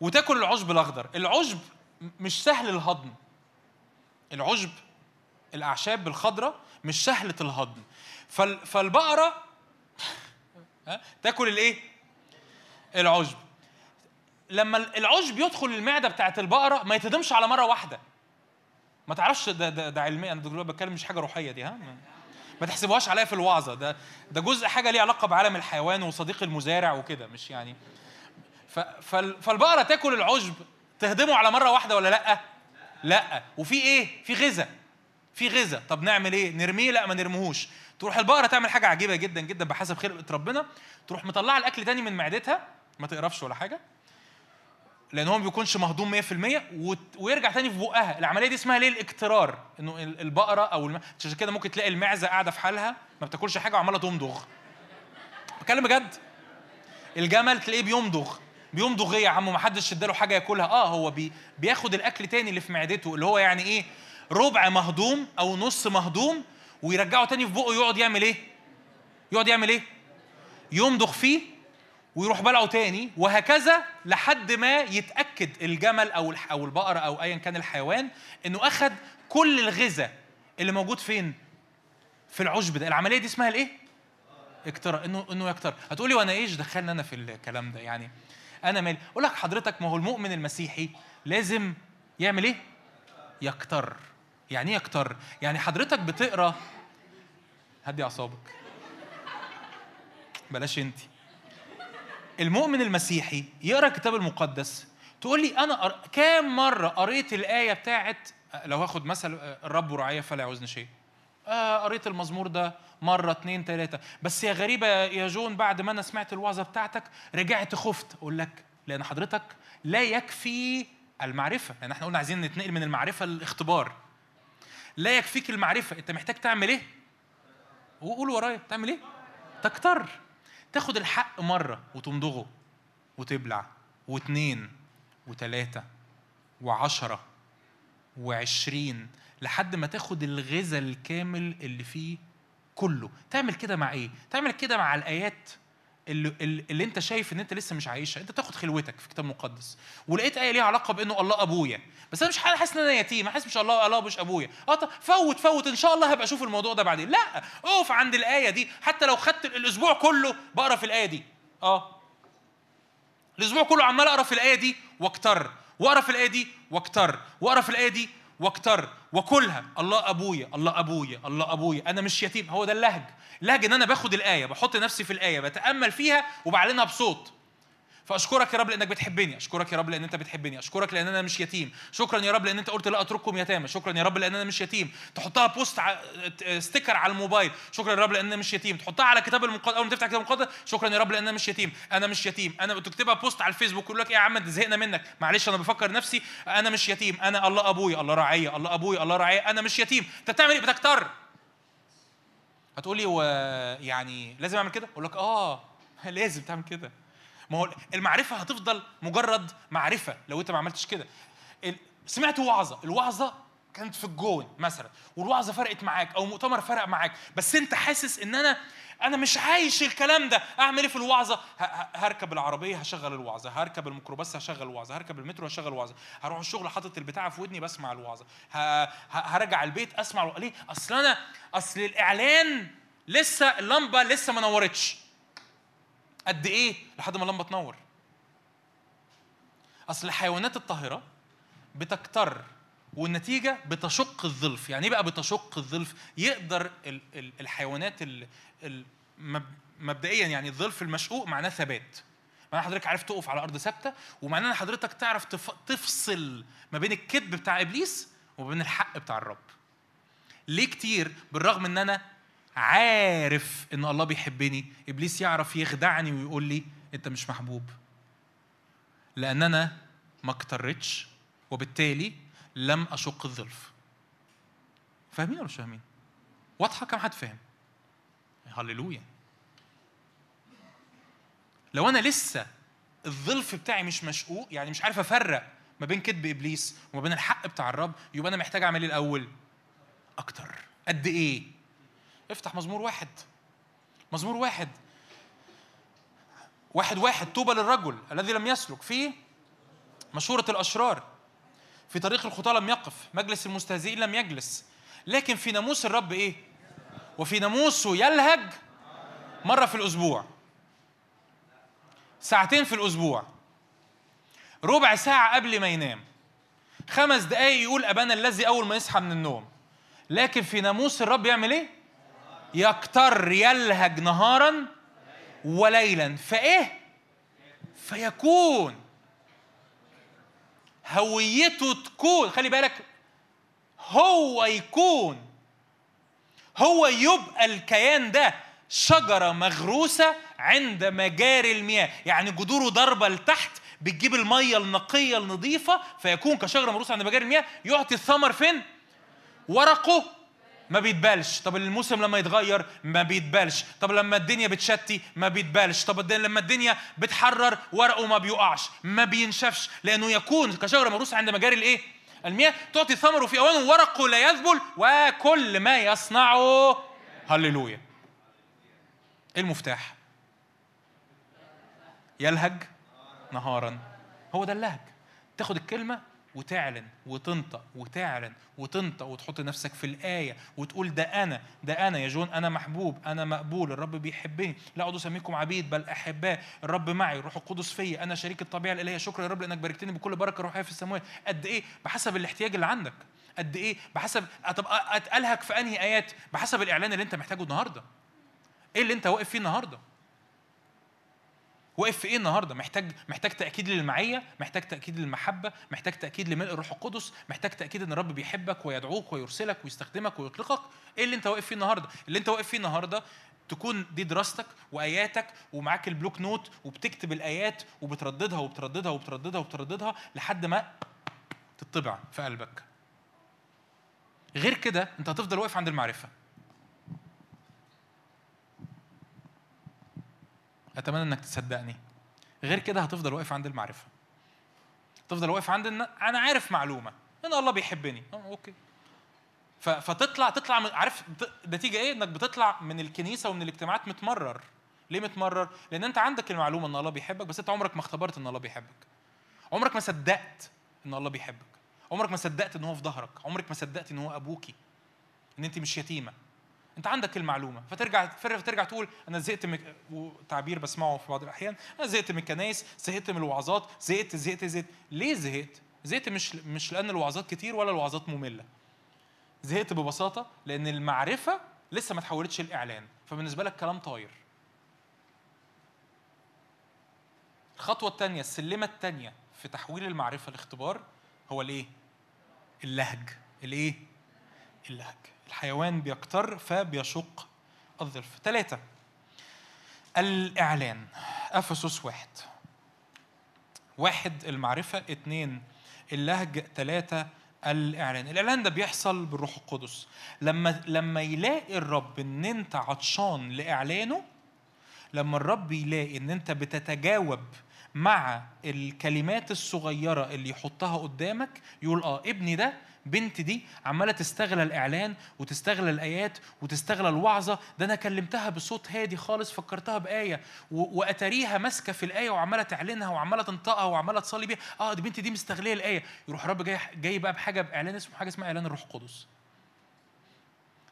وتاكل العشب الأخضر. العشب مش سهل الهضم. العشب الأعشاب الخضراء مش سهله الهضم. فال فالبقرة ها؟ تاكل الايه؟ العشب. لما العشب يدخل المعدة بتاعت البقرة ما يتهضمش على مرة واحدة. ما تعرفش ده ده, ده علميا أنا دلوقتي بتكلم مش حاجة روحية دي ها؟ ما, تحسبوهاش عليا في الوعظة. ده ده جزء حاجة ليها علاقة بعالم الحيوان وصديق المزارع وكده مش يعني. فالبقرة تاكل العشب تهضمه على مرة واحدة ولا لأ؟ لأ. وفي إيه؟ في غذاء. في غذاء. طب نعمل إيه؟ نرميه؟ لا ما نرميهوش. تروح البقرة تعمل حاجة عجيبة جدا جدا بحسب خلقة ربنا. تروح مطلعة الأكل تاني من معدتها ما تقرفش ولا حاجة لأن هو ما بيكونش مهضوم 100% وت- ويرجع تاني في بقها. العملية دي اسمها ليه؟ الاكترار إنه ال- البقرة أو الم... عشان كده ممكن تلاقي المعزة قاعدة في حالها ما بتاكلش حاجة وعمالة تمضغ بتكلم بجد؟ الجمل تلاقيه بيمضغ بيمضغ إيه يا عم ما حدش اداله حاجة ياكلها. آه هو بي بياخد الأكل تاني اللي في معدته اللي هو يعني إيه؟ ربع مهضوم أو نص مهضوم ويرجعه تاني في بقه يقعد يعمل إيه؟ يقعد يعمل إيه؟ يمضغ فيه ويروح بلعه تاني وهكذا لحد ما يتأكد الجمل أو أو البقرة أو ايا كان الحيوان إنه اخذ كل الغذاء اللي موجود فين؟ في العشب ده. العملية دي اسمها الإيه؟ أكتر إنه إنه يكتر. هتقولي وأنا إيش دخلنا أنا في الكلام ده؟ يعني أنا مالي أقول لك حضرتك ما هو المؤمن المسيحي لازم يعمل إيه؟ يكتر. يعني إيه يكتر يعني حضرتك بتقرأ؟ هدي أعصابك. بلاش أنت. المؤمن المسيحي يقرأ الكتاب المقدس تقول لي أنا قر... كام مرة قريت الآية بتاعت لو هاخد مثل الرب رعايا فلا يعوزني شيء. آه قريت المزمور ده مرة اتنين تلاتة. بس يا غريبة يا جون بعد ما أنا سمعت الوعظة بتاعتك رجعت خفت. أقول لك لأن حضرتك لا يكفي المعرفة. لأن إحنا قلنا عايزين نتنقل من المعرفة للاختبار. لا يكفيك المعرفة. أنت محتاج تعمل إيه؟ وقول ورايا. تعمل إيه؟ تكتر. تاخد الحق مرة وتمضغه وتبلع واتنين وتلاتة وعشرة وعشرين لحد ما تاخد الغذاء الكامل اللي فيه كله. تعمل كده مع إيه؟ تعمل كده مع الآيات. اللي, اللي انت شايف ان انت لسه مش عايشها انت تاخد خلوتك في الكتاب المقدس. ولقيت آية ليها علاقة بإنه الله أبويا. بس أنا مش حاسس إن أنا يتيم حاسس مش الله الله مش أبويا. آه طب فوت فوت إن شاء الله هبقى أشوف الموضوع ده بعدين. لا أقف عند الآية دي. حتى لو خدت الأسبوع كله بقرأ في الآية دي. آه. الأسبوع كله عمال أقرأ في الآية دي وأكتر وأقرأ في الآية دي وأكتر وأقرأ في الآية دي وأكتر وكلها. الله أبويا الله أبويا الله أبويا. أنا مش يتيم هو ده اللهج. ان أنا باخد الآية بحط نفسي في الآية بتأمل فيها وبعلنها بصوت. فأشكرك يا رب لأنك بتحبني أشكرك يا رب لأن أنت بتحبني أشكرك لأن أنا مش يتيم شكرا يا رب لأن أنت قلت لا أترككم يتامى شكرا يا رب لأن أنا مش يتيم. تحطها post ع... sticker على الموبايل شكرا يا رب لأن أنا مش يتيم. تحطها على كتاب المقدس أول ما تفتح كتاب المقدس شكرا يا رب لأن أنا مش يتيم. أنا مش يتيم. أنا تكتبها post على الفيسبوك يقول لك إيه يا عم زهقنا منك. معلش أنا بفكر نفسي أنا مش يتيم. أنا الله أبويا الله راعية الله أبويا الله راعية. أنا مش يتيم. أنت بتعمل إيه؟ بتكتر. هتقولي و يعني لازم أعمل كده؟ أقول لك آه لازم تعمل كده. ما هو المعرفة هتفضل مجرد معرفة لو أنت ما عملتش كده. سمعت وعظة. الوعظة كانت في الجون مثلا والوعظة فرقت معاك أو مؤتمر فرق معاك بس أنت حاسس إن أنا أنا مش عايش الكلام ده. أعمل إيه في الوعظة؟ هركب العربية هشغل الوعظة. هركب الميكروباص هشغل الوعظة. هركب المترو هشغل الوعظة. هروح الشغل حاطط البتاع في ودني بسمع الوعظة. هرجع البيت أسمع الوعظة. ليه؟ أصل أنا أصل الإعلان لسه اللمبة لسه ما نورتش. قد إيه؟ لحد ما اللمبة تنور. أصل الحيوانات الطاهرة بتكتر والنتيجة بتشق الظلف. يعني إيه بقى بتشق الظلف؟ يقدر ال- ال- الحيوانات ال- ال- مب- مبدئيا يعني الظلف المشقوق معناه ثبات. معناه حضرتك عارف تقف على أرض ثابتة ومعناه حضرتك تعرف تف- تفصل ما بين الكذب بتاع إبليس وما بين الحق بتاع الرب. ليه كتير؟ بالرغم إن أنا عارف إن الله بيحبني إبليس يعرف يخدعني ويقول لي أنت مش محبوب. لأن أنا ما اكترتش وبالتالي لم أشق الظلف. فاهمين ولا مش فاهمين؟ واضحة كم حد فاهم؟ هللويا. لو أنا لسه الظلف بتاعي مش مشقوق يعني مش عارف أفرق ما بين كذب إبليس وما بين الحق بتاع الرب يبقى أنا محتاج أعمل إيه الأول؟ أكتر. قد إيه؟ افتح مزمور واحد. مزمور واحد. واحد واحد طوبى للرجل الذي لم يسلك. في مشورة الأشرار. في طريق الخطاة لم يقف مجلس المستهزئين لم يجلس. لكن في ناموس الرب إيه؟ وفي ناموسه يلهج مرة في الأسبوع. ساعتين في الأسبوع. ربع ساعة قبل ما ينام. خمس دقايق يقول أبانا الذي أول ما يصحى من النوم. لكن في ناموس الرب يعمل إيه؟ يكتر يلهج نهارا وليلا. فإيه؟ فيكون. هويته تكون خلي بالك هو يكون هو يبقى الكيان ده شجرة مغروسة عند مجاري المياه يعني جذوره ضربة لتحت بتجيب المية النقية النظيفة فيكون كشجرة مغروسة عند مجاري المياه يعطي الثمر فين؟ ورقه ما بيتبالش طب الموسم لما يتغير ما بيتبالش طب لما الدنيا بتشتي ما بيتبالش طب لما الدنيا بتحرر ورقه ما بيقعش. ما بينشفش. لأنه يكون كشجرة مروسة عند مجاري الإيه؟ المياه. تعطي ثمره في أوانه ورقه لا يذبل وكل ما يصنعه. هللويا. إيه المفتاح؟ يلهج نهارا. هو ده اللهج. تاخد الكلمة وتعلن وتنطق وتعلن وتنطق وتحط نفسك في الآية وتقول ده أنا ده أنا يا جون أنا محبوب أنا مقبول الرب بيحبني لا أقعد أسميكم عبيد بل أحباء الرب معي الروح القدس فيا أنا شريك الطبيعة الإلهية شكرا يا رب لأنك باركتني بكل بركة روحية في السماوات. قد إيه؟ بحسب الاحتياج اللي عندك. قد إيه؟ بحسب طب أتألهك في أنهي آيات؟ بحسب الإعلان اللي أنت محتاجه النهاردة. إيه اللي أنت واقف فيه النهارده؟ واقف في إيه النهارده؟ محتاج محتاج تأكيد للمعية، محتاج تأكيد للمحبة، محتاج تأكيد لملء الروح القدس، محتاج تأكيد إن الرب بيحبك ويدعوك ويرسلك ويستخدمك ويطلقك، إيه اللي أنت واقف فيه النهارده؟ اللي أنت واقف فيه النهارده تكون دي دراستك وآياتك ومعاك ال block note وبتكتب الآيات وبترددها وبترددها وبترددها وبترددها لحد ما تطبع في قلبك. غير كده أنت هتفضل واقف عند المعرفة. أتمنى إنك تصدقني. غير كده هتفضل واقف عند المعرفة. تفضل واقف عند ان أنا عارف معلومة. إن الله بيحبني. أوكي. ف- فتطلع تطلع من عارف نتيجة إيه؟ إنك بتطلع من الكنيسة ومن الاجتماعات متمرر. ليه متمرر؟ لأن أنت عندك المعلومة إن الله بيحبك بس أنت عمرك ما اختبرت إن الله بيحبك. عمرك ما صدقت إن الله بيحبك. عمرك ما صدقت إن هو في ظهرك. عمرك ما صدقت إن هو أبوكي. إن أنت مش يتيمة. انت عندك المعلومة فترجع فترجع تقول أنا زهقت من وتعبير بسمعه في بعض الأحيان أنا زهقت من الكنايس زهقت من الوعظات زهقت زهقت زهقت. ليه زهقت؟ زهقت مش مش لأن الوعظات كتير ولا الوعظات مملة. زهقت ببساطة لأن المعرفة لسه ما تحولتش الاعلان فبالنسبة لك كلام طاير. الخطوة الثانية السلمة الثانية في تحويل المعرفة لاختبار هو الإيه؟ اللهج. الإيه؟ اللهج. الحيوان بيكتر فبيشق الظلف. ثلاثة الإعلان أفسس واحد. واحد المعرفة. اثنين اللهج. ثلاثة الإعلان. الإعلان ده بيحصل بالروح القدس. لما لما يلاقي الرب إن أنت عطشان لإعلانه لما الرب يلاقي إن أنت بتتجاوب مع الكلمات الصغيرة اللي يحطها قدامك يقول آه ابني ده بنتي دي عمالة تستغل الإعلان وتستغل الآيات وتستغل الوعظة. ده أنا كلمتها بصوت هادي خالص فكرتها بآية و- وأتاريها ماسكة في الآية وعمالة تعلنها وعمالة تنطقها وعمالة تصلي بيها. آه دي بنتي دي مستغلية الآية. يروح الرب جاي جاي بقى بحاجة بإعلان اسمه حاجة اسمها إعلان الروح القدس.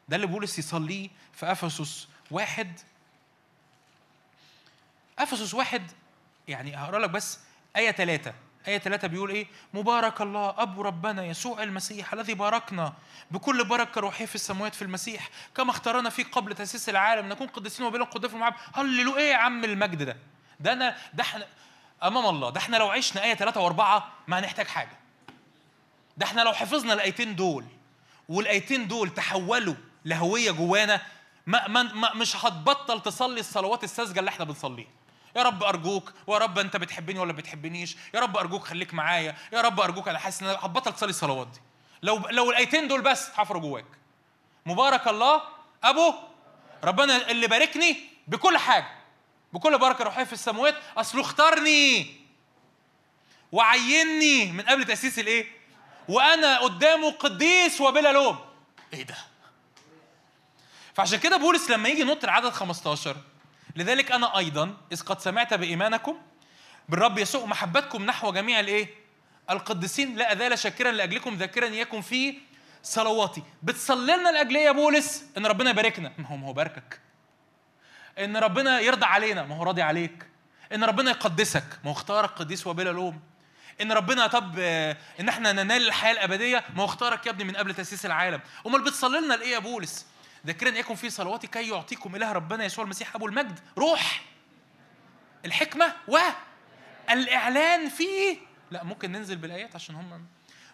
ده اللي بولس يصليه في أفسس واحد. أفسس واحد يعني هقرأ لك بس آية ثلاثة آية ثلاثة بيقول إيه؟ مبارك الله أبو ربنا يسوع المسيح الذي باركنا بكل بركة روحية في السماوات في المسيح. كما اختارنا فيه قبل تأسيس العالم نكون قديسين وبلا قدام المعاب هللو إيه يا عم المجد ده؟ ده أنا ده إحنا أمام الله. ده إحنا لو عشنا آية ثلاثة وأربعة ما هنحتاج حاجة. ده إحنا لو حفظنا الآيتين دول والآيتين دول تحولوا لهوية جوانا ما ما ما مش هتبطل تصلي الصلوات الساذجة اللي إحنا بنصليها. يا رب أرجوك ويا رب أنت بتحبني ولا بتحبنيش يا رب أرجوك خليك معايا يا رب أرجوك أنا حاسس إن أنا هتبطل تصلي الصلوات دي. لو لو الآيتين دول بس اتحفروا جواك. مبارك الله أبو ربنا اللي باركني بكل حاجة بكل بركة روحية في السماوات اصله اختارني. وعيني من قبل تأسيس الإيه؟ وأنا قدامه قديس وبلا لوم. إيه ده؟ فعشان كده بولس لما يجي ينط العدد 15 لذلك أنا أيضا إذ قد سمعت بإيمانكم بالرب يسوع محبتكم نحو جميع الإيه؟ القديسين لا ازال شاكرا لأجلكم ذاكرا إياكم في صلواتي. بتصلي لنا لأجل إيه يا بولس؟ إن ربنا يباركنا. ما هو ما هو باركك. إن ربنا يرضى علينا. ما هو راضي عليك. إن ربنا يقدسك. ما هو اختارك قديس وبلا لوم. إن ربنا طب إن إحنا ننال الحياة الأبدية ما هو اختارك يا ابني من قبل تأسيس العالم. أمال بتصلي لنا لإيه يا بولس؟ ذاكرا يكن في صلواتي كي يعطيكم إله ربنا يسوع المسيح أبو المجد. روح. الحكمة والاعلان فيه. لا ممكن ننزل بالآيات عشان هم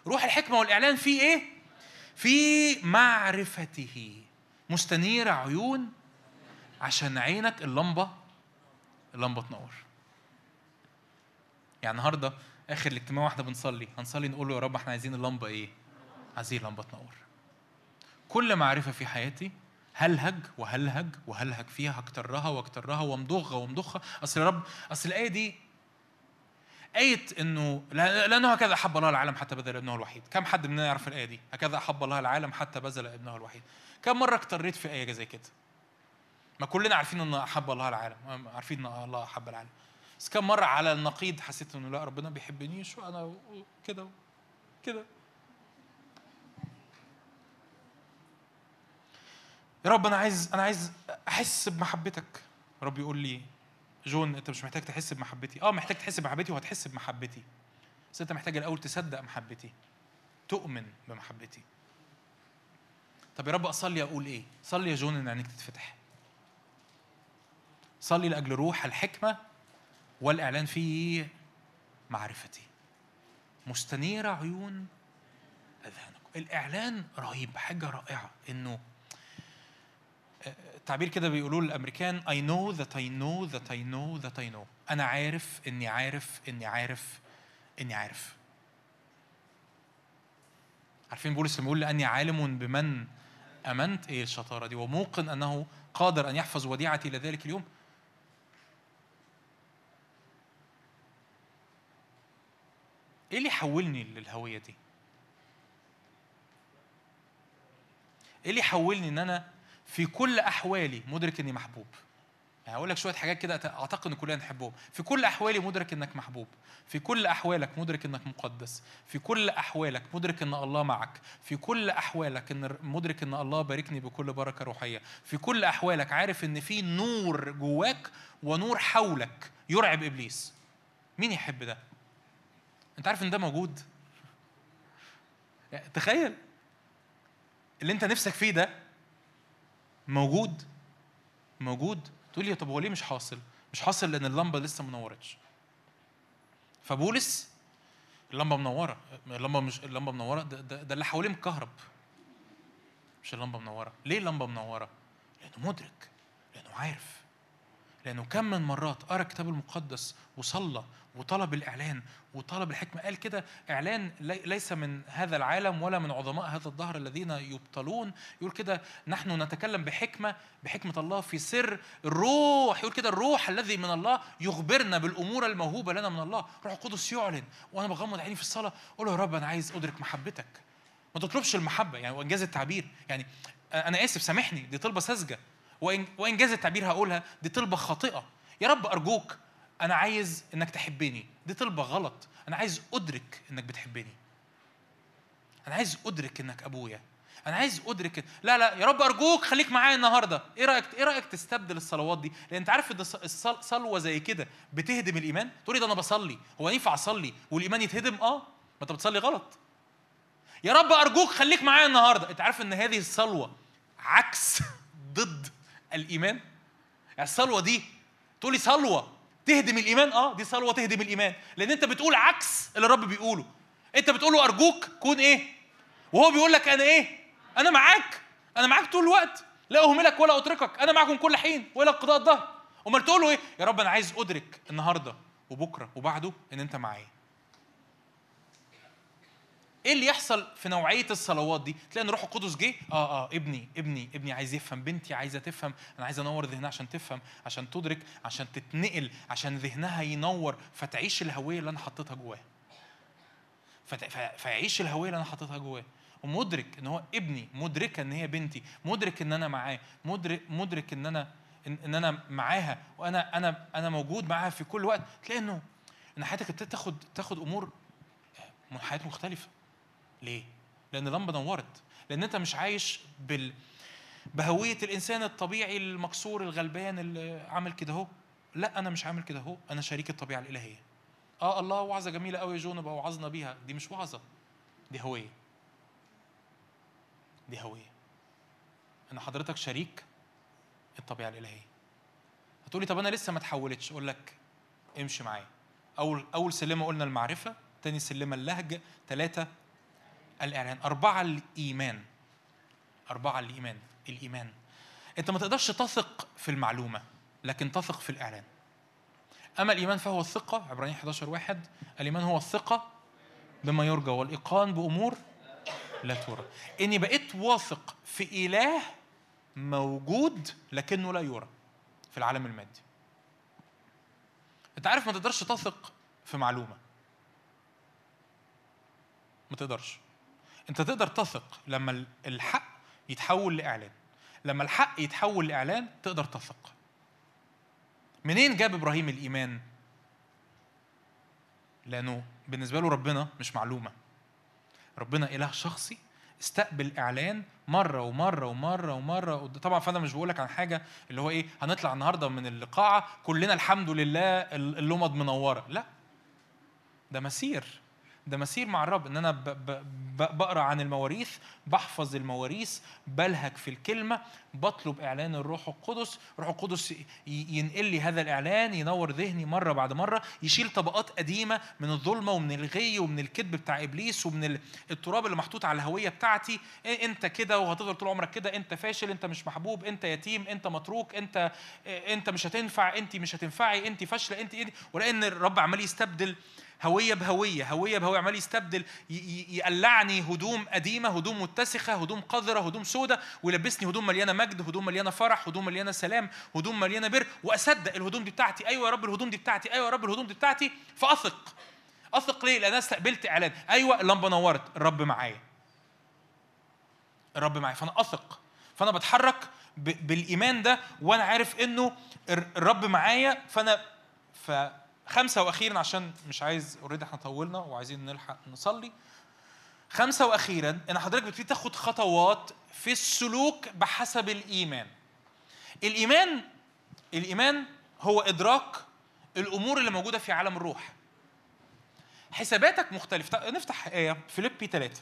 روح الحكمة والإعلان فيه إيه؟ في معرفته. مستنير عيون عشان عينك اللمبة اللمبة تنور. يعني النهارده آخر الاجتماع وإحنا بنصلي. هنصلي نقول له يا رب إحنا عايزين اللمبة إيه؟ عايزين اللمبة تنور. كل معرفة في حياتي هلهج وهلهج وهلهج فيها هكترها واكترها وامضغها وامضخها أصل يا رب أصل الآية دي آية إنه لأنه هكذا أحب الله العالم حتى بذل ابنه الوحيد، كم حد مننا يعرف الآية دي؟ هكذا أحب الله العالم حتى بذل ابنه الوحيد. كم مرة اكتريت في آية زي كده؟ ما كلنا عارفين إن أحب الله العالم، عارفين إن الله أحب العالم. بس كم مرة على النقيض حسيت إنه لا ربنا بيحبنيش وأنا كده كده يا رب أنا عايز أنا عايز أحس بمحبتك. رب يقول لي جون أنت مش محتاج تحس بمحبتي. آه محتاج تحس بمحبتي وهتحس بمحبتي. بس أنت محتاج الأول تصدق محبتي. تؤمن بمحبتي. طب يا رب أصلي أقول إيه؟ صلي يا جون إن عينيك تتفتح. صلي لأجل روح الحكمة والإعلان في معرفتي. مستنيره عيون أذهانكم. الإعلان رهيب حاجة رائعة إنه تعبير كده بيقولوه الامريكان I know that I know that I know that I know. أنا عارف إني عارف إني عارف إني عارف. عارفين بولس لما يقول لأني عالم بمن أمنت؟ إيه الشطارة دي؟ وموقن أنه قادر أن يحفظ وديعتي إلى ذلك اليوم. إيه اللي يحولني للهوية دي؟ إيه اللي يحولني إن أنا في كل أحوالي مدرك إني محبوب. يعني هقول لك شوية حاجات كده أعتقد إن كلنا نحبهم. في كل أحوالي مدرك إنك محبوب. في كل أحوالك مدرك إنك مقدس. في كل أحوالك مدرك إن الله معك. في كل أحوالك إن مدرك إن الله باركني بكل بركة روحية. في كل أحوالك عارف إن في نور جواك ونور حولك يرعب إبليس. مين يحب ده؟ أنت عارف إن ده موجود؟ يعني تخيل اللي أنت نفسك فيه ده موجود موجود. تقول لي طب هو ليه مش حاصل؟ مش حاصل لأن اللمبة لسه ما نورتش. فبولس اللمبة منورة. اللمبة مش اللمبة منورة. ده, ده, ده اللي حواليه مكهرب. مش اللمبة منورة. ليه اللمبة منورة؟ لأنه مدرك لأنه عارف. لأنه كم من مرات قرأ الكتاب المقدس وصلى وطلب الإعلان وطلب الحكمة. قال كده إعلان لي- ليس من هذا العالم ولا من عظماء هذا الدهر الذين يبطلون. يقول كده نحن نتكلم بحكمة بحكمة الله في سر الروح. يقول كده الروح الذي من الله يخبرنا بالأمور الموهوبة لنا من الله. روح القدس يعلن. وأنا بغمض عيني في الصلاة. أقول له يا رب أنا عايز أدرك محبتك. ما تطلبش المحبة يعني وانجاز التعبير. يعني أنا آسف سامحني. دي طلبة ساذجة. وإن وانجاز التعبير هقولها دي طلبة خاطئة. يا رب أرجوك أنا عايز إنك تحبني. دي طلبة غلط. أنا عايز أدرك إنك بتحبني. أنا عايز أدرك إنك أبويا. أنا عايز أدرك لا لا يا رب أرجوك خليك معايا النهارده. إيه رأيك إيه رأيك تستبدل الصلوات دي؟ لأن أنت عارف إن صلوة زي كده بتهدم الإيمان؟ تقول لي ده أنا بصلي. هو ينفع أصلي والإيمان يتهدم؟ آه. ما أنت بتصلي غلط. يا رب أرجوك خليك معايا النهارده. أنت عارف إن هذه الصلوة عكس ضد الإيمان. يعني الصلوة دي تقولي صلوة تهدم الإيمان؟ آه دي صلوة تهدم الإيمان. لأن أنت بتقول عكس اللي الرب بيقوله. أنت بتقول له أرجوك كون إيه؟ وهو بيقول لك أنا إيه؟ أنا معاك. أنا معاك طول الوقت. لا أهملك ولا أتركك. أنا معكم كل حين والى قضاء الظهر. أمال تقول له إيه؟ يا رب أنا عايز أدرك النهارده وبكرة وبعده إن أنت معايا. إيه اللي يحصل في نوعية الصلوات دي؟ تلاقي إن روح القدس جه آه آه ابني ابني ابني عايز يفهم بنتي عايزة تفهم أنا عايز أنور ذهنها عشان تفهم عشان تدرك عشان تتنقل عشان ذهنها ينور فتعيش الهوية اللي أنا حطيتها ف- فيعيش الهوية اللي أنا حاططها جواه ومدرك إن هو ابني مدركة إن هي بنتي مدرك إن أنا معاه مدرك مدرك إن أنا ان, أنا معاها وأنا أنا أنا موجود معاها في كل وقت. تلاقي إنه إن حياتك ابتدت تاخد تاخد أمور من حياة مختلفة. ليه؟ لأن اللمبه نورت لأن أنت مش عايش بال بهوية الإنسان الطبيعي المكسور الغلبان اللي عامل كده أهو. لا أنا مش عامل كده أهو. أنا شريك الطبيعة الإلهية. آه الله وعظة جميلة قوي يا جون بقى وعظنا بيها. دي مش وعظة. دي هوية. دي هوية. إن حضرتك شريك الطبيعة الإلهية. هتقولي طب أنا لسه ما اتحولتش أقول لك امشي معايا. أول أول سلمة قلنا المعرفة تاني سلمة اللهج ثلاثة الإعلان. أربعة الايمان أربعة الايمان الإيمان. أنت ما تقدرش تثق في المعلومة لكن تثق في الإعلان. أما الإيمان فهو الثقة عبرانيين 11 واحد. الإيمان هو الثقة بما يرجى والإيقان بأمور لا ترى إني بقيت واثق في إله موجود لكنه لا يرى في العالم المادي. أنت عارف ما تقدرش تثق في معلومة. ما تقدرش. أنت تقدر تثق لما الحق يتحول لإعلان. لما الحق يتحول لإعلان تقدر تثق. منين جاب إبراهيم الإيمان؟ لأنه بالنسبة له ربنا مش معلومة. ربنا إله شخصي استقبل إعلان مرة ومرة ومرة ومرة. طبعا فأنا مش بقول لك عن حاجة اللي هو إيه هنطلع النهارده من القاعه كلنا الحمد لله اللمض منورة. لا. ده مسير. ده مسير مع الرب إن أنا بقرأ عن المواريث بحفظ المواريث بلهج في الكلمة بطلب إعلان الروح القدس الروح القدس ينقل لي هذا الإعلان ينور ذهني مرة بعد مرة يشيل طبقات قديمة من الظلمة ومن الغي ومن الكذب بتاع إبليس ومن ال- التراب اللي محطوط على الهوية بتاعتي. إنت كده وهتفضل طول عمرك كده إنت فاشل إنت مش محبوب إنت يتيم إنت متروك إنت إنت مش هتنفع انت مش هتنفعي انت فاشلة انت انت ولأن الرب عمال يستبدل هوية بهوية هوية بهوية عمال يستبدل يقلعني هدوم قديمة هدوم متسخة هدوم قذرة هدوم سودة ويلبسني هدوم مليانة مجد هدوم مليانة فرح هدوم مليانة سلام هدوم مليانة بر وأصدق الهدوم دي بتاعتي. أيوه يا رب الهدوم دي بتاعتي أيوه يا رب الهدوم دي بتاعتي. فأثق. أثق ليه؟ لأن أنا استقبلت إعلان. أيوه اللمبة نورت. الرب معايا. الرب معايا. فأنا أثق. فأنا بتحرك بالإيمان ده وأنا عارف إنه الر- الرب معايا. فأنا فخمسه وأخيرا عشان مش عايز اوريدي إحنا طولنا وعايزين نلحق نصلي. خمسة وأخيرا إن حضرتك بتبتدي تاخد خطوات في السلوك بحسب الإيمان. الإيمان الإيمان هو إدراك الأمور اللي موجودة في عالم الروح. حساباتك مختلفة. تعال نفتح آية فيليبي 3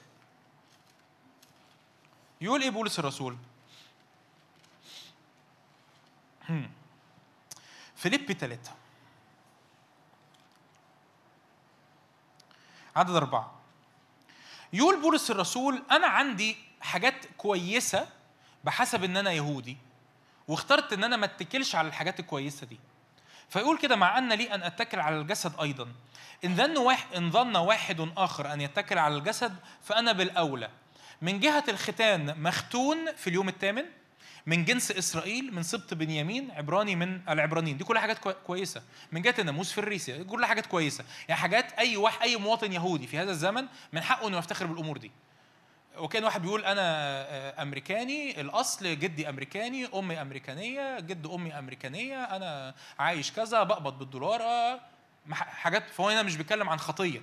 يقول إيه بولس الرسول. فيليبي 3 عدد أربعة. يقول بولس الرسول أنا عندي حاجات كويسة بحسب إن أنا يهودي واخترت إن أنا ما اتكلش على الحاجات الكويسة دي. فيقول كده مع أن لي أن أتكل على الجسد أيضا. إن ظن واحد إن ظن واحد آخر أن يتكل على الجسد فأنا بالأولى. من جهة الختان مختون في اليوم الثامن من جنس إسرائيل من سبط بنيامين عبراني من العبرانيين. دي كلها حاجات كوي- كويسة. من جهة الناموس في الريسه دي كلها حاجات كويسة. يعني حاجات أي واحد أي مواطن يهودي في هذا الزمن من حقه إنه يفتخر بالأمور دي. وكان واحد بيقول أنا آه، أمريكاني الأصل جدي أمريكاني أمي أمريكانية جد أمي أمريكانية أنا عايش كذا بقبض بالدولار آه، حاجات فهو هنا مش بيتكلم عن خطية.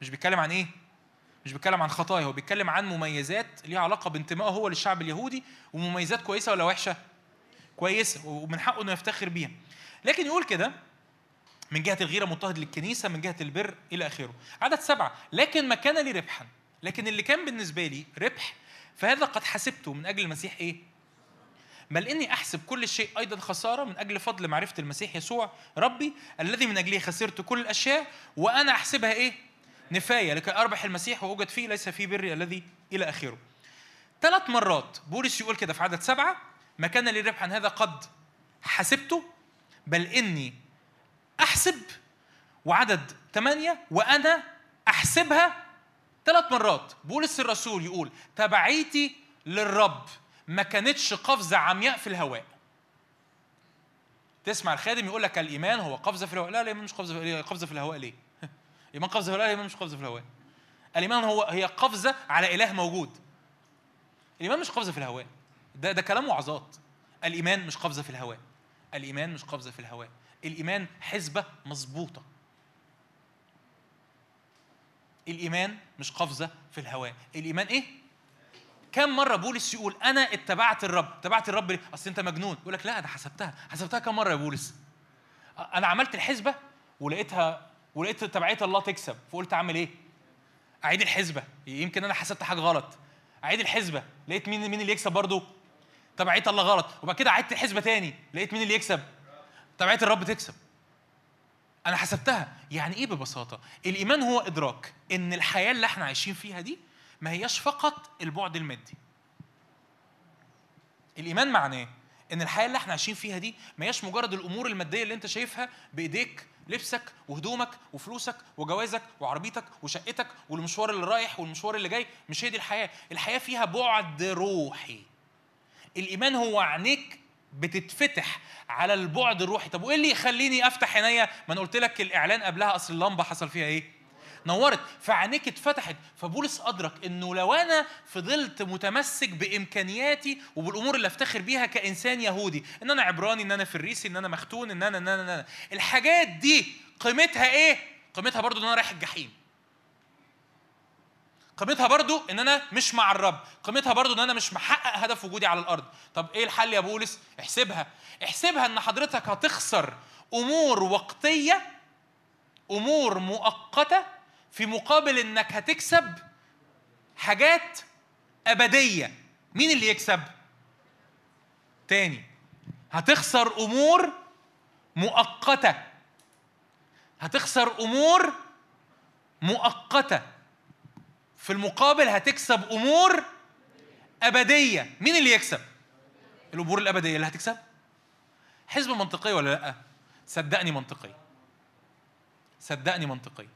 مش بيتكلم عن إيه؟ مش بيتكلم عن خطايا هو بيتكلم عن مميزات ليها علاقة بانتمائه هو للشعب اليهودي ومميزات كويسة ولا وحشة؟ كويسة ومن حقه إنه يفتخر بيها. لكن يقول كده من جهة الغيرة مضطهد للكنيسة من جهة البر إلى آخره. عدد سبعة. لكن ما كان لي ربحا. لكن اللي كان بالنسبة لي ربح فهذا قد حسبته من أجل المسيح إيه؟ بل إني أحسب كل شيء أيضا خسارة من أجل فضل معرفة المسيح يسوع ربي الذي من أجله خسرت كل الأشياء وأنا أحسبها إيه؟ نفاية لكي أربح المسيح وأوجد فيه ليس في بري الذي إلى آخره. ثلاث مرات بولس يقول كده في عدد سبعة ما كان لي ربحا هذا قد حسبته بل إني أحسب. وعدد ثمانية وأنا أحسبها. ثلاث مرات بولس الرسول يقول تبعيتي للرب ما كانتش قفزة عمياء في الهواء. تسمع الخادم يقول لك الإيمان هو قفزة في الهواء. لا الايمان مش قفزة في الهواء ليه؟ الايمان قفزة في الهواء لا الايمان مش قفزة في الهواء الايمان هو هي قفزة على إله موجود. الايمان مش قفزة في الهواء. ده ده كلام وعظات. الإيمان مش قفزة في الهواء. الإيمان مش قفزة في الهواء. الإيمان حسبه مظبوطة. الإيمان مش قفزة في الهواء. الإيمان إيه؟ كم مرة بولس يقول أنا اتبعت الرب. اتبعت الرب ليه؟ أصل أنت مجنون. يقول لك لا ده حسبتها. حسبتها كم مرة يا بولس؟ أنا عملت الحسبه ولقيتها ولقيت تبعية الله تكسب فقلت أعمل إيه؟ أعيد الحسبة. يمكن أنا حسبت حاجة غلط. أعيد الحسبة. لقيت مين مين اللي يكسب برضه تبعية الله غلط. وبعد كده عدت الحسبة تاني. لقيت مين اللي يكسب؟ تبعية الرب تكسب. أنا حسبتها. يعني إيه ببساطة؟ الإيمان هو إدراك إن الحياة اللي إحنا عايشين فيها دي ما هياش فقط البعد المادي. الإيمان معناه إن الحياة اللي إحنا عايشين فيها دي ما هياش مجرد الأمور المادية اللي أنت شايفها بإيديك لبسك وهدومك وفلوسك وجوازك وعربيتك وشقتك والمشوار اللي رايح والمشوار اللي جاي مش هي دي الحياة. الحياة فيها بعد روحي. الإيمان هو عينيك بتتفتح على البعد الروحي. طب وإيه اللي يخليني أفتح عينيا؟ ما أنا قلت لك الإعلان قبلها أصل اللمبة حصل فيها إيه؟ نورت فعينيك اتفتحت. فبولس أدرك إنه لو أنا فضلت متمسك بإمكانياتي وبالأمور اللي أفتخر بيها كإنسان يهودي إن أنا عبراني إن أنا فريسي إن أنا مختون إن أنا إن أنا, إن أنا. الحاجات دي قيمتها إيه؟ قيمتها برضو إن أنا رايح الجحيم. قيمتها برضو إن أنا مش مع الرب. قيمتها برضو إن أنا مش محقق هدف وجودي على الأرض. طب إيه الحل يا بولس؟ احسبها. احسبها إن حضرتك هتخسر أمور وقتية أمور مؤقتة في مقابل إنك هتكسب حاجات أبدية. مين اللي يكسب؟ تاني. هتخسر أمور مؤقتة. هتخسر أمور مؤقتة. في المقابل هتكسب أمور أبدية. مين اللي يكسب؟ الأمور الأبدية اللي هتكسب. حسبه منطقيه ولا لأ؟ صدقني منطقيه صدقني منطقيه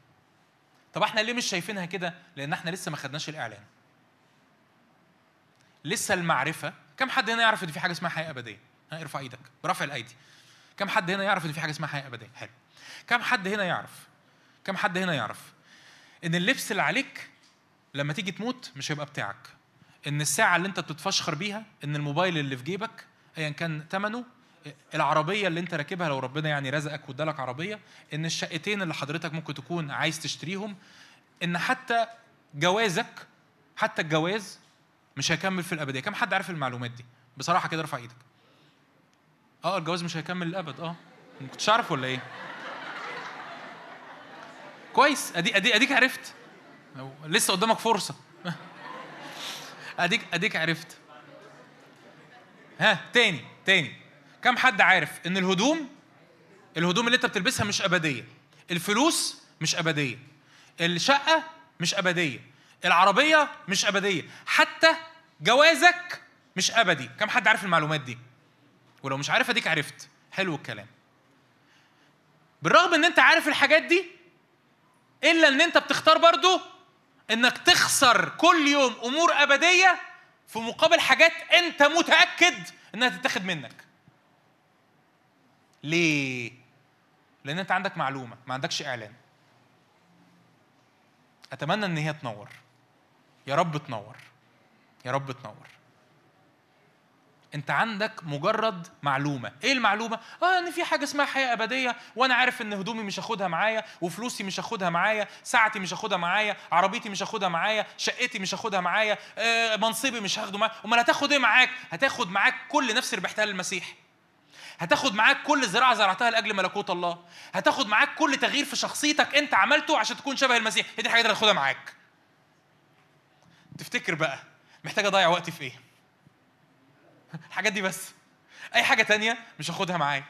طب إحنا ليه مش شايفينها كده؟ لأن إحنا لسه ما خدناش الإعلان. لسه المعرفة كم حد هنا يعرف إن في حاجة اسمها حياة أبدية؟ ها ارفع إيدك برفع الأيدي. كم حد هنا يعرف إن في حاجة اسمها حياة أبدية؟ حلو. كم حد هنا يعرف؟ كم حد هنا يعرف إن اللبس اللي عليك لما تيجي تموت مش هيبقى بتاعك؟ إن الساعة اللي أنت بتتفشخر بيها إن الموبايل اللي في جيبك ايا كان ثمنه العربية اللي انت راكبها لو ربنا يعني رزقك وادالك عربية إن الشقتين اللي حضرتك ممكن تكون عايز تشتريهم إن حتى جوازك حتى الجواز مش هيكمل في الأبدية. كم حد عارف المعلومات دي؟ بصراحة كده ارفع إيدك. آه الجواز مش هيكمل الابد آه. ما كنتش عارف ولا إيه؟ كويس. اديك اديك أديك عرفت. لسه قدامك فرصة. اديك أديك عرفت. ها تاني تاني. كم حد عارف إن الهدوم الهدوم اللي أنت بتلبسها مش أبدية الفلوس مش أبدية الشقة مش أبدية العربية مش أبدية حتى جوازك مش أبدي. كم حد عارف المعلومات دي؟ ولو مش عارف اديك عرفت. حلو الكلام. بالرغم إن أنت عارف الحاجات دي إلا إن أنت بتختار برضو إنك تخسر كل يوم أمور أبدية في مقابل حاجات أنت متأكد إنها تتاخد منك. ليه؟ لأن أنت عندك معلومة ما عندكش إعلان. أتمنى إن هي تنور. يا رب تنور. يا رب تنور. أنت عندك مجرد معلومة. إيه المعلومة؟ آه إن في حاجة اسمها حياة أبدية وأنا عارف إن هدومي مش هاخدها معايا وفلوسي مش هاخدها معايا ساعتي مش هاخدها معايا عربيتي مش هاخدها معايا شقتي مش هاخدها معايا آه منصبي مش هاخده معايا. أمال هتاخد إيه معاك؟ هتاخد معاك كل نفس ربحتها للمسيح. هتاخد معاك كل زراعة زرعتها لأجل ملكوت الله. هتاخد معاك كل تغيير في شخصيتك أنت عملته عشان تكون شبه المسيح. هي دي الحاجات اللي هتاخدها معاك. تفتكر بقى محتاج أضيع وقتي في إيه؟ الحاجات دي بس. أي حاجة تانية مش هاخدها معايا.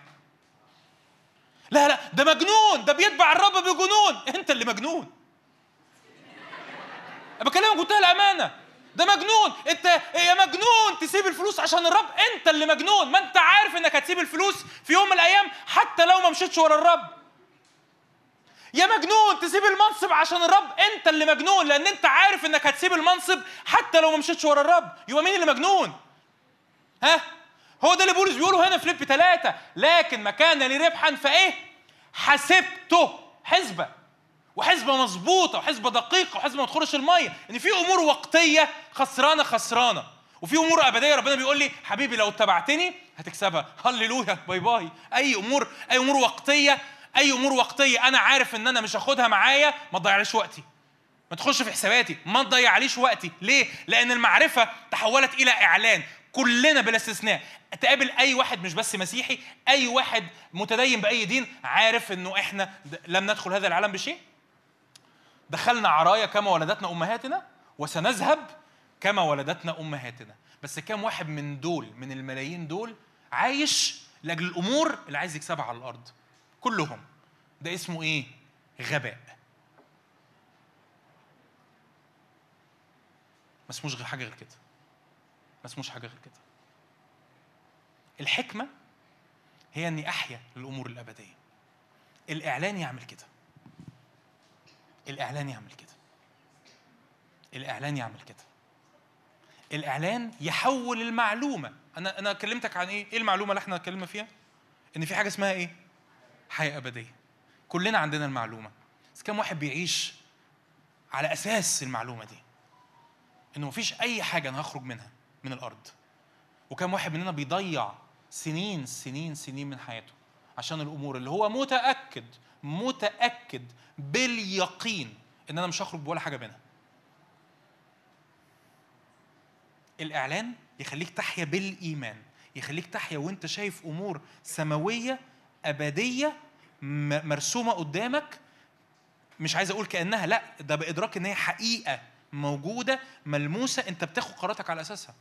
لا لا ده مجنون. ده بيتبع الرب بجنون. أنت اللي مجنون. أنا بكلمك بمنتهى الأمانة. ده مجنون. انت يا مجنون تسيب الفلوس عشان الرب. انت اللي مجنون. ما انت عارف انك هتسيب الفلوس في يوم من الأيام حتى لو ما مشيتش ورا الرب. يا مجنون تسيب المنصب عشان الرب. انت اللي مجنون لأن انت عارف انك هتسيب المنصب حتى لو ما مشيتش ورا الرب. يبقى مين اللي مجنون؟ ها؟ هو ده اللي بولس بيقوله هنا في فيليب ثلاثة لكن ما كان لي ربحا فإيه؟ حسبته. حسبة. وحسبة مظبوطة وحسبة دقيقة وحسبة ما تخرش المية. إن في أمور وقتية خسرانة خسرانة. وفي أمور أبدية ربنا بيقول لي حبيبي لو اتبعتني هتكسبها. هللويا bye bye. أي أمور أي أمور وقتية أي أمور وقتية أنا عارف إن أنا مش هاخدها معايا ما تضيعليش وقتي. ما تخش في حساباتي ما تضيعليش وقتي. ليه؟ لأن المعرفة تحولت إلى إعلان. كلنا بلا استثناء. تقابل أي واحد مش بس مسيحي أي واحد متدين بأي دين عارف إنه إحنا لم ندخل هذا العالم بشيء؟ دخلنا عرايا كما ولدتنا أمهاتنا وسنذهب كما ولدتنا أمهاتنا. بس كام واحد من دول من الملايين دول عايش لأجل الأمور اللي عايز يكسبها على الأرض. كلهم. ده اسمه إيه؟ غباء. ما اسموش غير حاجة غير كده. ما اسموش حاجة غير كده. الحكمة هي إني أحيا للامور الأبدية. الإعلان يعمل كده. الإعلان يعمل كده. الإعلان يعمل كده. الإعلان يحول المعلومة. أنا أنا كلمتك عن إيه؟ إيه المعلومة اللي إحنا اتكلمنا فيها؟ إن في حاجة اسمها إيه؟ حياة أبدية. كلنا عندنا المعلومة. بس كم واحد بيعيش على أساس المعلومة دي؟ إنه مفيش أي حاجة أنا هخرج منها من الأرض. وكم واحد مننا بيضيع سنين سنين سنين من حياته عشان الأمور اللي هو متأكد متأكد باليقين إن أنا مش هخرج بولا حاجة منها. الإعلان يخليك تحيا بالإيمان يخليك تحيا وأنت شايف أمور سماوية أبدية مرسومة قدامك مش عايز أقول كأنها لأ ده بإدراك إن هي حقيقة موجودة ملموسة أنت بتاخد قراراتك على أساسها.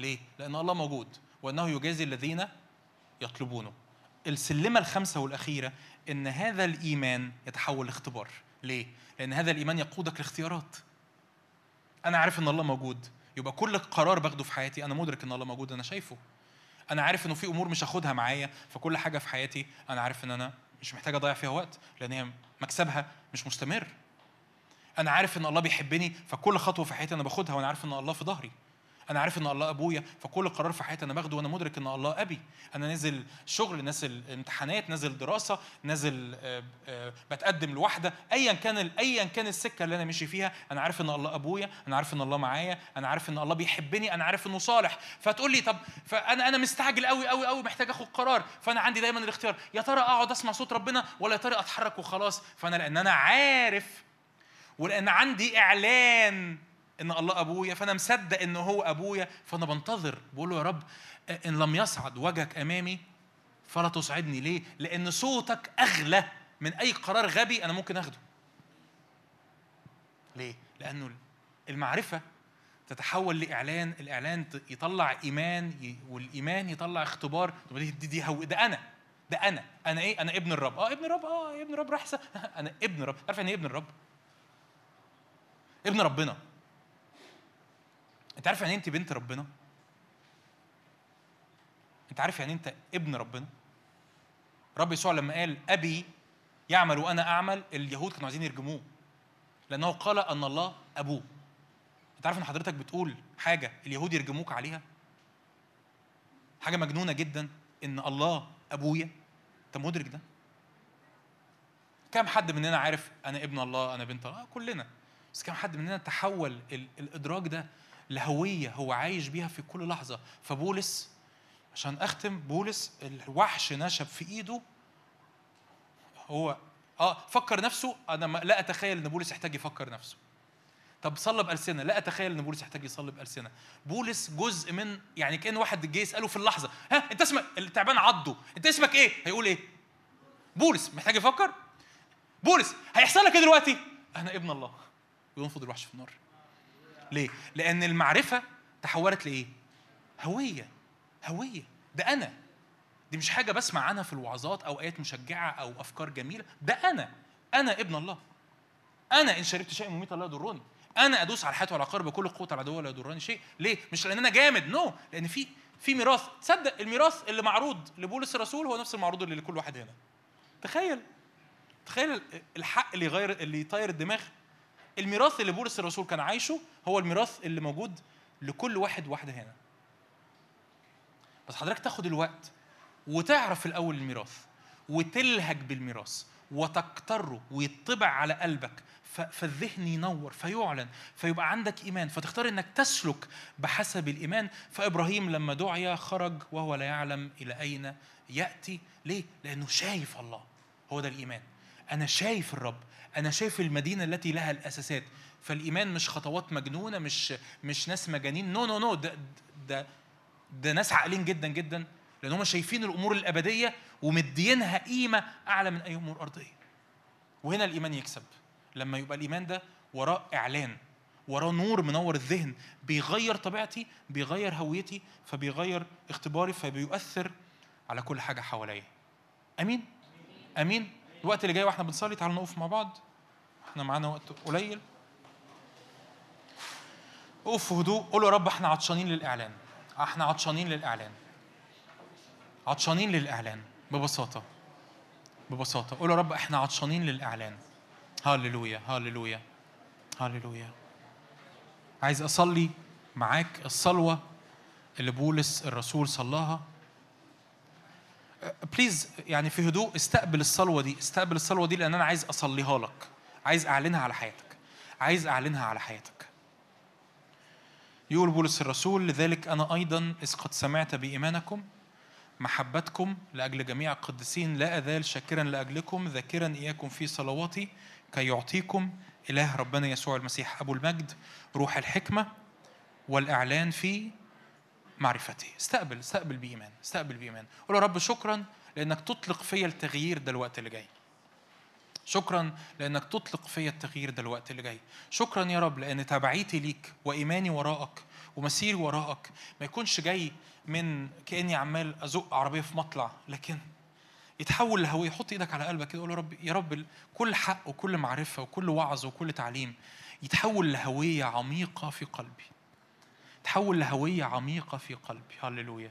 ليه؟ لأن الله موجود وأنه يجازي الذين يطلبونه. السلمة الخامسة والأخيرة إن هذا الإيمان يتحول لاختبار. ليه؟ لأن هذا الإيمان يقودك لاختيارات. أنا عارف إن الله موجود. يبقى كل قرار باخده في حياتي أنا مدرك إن الله موجود أنا شايفه. أنا عارف إنه في أمور مش هاخدها معايا فكل حاجة في حياتي أنا عارف إن أنا مش محتاج أضيع فيها وقت لأن هي مكسبها مش مستمر. أنا عارف إن الله بيحبني فكل خطوة في حياتي أنا باخدها وأنا عارف إن الله في ظهري. أنا عارف ان الله ابويا فكل قرار في حياتي أنا باخده وأنا مدرك ان الله ابي. أنا نازل شغل نازل امتحانات نازل دراسة نازل آه، آه، بتقدم لواحده ايا كان ايا كان السكة اللي أنا ماشي فيها أنا عارف إن الله أبويا أنا عارف إن الله معايا أنا عارف إن الله بيحبني أنا عارف إنه صالح. فتقول لي طب فأنا أنا مستعجل قوي قوي قوي محتاج آخد قرار. فأنا عندي دايما الاختيار يا ترى أقعد أسمع صوت ربنا ولا يا ترى أتحرك وخلاص؟ فأنا لأن أنا عارف ولأن عندي إعلان إن الله أبويا فأنا مصدق إن هو أبويا. فأنا بنتظر بقول له يا رب إن لم يصعد وجهك أمامي فلا تصعدني ليه؟ لأن صوتك أغلى من أي قرار غبي أنا ممكن أخده. ليه؟ لأنه المعرفة تتحول لإعلان الإعلان يطلع إيمان والإيمان يطلع اختبار. دي دي, هو ده أنا ده أنا. أنا إيه؟ أنا ابن الرب. آه ابن الرب آه ابن الرب راح أنا ابن الرب. عارف يعني إيه ابن الرب؟ ابن ربنا. انت عارف يعني إيه انت بنت ربنا؟ انت عارف يعني انت ابن ربنا؟ رب يسوع لما قال أبي يعمل وأنا أعمل اليهود كانوا عايزين يرجموه لأنه قال أن الله أبوه. انت عارف إن حضرتك بتقول حاجة اليهود يرجموك عليها؟ حاجة مجنونة جدا إن الله أبويا. أنت مدرك ده؟ كم حد مننا عارف أنا ابن الله أنا بنت الله؟ آه كلنا. بس كم حد مننا تحول ال- الإدراك ده لهوية هو عايش بيها في كل لحظة. فبولس عشان أختم بولس الوحش نشب في إيده. هو آه فكر نفسه. أنا لا أتخيل إن بولس يحتاج يفكر نفسه. طب صلى بألسنة لا أتخيل إن بولس يحتاج يصلي بألسنة بولس جزء من يعني كأن واحد جه يسأله في اللحظة. ها أنت اسمك التعبان عضه. أنت اسمك إيه؟ هيقول إيه؟ بولس. محتاج يفكر؟ بولس هيحصل لك إيه دلوقتي؟ أنا ابن الله. وينفض الوحش في النار. ليه؟ لأن المعرفة تحولت لإيه؟ هوية هوية. ده أنا. دي مش حاجة بسمع عنها في الوعظات أو آيات مشجعة أو أفكار جميلة. ده أنا. أنا ابن الله. أنا إن شربت شيء مميتا لا يضرني. أنا أدوس على حياته وعلى قرب كل قوه العدو ولا يضرني شيء. ليه؟ مش لأن أنا جامد. نو no. لأن في في ميراث. تصدق الميراث اللي معروض لبولس الرسول هو نفس المعروض اللي لكل واحد هنا. تخيل. تخيل الحق اللي يغير اللي يطير الدماغ الميراث اللي بولس الرسول كان عايشه هو الميراث اللي موجود لكل واحد واحدة هنا. بس حضرتك تاخد الوقت وتعرف الأول الميراث وتلهج بالميراث وتكرره ويطبع على قلبك فالذهن ينور فيعلن فيبقى عندك إيمان فتختار إنك تسلك بحسب الإيمان. فإبراهيم لما دعي خرج وهو لا يعلم إلى أين يأتي. ليه؟ لأنه شايف الله. هو ده الإيمان. أنا شايف الرب. أنا شايف المدينة التي لها الأساسات. فالإيمان مش خطوات مجنونة مش مش ناس مجانين. no no no ده ده ده ناس عاقلين جدا جدا لأن هم شايفين الأمور الأبدية ومدينها قيمة أعلى من أي أمور أرضية. وهنا الإيمان يكسب. لما يبقى الإيمان ده وراه إعلان وراه نور منور الذهن بيغير طبيعتي بيغير هويتي فبيغير اختباري فبيؤثر على كل حاجة حواليا. أمين؟ أمين؟ الوقت اللي جاي وإحنا بنصلي تعالوا نقف مع بعض. إحنا معانا وقت قليل. اقف في هدوء. قول يا رب إحنا عطشانين للإعلان. إحنا عطشانين للإعلان. عطشانين للإعلان. ببساطة. ببساطة. قول يا رب إحنا عطشانين للإعلان. هللويا هللويا هللويا عايز أصلي معاك الصلوة اللي بولس الرسول صلاها. بليز يعني في هدوء استقبل الصلوة دي. استقبل الصلوة دي لأن أنا عايز أصليها لك. عايز أعلنها على حياتك. عايز أعلنها على حياتك. يقول بولس الرسول لذلك أنا أيضا إذ قد سمعت بإيمانكم محبتكم لأجل جميع القديسين لا أزال شاكرا لأجلكم ذاكرا إياكم في صلواتي كي يعطيكم إله ربنا يسوع المسيح. أبو المجد روح الحكمة والإعلان في معرفته استقبل استقبل بإيمان استقبل بإيمان. قول يا رب شكرا لأنك تطلق فيا التغيير ده الوقت اللي جاي. شكرا لأنك تطلق فيا التغيير ده الوقت اللي جاي. شكرا يا رب لأن تبعيتي ليك وإيماني وراءك ومسيري وراءك ما يكونش جاي من كأني عمال أزق عربية في مطلع لكن يتحول لهوية. حط إيدك على قلبك كده قول يا رب يا رب كل حق وكل معرفة وكل وعظ وكل تعليم يتحول لهوية عميقة في قلبي. تحول لهوية عميقة في قلبي. هللويا.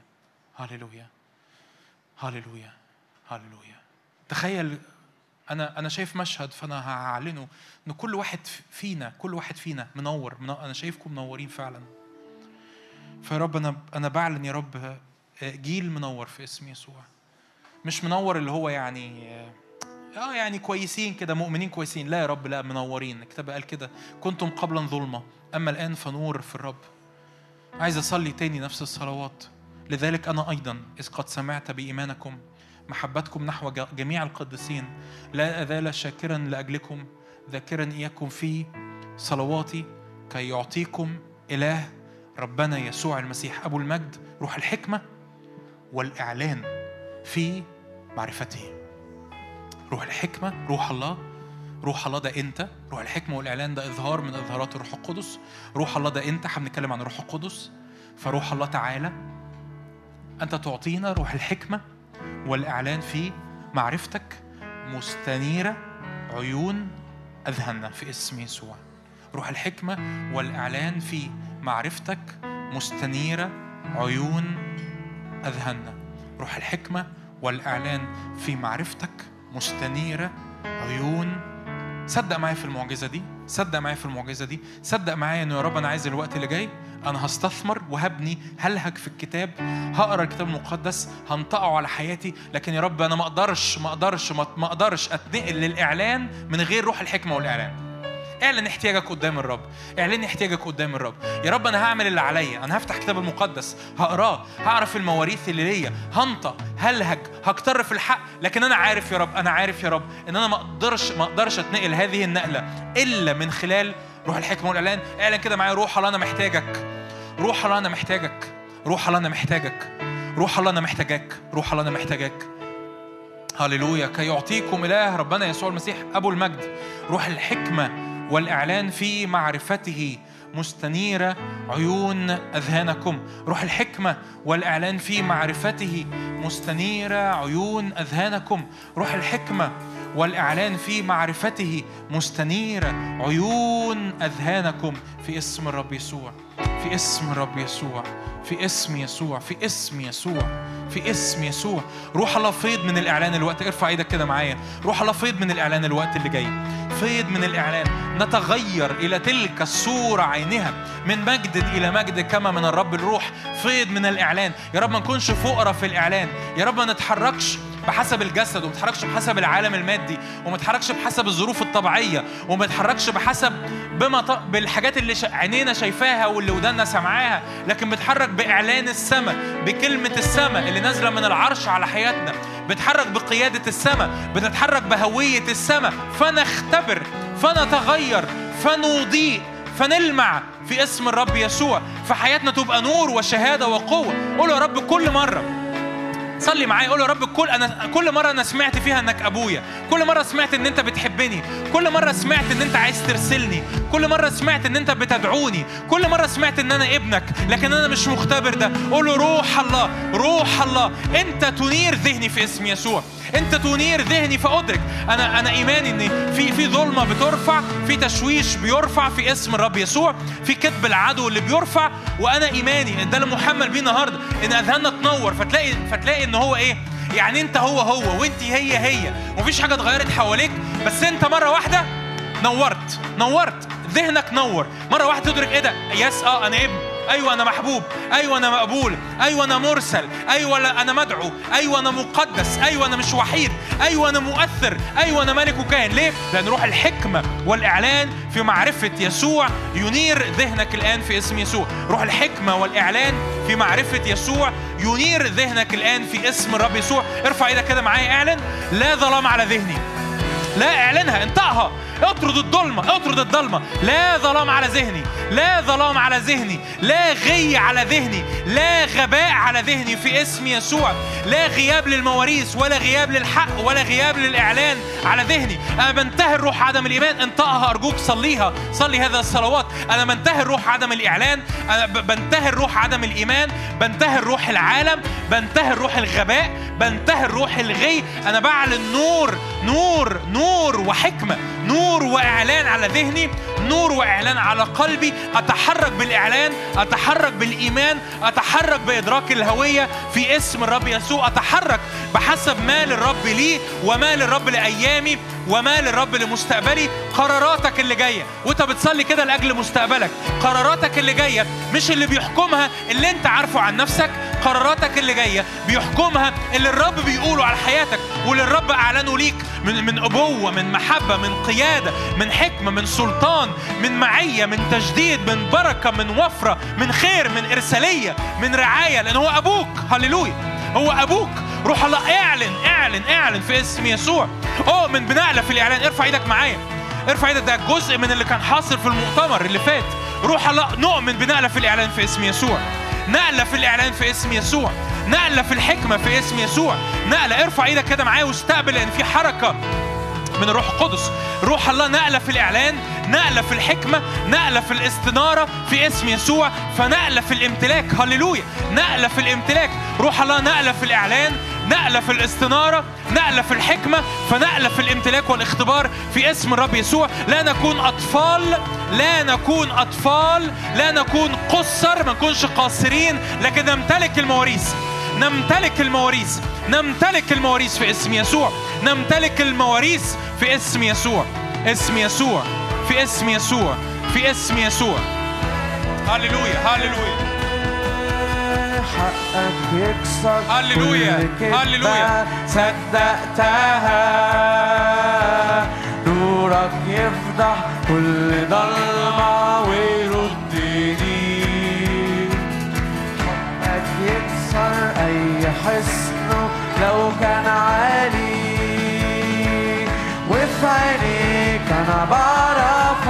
هللويا. هللويا. هللويا. تخيل أنا أنا شايف مشهد فأنا هعلنه إن كل واحد فينا كل واحد فينا منور من- أنا شايفكم منورين فعلا. فيا رب أنا أنا بعلن يا رب جيل منور في اسم يسوع. مش منور اللي هو يعني آه يعني كويسين كده مؤمنين كويسين. لا يا رب لا منورين. الكتاب قال كده كنتم قبلا ظلمه أما الآن فنور في الرب. عايز أصلي تاني نفس الصلوات. لذلك أنا أيضا إذ قد سمعت بإيمانكم محبتكم نحو جميع القديسين لا أزال شاكرا لأجلكم ذاكرا إياكم في صلواتي كي يعطيكم إله ربنا يسوع المسيح. أبو المجد روح الحكمة والإعلان في معرفته. روح الحكمة روح الله روح الله ده أنت؟ روح الحكمة والإعلان ده إظهار من إظهارات الروح القدس. روح الله ده أنت؟ إحنا بنتكلم عن الروح القدس. فروح الله تعالى. أنت تعطينا روح الحكمة والإعلان في معرفتك. مستنيرة عيون أذهاننا في اسم يسوع. روح الحكمة والإعلان في معرفتك. مستنيرة عيون أذهاننا. روح الحكمة والإعلان في معرفتك. مستنيرة عيون صدق معايا في المعجزة دي صدق معايا في المعجزة دي صدق معايا إنه يا رب أنا عايز الوقت اللي جاي أنا هستثمر وهبني هلهج في الكتاب هقرأ الكتاب المقدس هنطقه على حياتي لكن يا رب أنا ما أقدرش ما أقدرش ما ما أقدرش أتنقل للإعلان من غير روح الحكمة والإعلان. اعلن احتياجك قدام الرب. اعلن احتياجك قدام الرب. يا رب أنا هعمل اللي عليا. أنا هفتح الكتاب المقدس. هقراه. هعرف المواريث اللي ليا. هنطق. هلهج. هكتر في الحق. لكن أنا عارف يا رب. أنا عارف يا رب إن أنا ما أقدرش ما أقدرش أتنقل هذه النقلة إلا من خلال روح الحكمة والإعلان. اعلن كده معايا. روح الله أنا محتاجك. روح الله أنا محتاجك. روح الله أنا محتاجك. روح الله أنا محتاجك. روح الله أنا محتاجك. هللويا. كي يعطيكم إله ربنا يسوع المسيح أبو المجد. روح الحكمة والإعلان في معرفته. مستنيرة عيون أذهانكم. روح الحكمة والإعلان في معرفته. مستنيرة عيون أذهانكم. روح الحكمة والإعلان في معرفته. مستنيرة عيون أذهانكم. في اسم الرب يسوع. في اسم الرب يسوع في اسم يسوع في اسم يسوع في اسم يسوع. روح الله فيض من الإعلان الوقت. ارفع إيدك كده معايا. روح الله فيض من الإعلان الوقت اللي جاي. فيض من الإعلان. نتغير إلى تلك الصورة عينها. من مجد إلى مجد كما من الرب الروح. فيض من الإعلان. يا رب ما نكونش فقراء في الإعلان. يا رب ما نتحركش بحسب الجسد وما نتحركش بحسب العالم المادي وما نتحركش بحسب الظروف الطبيعية وما نتحركش بحسب بما ط... بالحاجات اللي ش... عينينا شايفاها واللي ودانا سامعاها لكن بتحرك بإعلان السماء بكلمة السماء اللي نازلة من العرش على حياتنا. بتحرك بقيادة السماء بتتحرك بهوية السماء فنختبر فنتغير فنضيء فنلمع في اسم الرب يسوع. فحياتنا تبقى نور وشهادة وقوة. قول يا رب كل مرة صلي معايا قول يا رب كل أنا كل مرة أنا سمعت فيها إنك أبويا كل مرة سمعت إن أنت بتحبني كل مرة سمعت إن أنت عايز ترسلني كل مرة سمعت إن أنت بتدعوني كل مرة سمعت إن أنا ابنك لكن أنا مش مختبر ده. قول روح الله روح الله أنت تنير ذهني في اسم يسوع. انت تنير ذهني فادرك أنا أنا ايماني ان في في ظلمة بترفع في تشويش بيرفع في اسم الرب يسوع في كذب العدو اللي بيرفع. وأنا ايماني ان ده اللي محمل بيه النهارده ان اذهاننا تنور. فتلاقي فتلاقي ان هو إيه؟ يعني انت هو هو وانت هي هي. ومفيش حاجة اتغيرت حواليك بس انت مرة واحدة نورت نورت. ذهنك نور. مرة واحدة تدرك إيه ده؟ يس آه أنا ابن. أيوه أنا محبوب. أيوه أنا مقبول. أيوه أنا مرسل. لا- أنا مدعو. أيوه أنا مقدس. أيوه أنا مش وحيد. أيوه أنا مؤثر. أيوه أنا ملك وكاهن. ليه؟ لأن روح الحكمة والإعلان في معرفة يسوع. ينير ذهنك الآن في اسم يسوع. روح الحكمة والإعلان في معرفة يسوع. ينير ذهنك الآن في اسم الرب يسوع. ارفع إيدك كده معايا. اعلن. لا ظلام على ذهني. لا اعلنها. انطقها اطرد الظلمة اطرد الظلمة. لا ظلام على ذهني لا ظلام على ذهني لا غي على ذهني لا غباء على ذهني في اسم يسوع. لا غياب للمواريث ولا غياب للحق ولا غياب للإعلان على ذهني. أنا بنتهر روح عدم الإيمان. انطقها أرجوك صليها. صلي هذا الصلوات. أنا بنتهر روح عدم الإعلان. أنا ب- بنتهر روح عدم الإيمان. بنتهر روح العالم. بنتهر روح الغباء. بنتهر روح الغي. أنا بعلن نور نور نور وحكمة. نور وإعلان على ذهني نور وإعلان على قلبي. أتحرك بالإعلان أتحرك بالإيمان أتحرك بإدراك الهوية في اسم الرب يسوع. أتحرك بحسب ما للرب لي وما للرب لأيامي وما للرب لمستقبلي. قراراتك اللي جاية وأنت بتصلي كده لأجل مستقبلك. قراراتك اللي جاية مش اللي بيحكمها اللي أنت عارفه عن نفسك. قراراتك اللي جاية بيحكمها اللي الرب بيقوله على حياتك واللي الرب أعلنه ليك من من أبوة من محبة من قيادة من حكمة من سلطان من معية من تجديد من بركة من وفرة من خير من إرسالية من رعاية لأن هو أبوك. هللويا. هو أبوك. روح الله اعلن اعلن اعلن في اسم يسوع. أوه من بنقلة في الإعلان ارفع إيدك معايا. ارفع إيدك ده جزء من اللي كان حاصل في المؤتمر اللي فات. روح الله نؤمن بنقلة في الإعلان في اسم يسوع. نقلة في الإعلان في اسم يسوع. نقلة في الحكمة في اسم يسوع. نقلة ارفع إيدك كده معايا واستقبل لأن في حركة. من الروح القدس. روح الله نقلة في الإعلان نقلة في الحكمة نقلة في الاستنارة في اسم يسوع فنقلة في الامتلاك. هللويا! نقلة في الامتلاك. روح الله نقلة في الإعلان نقلة في الاستنارة نقلة في الحكمة فنقلة في الامتلاك والاختبار في اسم الرب يسوع. لا نكون أطفال لا نكون أطفال لا نكون قصر ما نكونش قاصرين لكن نمتلك المواريث. نمتلك المواريث. نمتلك المواريث في اسم يسوع. نمتلك المواريث في اسم يسوع. اسم يسوع. في اسم يسوع. في اسم يسوع. هللويا. هللويا. حقك يكسر هللويا، هللويا. صدقتها. نورك يفضح كل ضلمة ويردني أي حصن لو كان عالي وفي عينيك أنا بعرف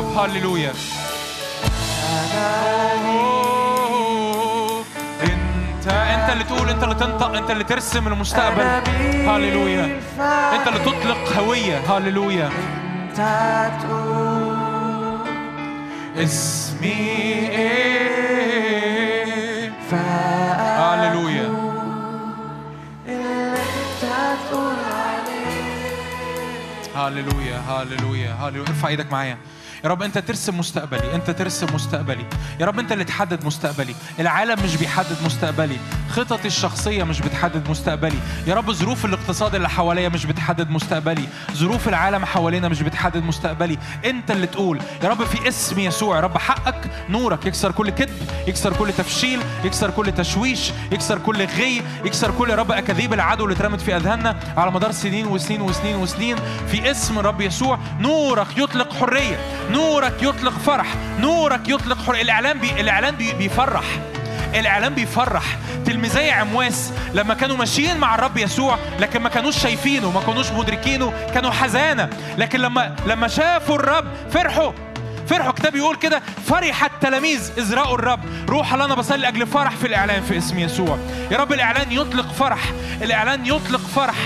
تقول يا رب هللويا انت انت اللي تقول انت اللي تنطق انت اللي ترسم المستقبل. هللويا انت اللي تطلق هوية. هللويا انت تقول اسمي إيه هللويا هللويا هللويا هللويا ارفع إيدك معايا. يا رب أنت ترسم مستقبلي أنت ترسم مستقبلي. يا رب أنت اللي تحدد مستقبلي. العالم مش بيحدد مستقبلي. خططي الشخصية مش بتحدد مستقبلي. يا رب ظروف الاقتصاد اللي حواليا مش بتحدد مستقبلي. ظروف العالم حوالينا مش بتحدد مستقبلي. أنت اللي تقول. يا رب في اسم يسوع يا رب حقك نورك. يكسر كل كذب يكسر كل تفشيل يكسر كل تشويش يكسر كل غي يكسر كل يا رب أكاذيب العدو اللي اترمت في أذهاننا على مدار سنين وسنين وسنين وسنين. في اسم الرب يسوع نورك. يطلق حرية. نورك يطلق فرح نورك يطلق حريه الإعلان بي... الإعلان بي... بيفرح. الإعلان بيفرح. تلميذي عمواس لما كانوا ماشيين مع الرب يسوع لكن ما كانوش شايفينه ما كانوش مدركينه كانوا حزانى. لكن لما لما شافوا الرب فرحوا. فرحوا كتاب يقول كده فرح التلاميذ إذ رأوا الرب. روح الله أنا بصلي أجل فرح في الإعلان في اسم يسوع. يا رب الإعلان يطلق فرح. الإعلان يطلق فرح.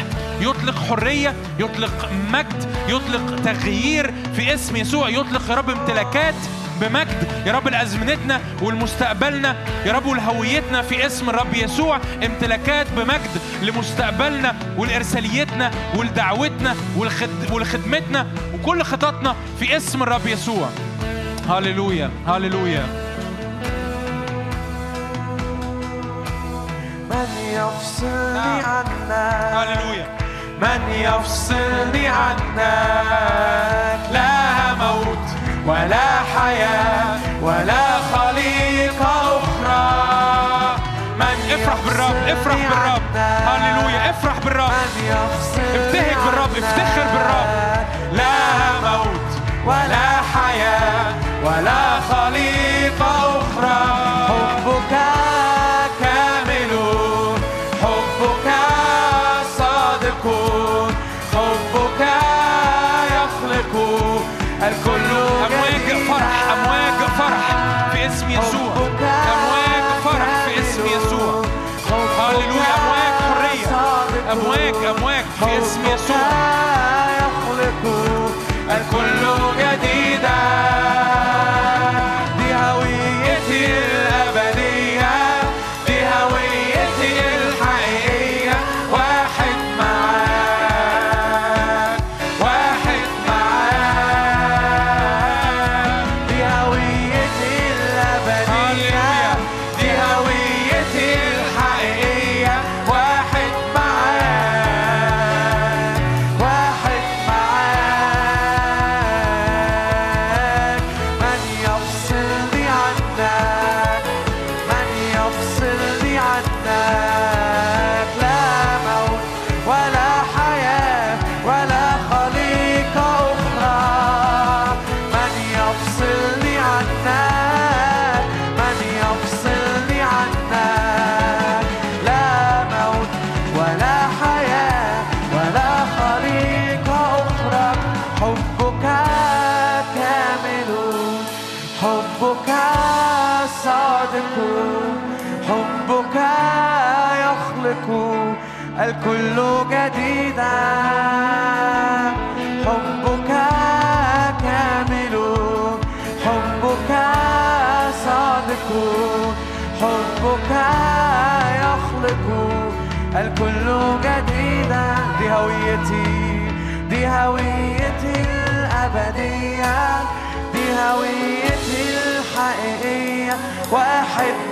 يطلق حرية يطلق مجد يطلق تغيير في اسم يسوع. يطلق يا رب امتلاكات بمجد. يا رب لأزمنتنا ولمستقبلنا. يا رب ولهويتنا في اسم الرب يسوع. امتلاكات بمجد لمستقبلنا ولإرساليتنا ولدعوتنا ولخد... ولخدمتنا وكل خططنا في اسم الرب يسوع. هللويا هللويا من يفصلني. عنك هللويا من يفصلني عنك لا موت ولا حياة ولا خليقة أخرى من افرح بالرب افرح بالرب. هللويا افرح بالرب ابتهج بالرب،. افتخر بالرب. لا موت ولا حياة ولا خليقة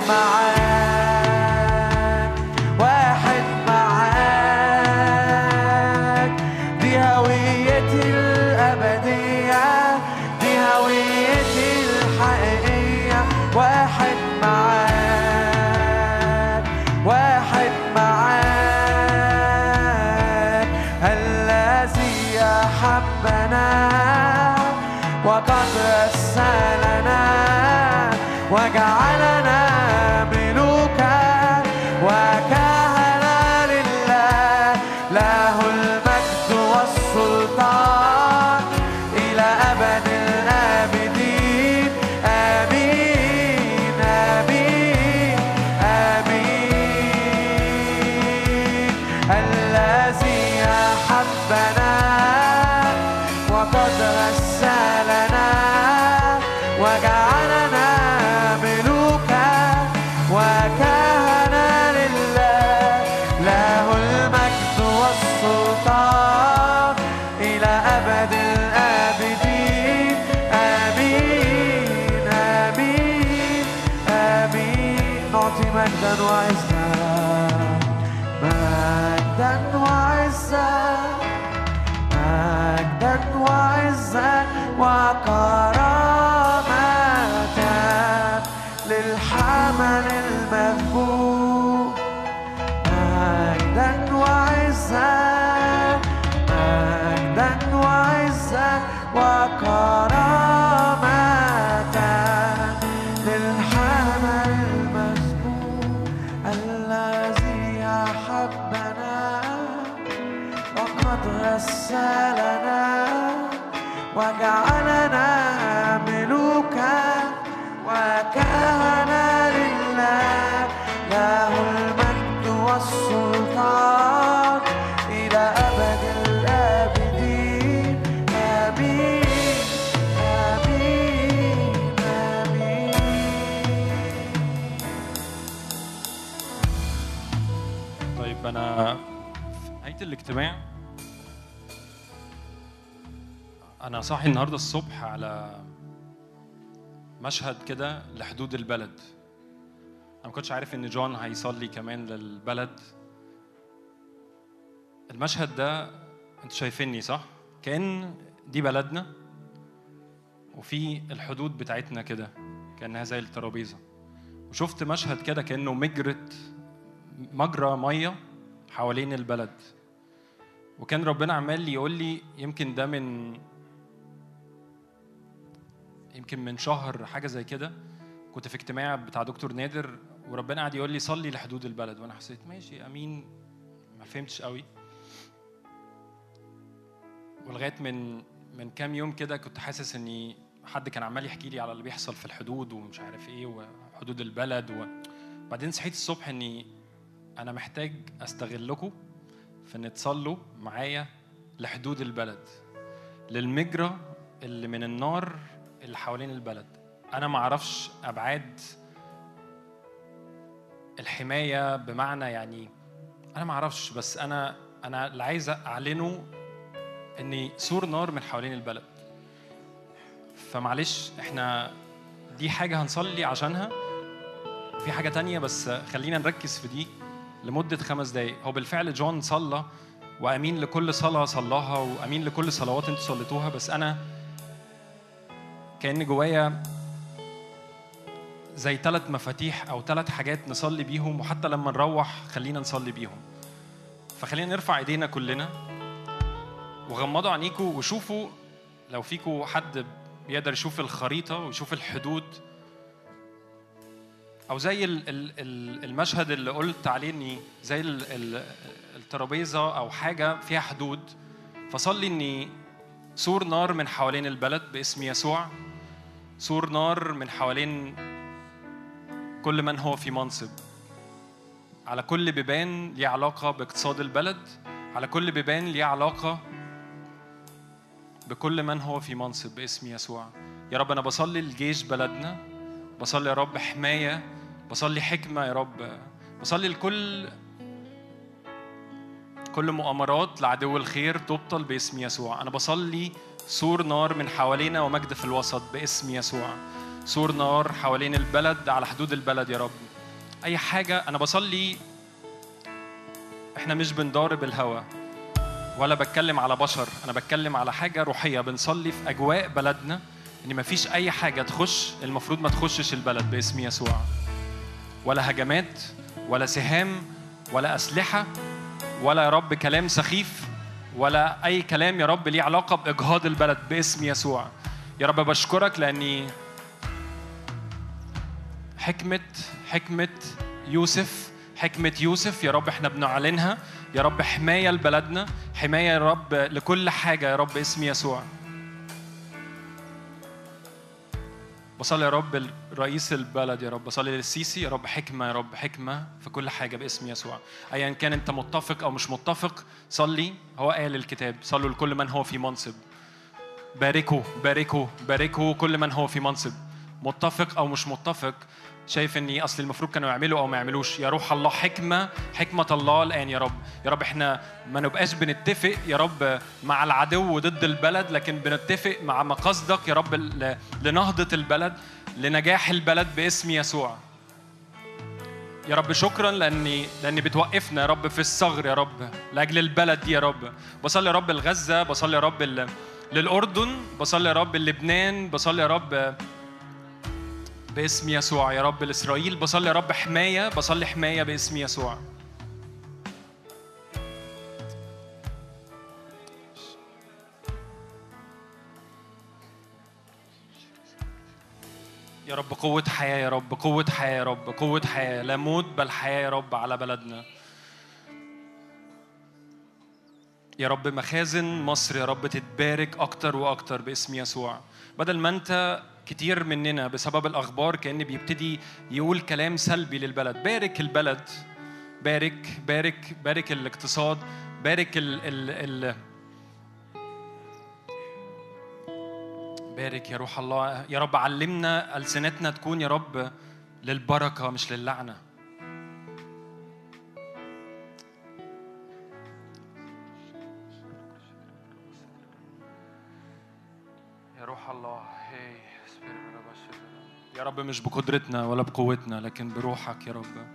معاك نعطي مجدا أنا صاحي النهارده الصبح على مشهد كده لحدود البلد. أنا ما كنتش عارف إن جون هيصلي كمان للبلد. المشهد ده أنتوا شايفيني صح؟ كأن دي بلدنا وفي الحدود بتاعتنا كده كأنها زي الترابيزة. وشفت مشهد كده كأنه مجرة مجرى مية حوالين البلد. وكان ربنا عمال يقول لي يمكن ده من يمكن من شهر حاجة زي كده كنت في اجتماع بتاع دكتور نادر وربنا قعد يقول لي صلي لحدود البلد. وأنا حسيت ماشي أمين. ما فهمتش قوي. ولغاية من من كام يوم كده كنت حاسس إني حد كان عمال يحكي لي على اللي بيحصل في الحدود ومش عارف إيه وحدود البلد وبعدين صحيت الصبح إني أنا محتاج استغلكم في إن تصلوا معايا لحدود البلد. للمجرى اللي من النار اللي حوالين البلد. أنا ما أعرفش أبعاد الحماية بمعنى يعني أنا ما أعرفش بس أنا أنا اللي عايز أعلنه إني سور نار من حوالين البلد. فمعلش إحنا دي حاجة هنصلي عشانها. في حاجة تانية بس خلينا نركز في دي لمدة خمس دقايق. هو بالفعل جون صلى وأمين لكل صلاة صلاها وأمين لكل صلوات أنتوا صليتوها بس أنا كأن جوايا زي ثلاث مفاتيح أو ثلاث حاجات نصلي بيهم وحتى لما نروح خلينا نصلي بيهم. فخلينا نرفع إيدينا كلنا وغمضوا عينيكوا وشوفوا لو فيكوا حد بيقدر يشوف الخريطة ويشوف الحدود. أو زي ال- ال- ال- المشهد اللي قلت عليه إني زي ال- ال- الترابيزة أو حاجة فيها حدود. فصلي إني سور نار من حوالين البلد باسم يسوع. سور نار من حوالين كل من هو في منصب. على كل بيبان ليه علاقة باقتصاد البلد على كل بيبان ليه علاقة بكل من هو في منصب باسم يسوع. يا رب أنا بصلي لجيش بلدنا بصلي يا رب حماية بصلي حكمة يا رب بصلي لكل كل مؤامرات لعدو الخير تبطل باسم يسوع. أنا بصلي سور نار من حوالينا ومجد في الوسط باسم يسوع. سور نار حوالين البلد على حدود البلد يا رب. أي حاجة أنا بصلي إحنا مش بنضارب الهوى ولا بتكلم على بشر أنا بتكلم على حاجة روحية. بنصلي في أجواء بلدنا إن مفيش أي حاجة تخش المفروض ما تخشش البلد باسم يسوع. ولا هجمات ولا سهام ولا أسلحة ولا يا رب كلام سخيف. ولا أي كلام يا رب ليه علاقة بإجهاض البلد باسم يسوع. يا رب بشكرك لأني حكمة حكمة يوسف حكمة يوسف يا رب إحنا بنعلنها. يا رب حماية لبلدنا حماية يا رب لكل حاجة يا رب اسم يسوع. بصلي يا رب رئيس البلد يا رب بصلي للسيسي يا رب حكمة يا رب حكمة في كل حاجة باسم يسوع. أيا كان أنت متفق أو مش متفق صلي. هو قال الكتاب صلوا لكل من هو في منصب. باركوا باركوا باركوا كل من هو في منصب. متفق أو مش متفق شايف إني أصل المفروض كانوا يعملوا أو ما يعملوش. يا روح الله حكمة حكمة الله الآن يا رب. يا رب إحنا ما نبقاش بنتفق يا رب مع العدو ضد البلد لكن بنتفق مع مقاصدك يا رب لنهضة البلد لنجاح البلد باسم يسوع. يا رب شكرا لأني لأني بتوقفنا يا رب في الثغر يا رب لأجل البلد دي يا رب. بصلي يا رب لغزة بصلي يا رب للأردن بصلي يا رب للبنان بصلي يا رب باسم يسوع يا رب لإسرائيل بصلي يا رب حماية بصلي حماية باسم يسوع. يا رب قوة حياة يا رب قوة حياة يا رب قوة حياة. لا موت بل حياة يا رب على بلدنا. يا رب مخازن مصر يا رب تتبارك أكتر وأكتر باسم يسوع. بدل ما أنت كتير مننا بسبب الأخبار كأن بيبتدي يقول كلام سلبي للبلد. بارك البلد بارك بارك بارك الاقتصاد بارك ال ال ال بارك يا روح الله. يا رب علمنا ألسنتنا تكون يا رب للبركة مش للعنة. يا رب مش بقدرتنا ولا بقوتنا لكن بروحك يا رب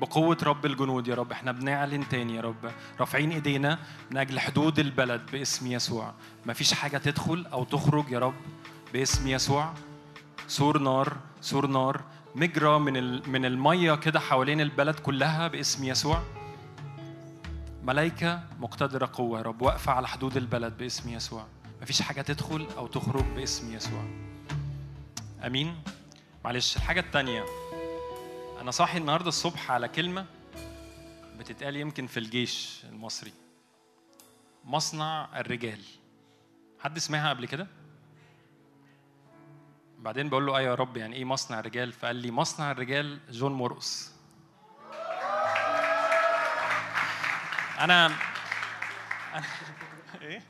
بقوة رب الجنود يا رب. إحنا بنعلن تاني يا رب رافعين ايدينا من أجل حدود البلد باسم يسوع. مفيش حاجة تدخل أو تخرج يا رب باسم يسوع. سور نار سور نار مجرى من من المية كده حوالين البلد كلها باسم يسوع. ملائكة مقتدرة قوة يا رب واقفة على حدود البلد باسم يسوع. مفيش حاجة تدخل أو تخرج باسم يسوع. أمين. معلش الحاجة التانية. أنا صاحي النهاردة الصبح على كلمة بتتقال يمكن في الجيش المصري. مصنع الرجال. حد سمعها قبل كده؟ بعدين بقول له أيوه يا رب يعني إيه مصنع الرجال؟ فقال لي مصنع الرجال جون مرقص. أنا- إيه؟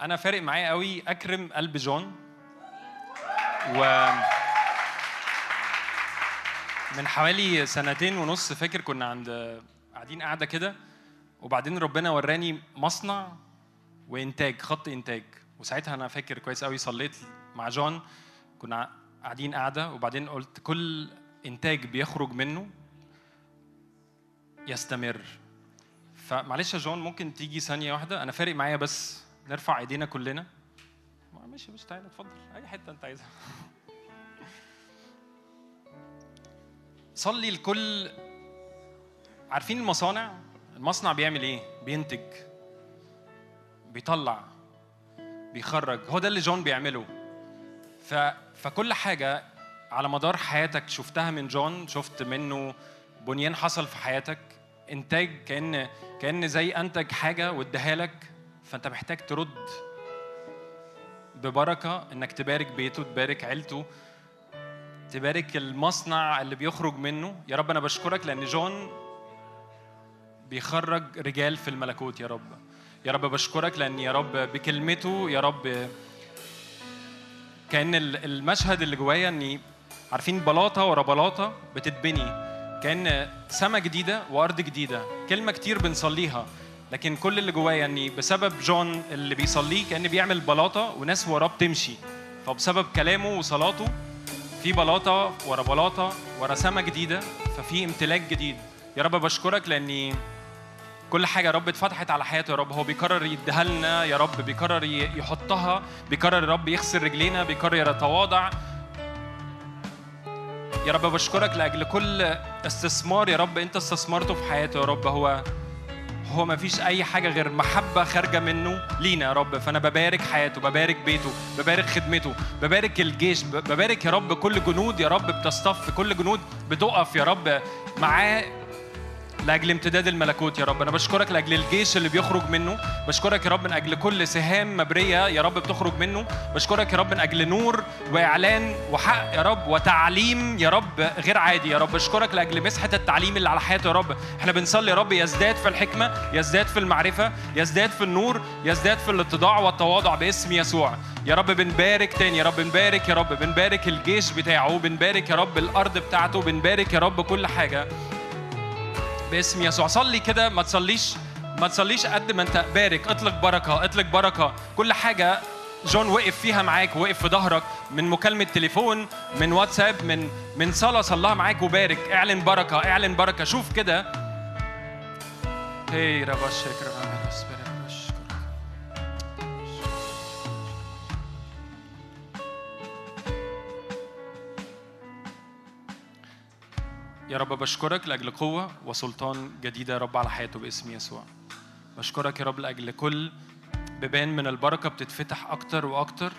أنا فارق معايا قوي أكرم قلب جون. و من حوالي سنتين ونص فاكر كنا عند قاعدين قاعدة كده وبعدين ربنا وراني مصنع وإنتاج خط إنتاج. وساعتها أنا فاكر كويس قوي صليت مع جون كنا قاعدين قاعدة وبعدين قلت كل إنتاج بيخرج منه يستمر. فمعلش يا جون ممكن تيجي ثانية واحدة؟ أنا فارق معايا بس نرفع إيدينا كلنا. ما- ماشي مش تعالى اتفضل. أي حتة أنت عايزها. صلي لكل عارفين المصانع؟ المصنع بيعمل إيه؟ بينتج بيطلع بيخرج. هو ده اللي جون بيعمله. ف... فكل حاجة على مدار حياتك شفتها من جون شفت منه بنيان حصل في حياتك إنتاج كأن كأن زي أنتج حاجة واداها لك فأنت محتاج ترد. ببركة إنك تبارك بيته تبارك عيلته تبارك المصنع اللي بيخرج منه. يا رب أنا بشكرك لأن جون بيخرج رجال في الملكوت يا رب. يا رب بشكرك لأن يا رب بكلمته يا رب كأن ال- المشهد اللي جوايا إني عارفين بلاطة ورا بلاطة بتتبني. كأن سما جديدة وأرض جديدة. كلمة كتير بنصليها. لكن كل اللي جوايا اني بسبب جون اللي بيصليه كأن بيعمل بلاطة وناس وراه بتمشي. فبسبب كلامه وصلاته في بلاطة ورا بلاطة ورا سما جديدة ففي امتلاك جديد. يا رب بشكرك لأني كل حاجة يا رب اتفتحت على حياته يا رب. هو بيقرر يديها لنا يا رب بيقرر ي- يحطها بيقرر يا رب يغسل رجلينا بيقرر يتواضع. يا رب بشكرك لأجل كل استثمار يا رب أنت استثمرته في حياته يا رب. هو هو ما فيش أي حاجة غير محبة خارجة منه لينا يا رب. فأنا ببارك حياته ببارك بيته ببارك خدمته ببارك الجيش ببارك يا رب كل جنود يا رب بتصطف كل جنود بتقف يا رب معاه لأجل امتداد الملكوت يا رب. أنا بشكرك لأجل الجيش اللي بيخرج منه. بشكرك يا رب من أجل كل سهام مبرية يا رب بتخرج منه. بشكرك يا رب من أجل نور وإعلان وحق يا رب وتعليم يا رب غير عادي يا رب. بشكرك لأجل مسحة التعليم اللي على حياته يا رب. إحنا بنصلي يا رب يزداد في الحكمة يزداد في المعرفة يزداد في النور يزداد في الاتضاع والتواضع باسم يسوع. يا رب بنبارك تاني يا رب بنبارك يا رب بنبارك الجيش بتاعه بنبارك يا رب الأرض بتاعته بنبارك يا رب كل حاجة. باسم يسوع. صلي كده ما تصليش ما تصليش قد ما انت بارك. اطلق بركة اطلق بركة. كل حاجة جون وقف فيها معاك وقف في ظهرك من مكالمة تليفون من واتساب من من صلاة صلاها معاك وبارك. اعلن بركة اعلن بركة. شوف كده. هي ربا الشكر يا رب بشكرك لأجل قوة وسلطان جديده يا رب على حياته باسم يسوع. بشكرك يا رب لأجل كل بيبان من البركة بتتفتح أكتر وأكتر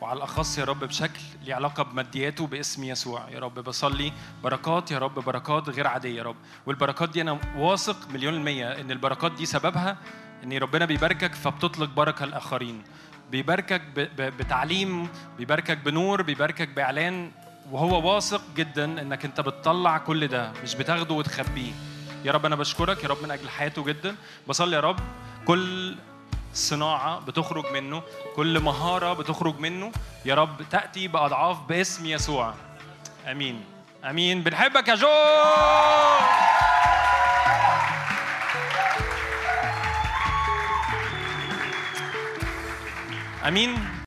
وعلى الأخص يا رب بشكل ليه علاقة بمادياته باسم يسوع. يا رب بصلي بركات يا رب بركات غير عادية يا رب. والبركات دي أنا واثق مليون المية إن البركات دي سببها إن ربنا بيباركك فبتطلق بركة الآخرين. بيباركك بتعليم بيباركك بنور بيباركك بإعلان وهو واثق جدا إنك أنت بتطلع كل ده مش بتاخده وتخبيه. يا رب أنا بشكرك يا رب من أجل حياته جدا. بصلي يا رب. كل صناعة بتخرج منه كل مهارة بتخرج منه. يا رب تأتي بأضعاف باسم يسوع. أمين. أمين. بنحبك يا جو. أمين.